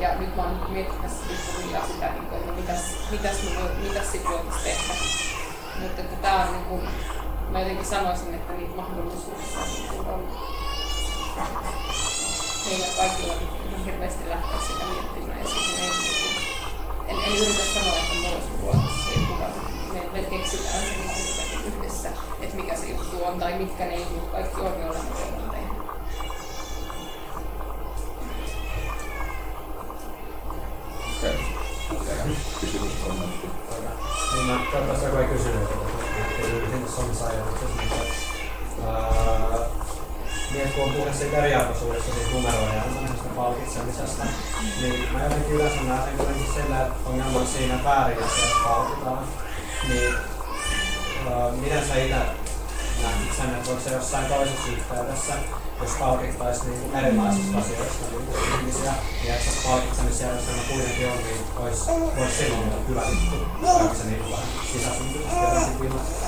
Ja nyt mä oon miettimässä pikkuhiljaa sitä, niin että mitäs, mitäs, mitäs sit voitais tehdä. Mutta että tää on niin kuin, mä jotenkin sanoisin, että niitä mahdollisuuksia on meillä kaikilla on hirveästi lähteä sitä miettimään. Ja siihen ei, niin en, en yritä sanoa, että mulla olisi siihen kukaan. Me, me keksitään se jotenkin yhdessä, että mikä se juttu on tai mitkä ne jutut kaikki on, joilla me Okei. Kysymys, kommentti. Niin mä joku ei kysynyt, että ää, niin, että kun on puhe siitä eriarvoisuudesta, siitä numeroiden antamisesta palkitsemisesta, niin mä jotenkin yleensä näen sen kuitenkin sillä, että ongelma on siinä väärin, jos se palkitaan. Niin, ää, miten sä itse näkit sen, että voiko se jossain toisessa yhteydessä, jos palkittaisiin niin erilaisista asioista niin kuin ihmisiä, ja että se palkitsemisjärjestelmä kuitenkin on, niin olisi, olisi silloin olla hyvä juttu, vaikka se niin vähän sisäsyntyisesti jotenkin viimassa.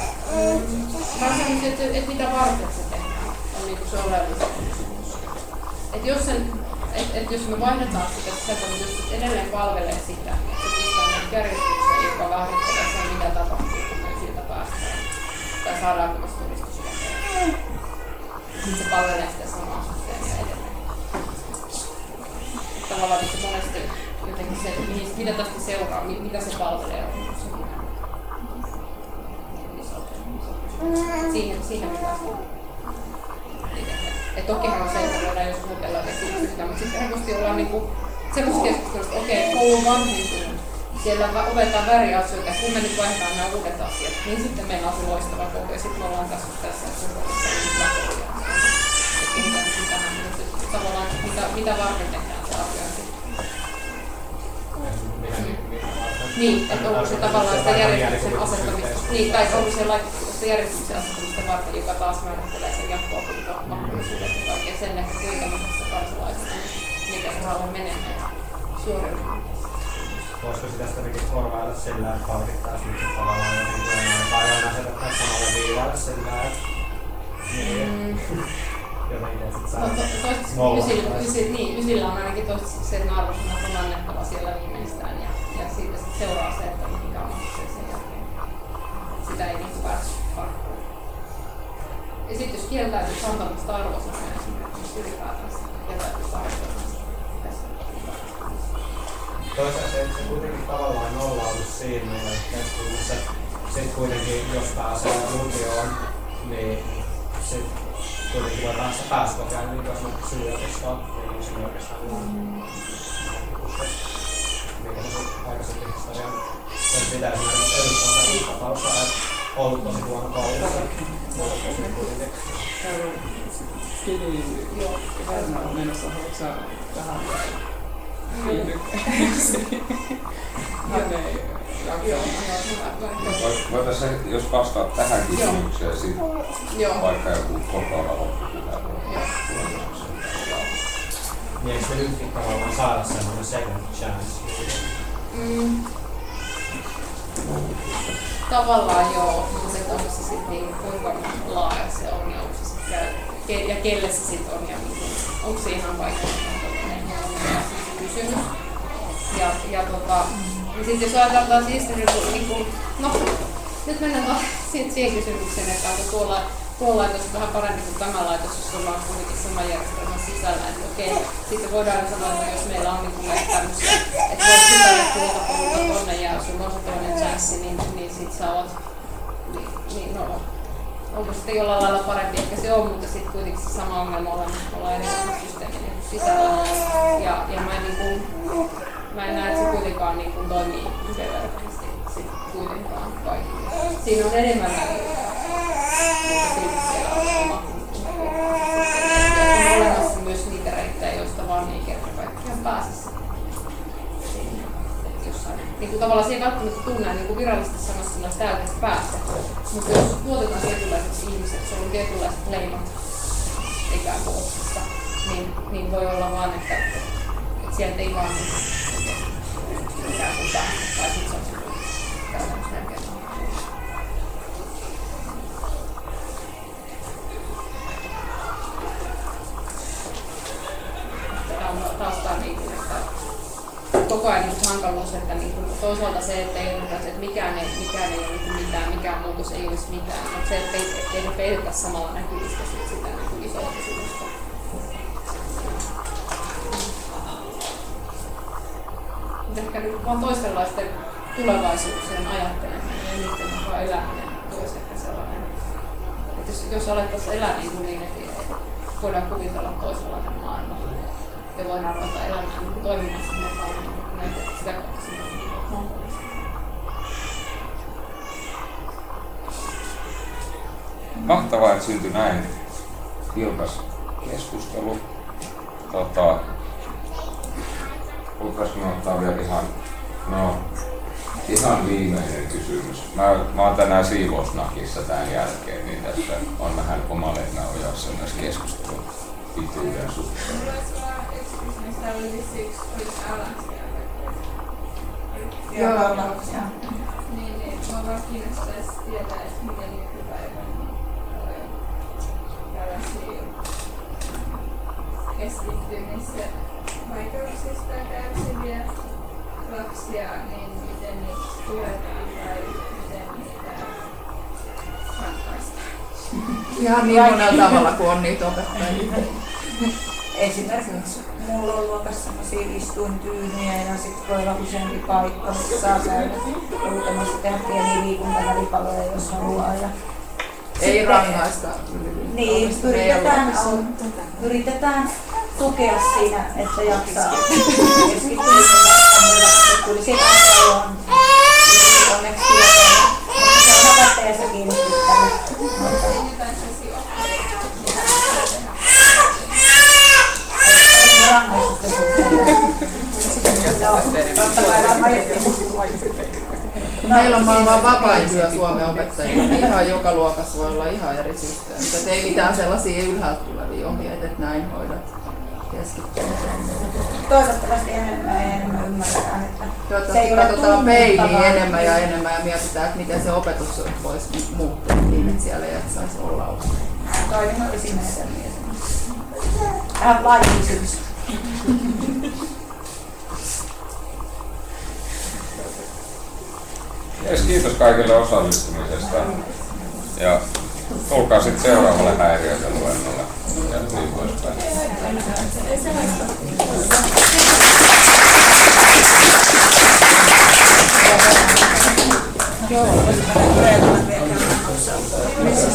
Mä sanoisin, että, että mitä varten se tehdään, on niinku se oleellinen kysymys. Et jos, sen, et, et jos me vaihdetaan sitä, että se on just että edelleen palvelee sitä, että pistää meidät järjestykseen, joka määrittelee sen, mitä tapahtuu, kun me siitä päästään. Tai saadaanko me. Sitten se palvelee sitä samaa systeemiä edelleen. Tavallaan että monesti jotenkin se, että mitä tästä seuraa, mi- mitä se palvelee, on se siihen, siihen pitää et tokihan on se, että voidaan jos muutella esitystä, mutta sitten helposti ollaan niinku semmoisessa keskustelussa, että okei, okay, koulu vanhentuu, siellä opetetaan väärin asioita, ja kun me nyt vaihdetaan nämä uudet asiat, niin sitten meillä on se loistava koulu, ja sitten me ollaan tässä tässä koulussa Ja kehitetään tähän, mutta tavallaan mitä, mitä varten tehdään se arviointi. Niin, että onko se tavallaan sitä järjestyksen asettamista, niin, tai onko se sitä järjestyksen asettamista varten, joka taas määrittelee sen jatko-opinto mahdollisuudet ja kaikkea sen, että kuinka monesta kansalaisesta, mikä se haluaa menemään suoriutumaan. Voisiko sitä jotenkin korvailla sillä, että palkittaisiin nyt tavallaan jotenkin tai aina asetettaisiin samalle viivalle sillä, että niin, jotenkin, että sit No, to, saa nolla. ysillä, ysillä, niin, ysillä on ainakin toistaiseksi se, että arvosanat on annettava siellä viimeistään ja, ja siitä sit seuraa se, että mikä on se sen jälkeen. Sitä ei niin pääse karkuun. Ja sitten jos kieltäytyy antamasta arvosanoja esimerkiksi ylipäätänsä, kieltäytyy arvosanoja. Toisaalta se, se kuitenkin tavallaan nollaudu siinä noin keskuudessa. Sitten kuitenkin, jos pääsee lukioon, niin sit kuitenkin voi päästä pääsykokeille, niin jos on yliopistoon, niin on siinä oikeastaan ihan mikä se aikaisemmin historian sen pitää esimerkiksi edustaa tapausta, että ollut tosi huono koulussa, mutta kuitenkin Kili Värmä on menossa, haluatko sä tähän Voitaisiin, jos vastaat tähän kysymykseen, sitten Joo. vaikka joku kokonaan loppupuheenvuoro. Niin eikö se nytkin tavallaan saada semmoinen second chance? Mm. Tavallaan joo, mutta se onko se sitten niin, kuinka laaja se on ja onko se sit, ke- ja kelle se sitten on ja niin, onko se ihan vaikka kysymys. Ja, ja tota, niin sitten jos ajatellaan taas historiallisesti, niin kuin, no nyt mennään taas siihen, kysymykseen, että onko tuolla, tuolla laitos vähän parempi kuin tämä laitos, jos ollaan kuitenkin sama järjestelmän sisällä. Että okei, sitten voidaan sanoa, että jos meillä on niin kuin näitä tämmöisiä, että voit sisälle tuolta polulta tonne ja sulla on se toinen chanssi, niin, niin sit sä oot, niin, niin no, onko sitten jollain lailla parempi, ehkä se on, mutta sitten kuitenkin se sama ongelma olla, olla eri systeemin sisällä. Ja, ja mä en, niin kuin, mä en näe, että se kuitenkaan niin kuin toimii yhdenvertaisesti sit kuitenkaan kaikille. Siinä on enemmän väliä. Mutta silti siellä on oma on olemassa myös niitä reittejä, joista vaan ei kerta kaikkiaan pääse sinne. Niin kuin tavallaan se ei välttämättä tunne niin kuin virallisesti sanossa sanoa täydestä päästä. Mutta jos tuotetaan tietynlaiset ihmiset, sulla on tietynlaiset leimat ikään kuin niin, niin voi olla vaan, että, että sieltä ei vaan ikään kuin päästä. Tai sitten se on hankaluus, että niin kuin, toisaalta se, että ei ymmärrä, että mikään ei, mikään ei ole niin mitään, mikään muutos ei olisi mitään, mutta se, että ei, ei ne peilitä samalla näkyvistä sit sitä niin kuin isoa kysymystä. Ehkä nyt vaan toisenlaisten tulevaisuuksien ajatteleminen ja niiden mukaan eläminen olisi ehkä sellainen, että jos, jos alettaisiin elää niin, kuin niin että voidaan kuvitella toisenlainen maailma ja voidaan ruveta elämään niin toimimaan sen mukaan, sitä. Mahtavaa, että syntyi näin vilkas keskustelu. Tota, voitaisiinko me ottaa vielä ihan, no, ihan viimeinen kysymys. Mä, mä oon tänään siivousnakissa tämän jälkeen, niin tässä on vähän oma lehmä ojassa myös keskustelun pituuden suhteen. Joo, joo. Niin, niin. Mua vaan kiinnostaisi tietää, että miten nykypäivän tällaisia keskittymisen vaikeuksista kärsiviä lapsia, niin miten niitä tuetaan tai miten niitä ratkaistaan. Ihan niin monella tavalla kuin on niitä opettajia. Esimerkiksi mulla on luokassa sellaisia istuintyynyjä ja sitten voi olla useampi paikka, missä saa käydä joutamassa tehdä pieniä liikuntavälipaloja, jos haluaa. Ja Ei sitten- rangaista. Niin, yritetään, yritetään tukea siinä, että jaksaa keskittyä. Tuli siitä paljon onneksi tietoa. Mutta se on opettajassa kiinni pitkälle. Jotain sellaisia Rangaistusten suhteen. Joo, totta kai rangaistus. Meillä on maailman vapaimpia Suomen opettajia, niin ihan joka luokassa voi olla ihan eri systeemit. Et ei mitään sellaisia ylhäältä tulevia ohjeita, että näin hoidat. Toivottavasti enemmän ja enemmän ymmärretään, että se ei Toivottavasti ole katsotaan peiliin enemmän ja enemmän ja mietitään, että miten se opetus voisi muuttua niin, että siellä ei saisi olla Toinen olisi menetelmiä. Vähän laaja kysymys. Jees, kiitos kaikille osallistumisesta. Ja tulkaa sitten seuraavalle häiriöiden luennolle. Ja niin poispäin. Joo, missä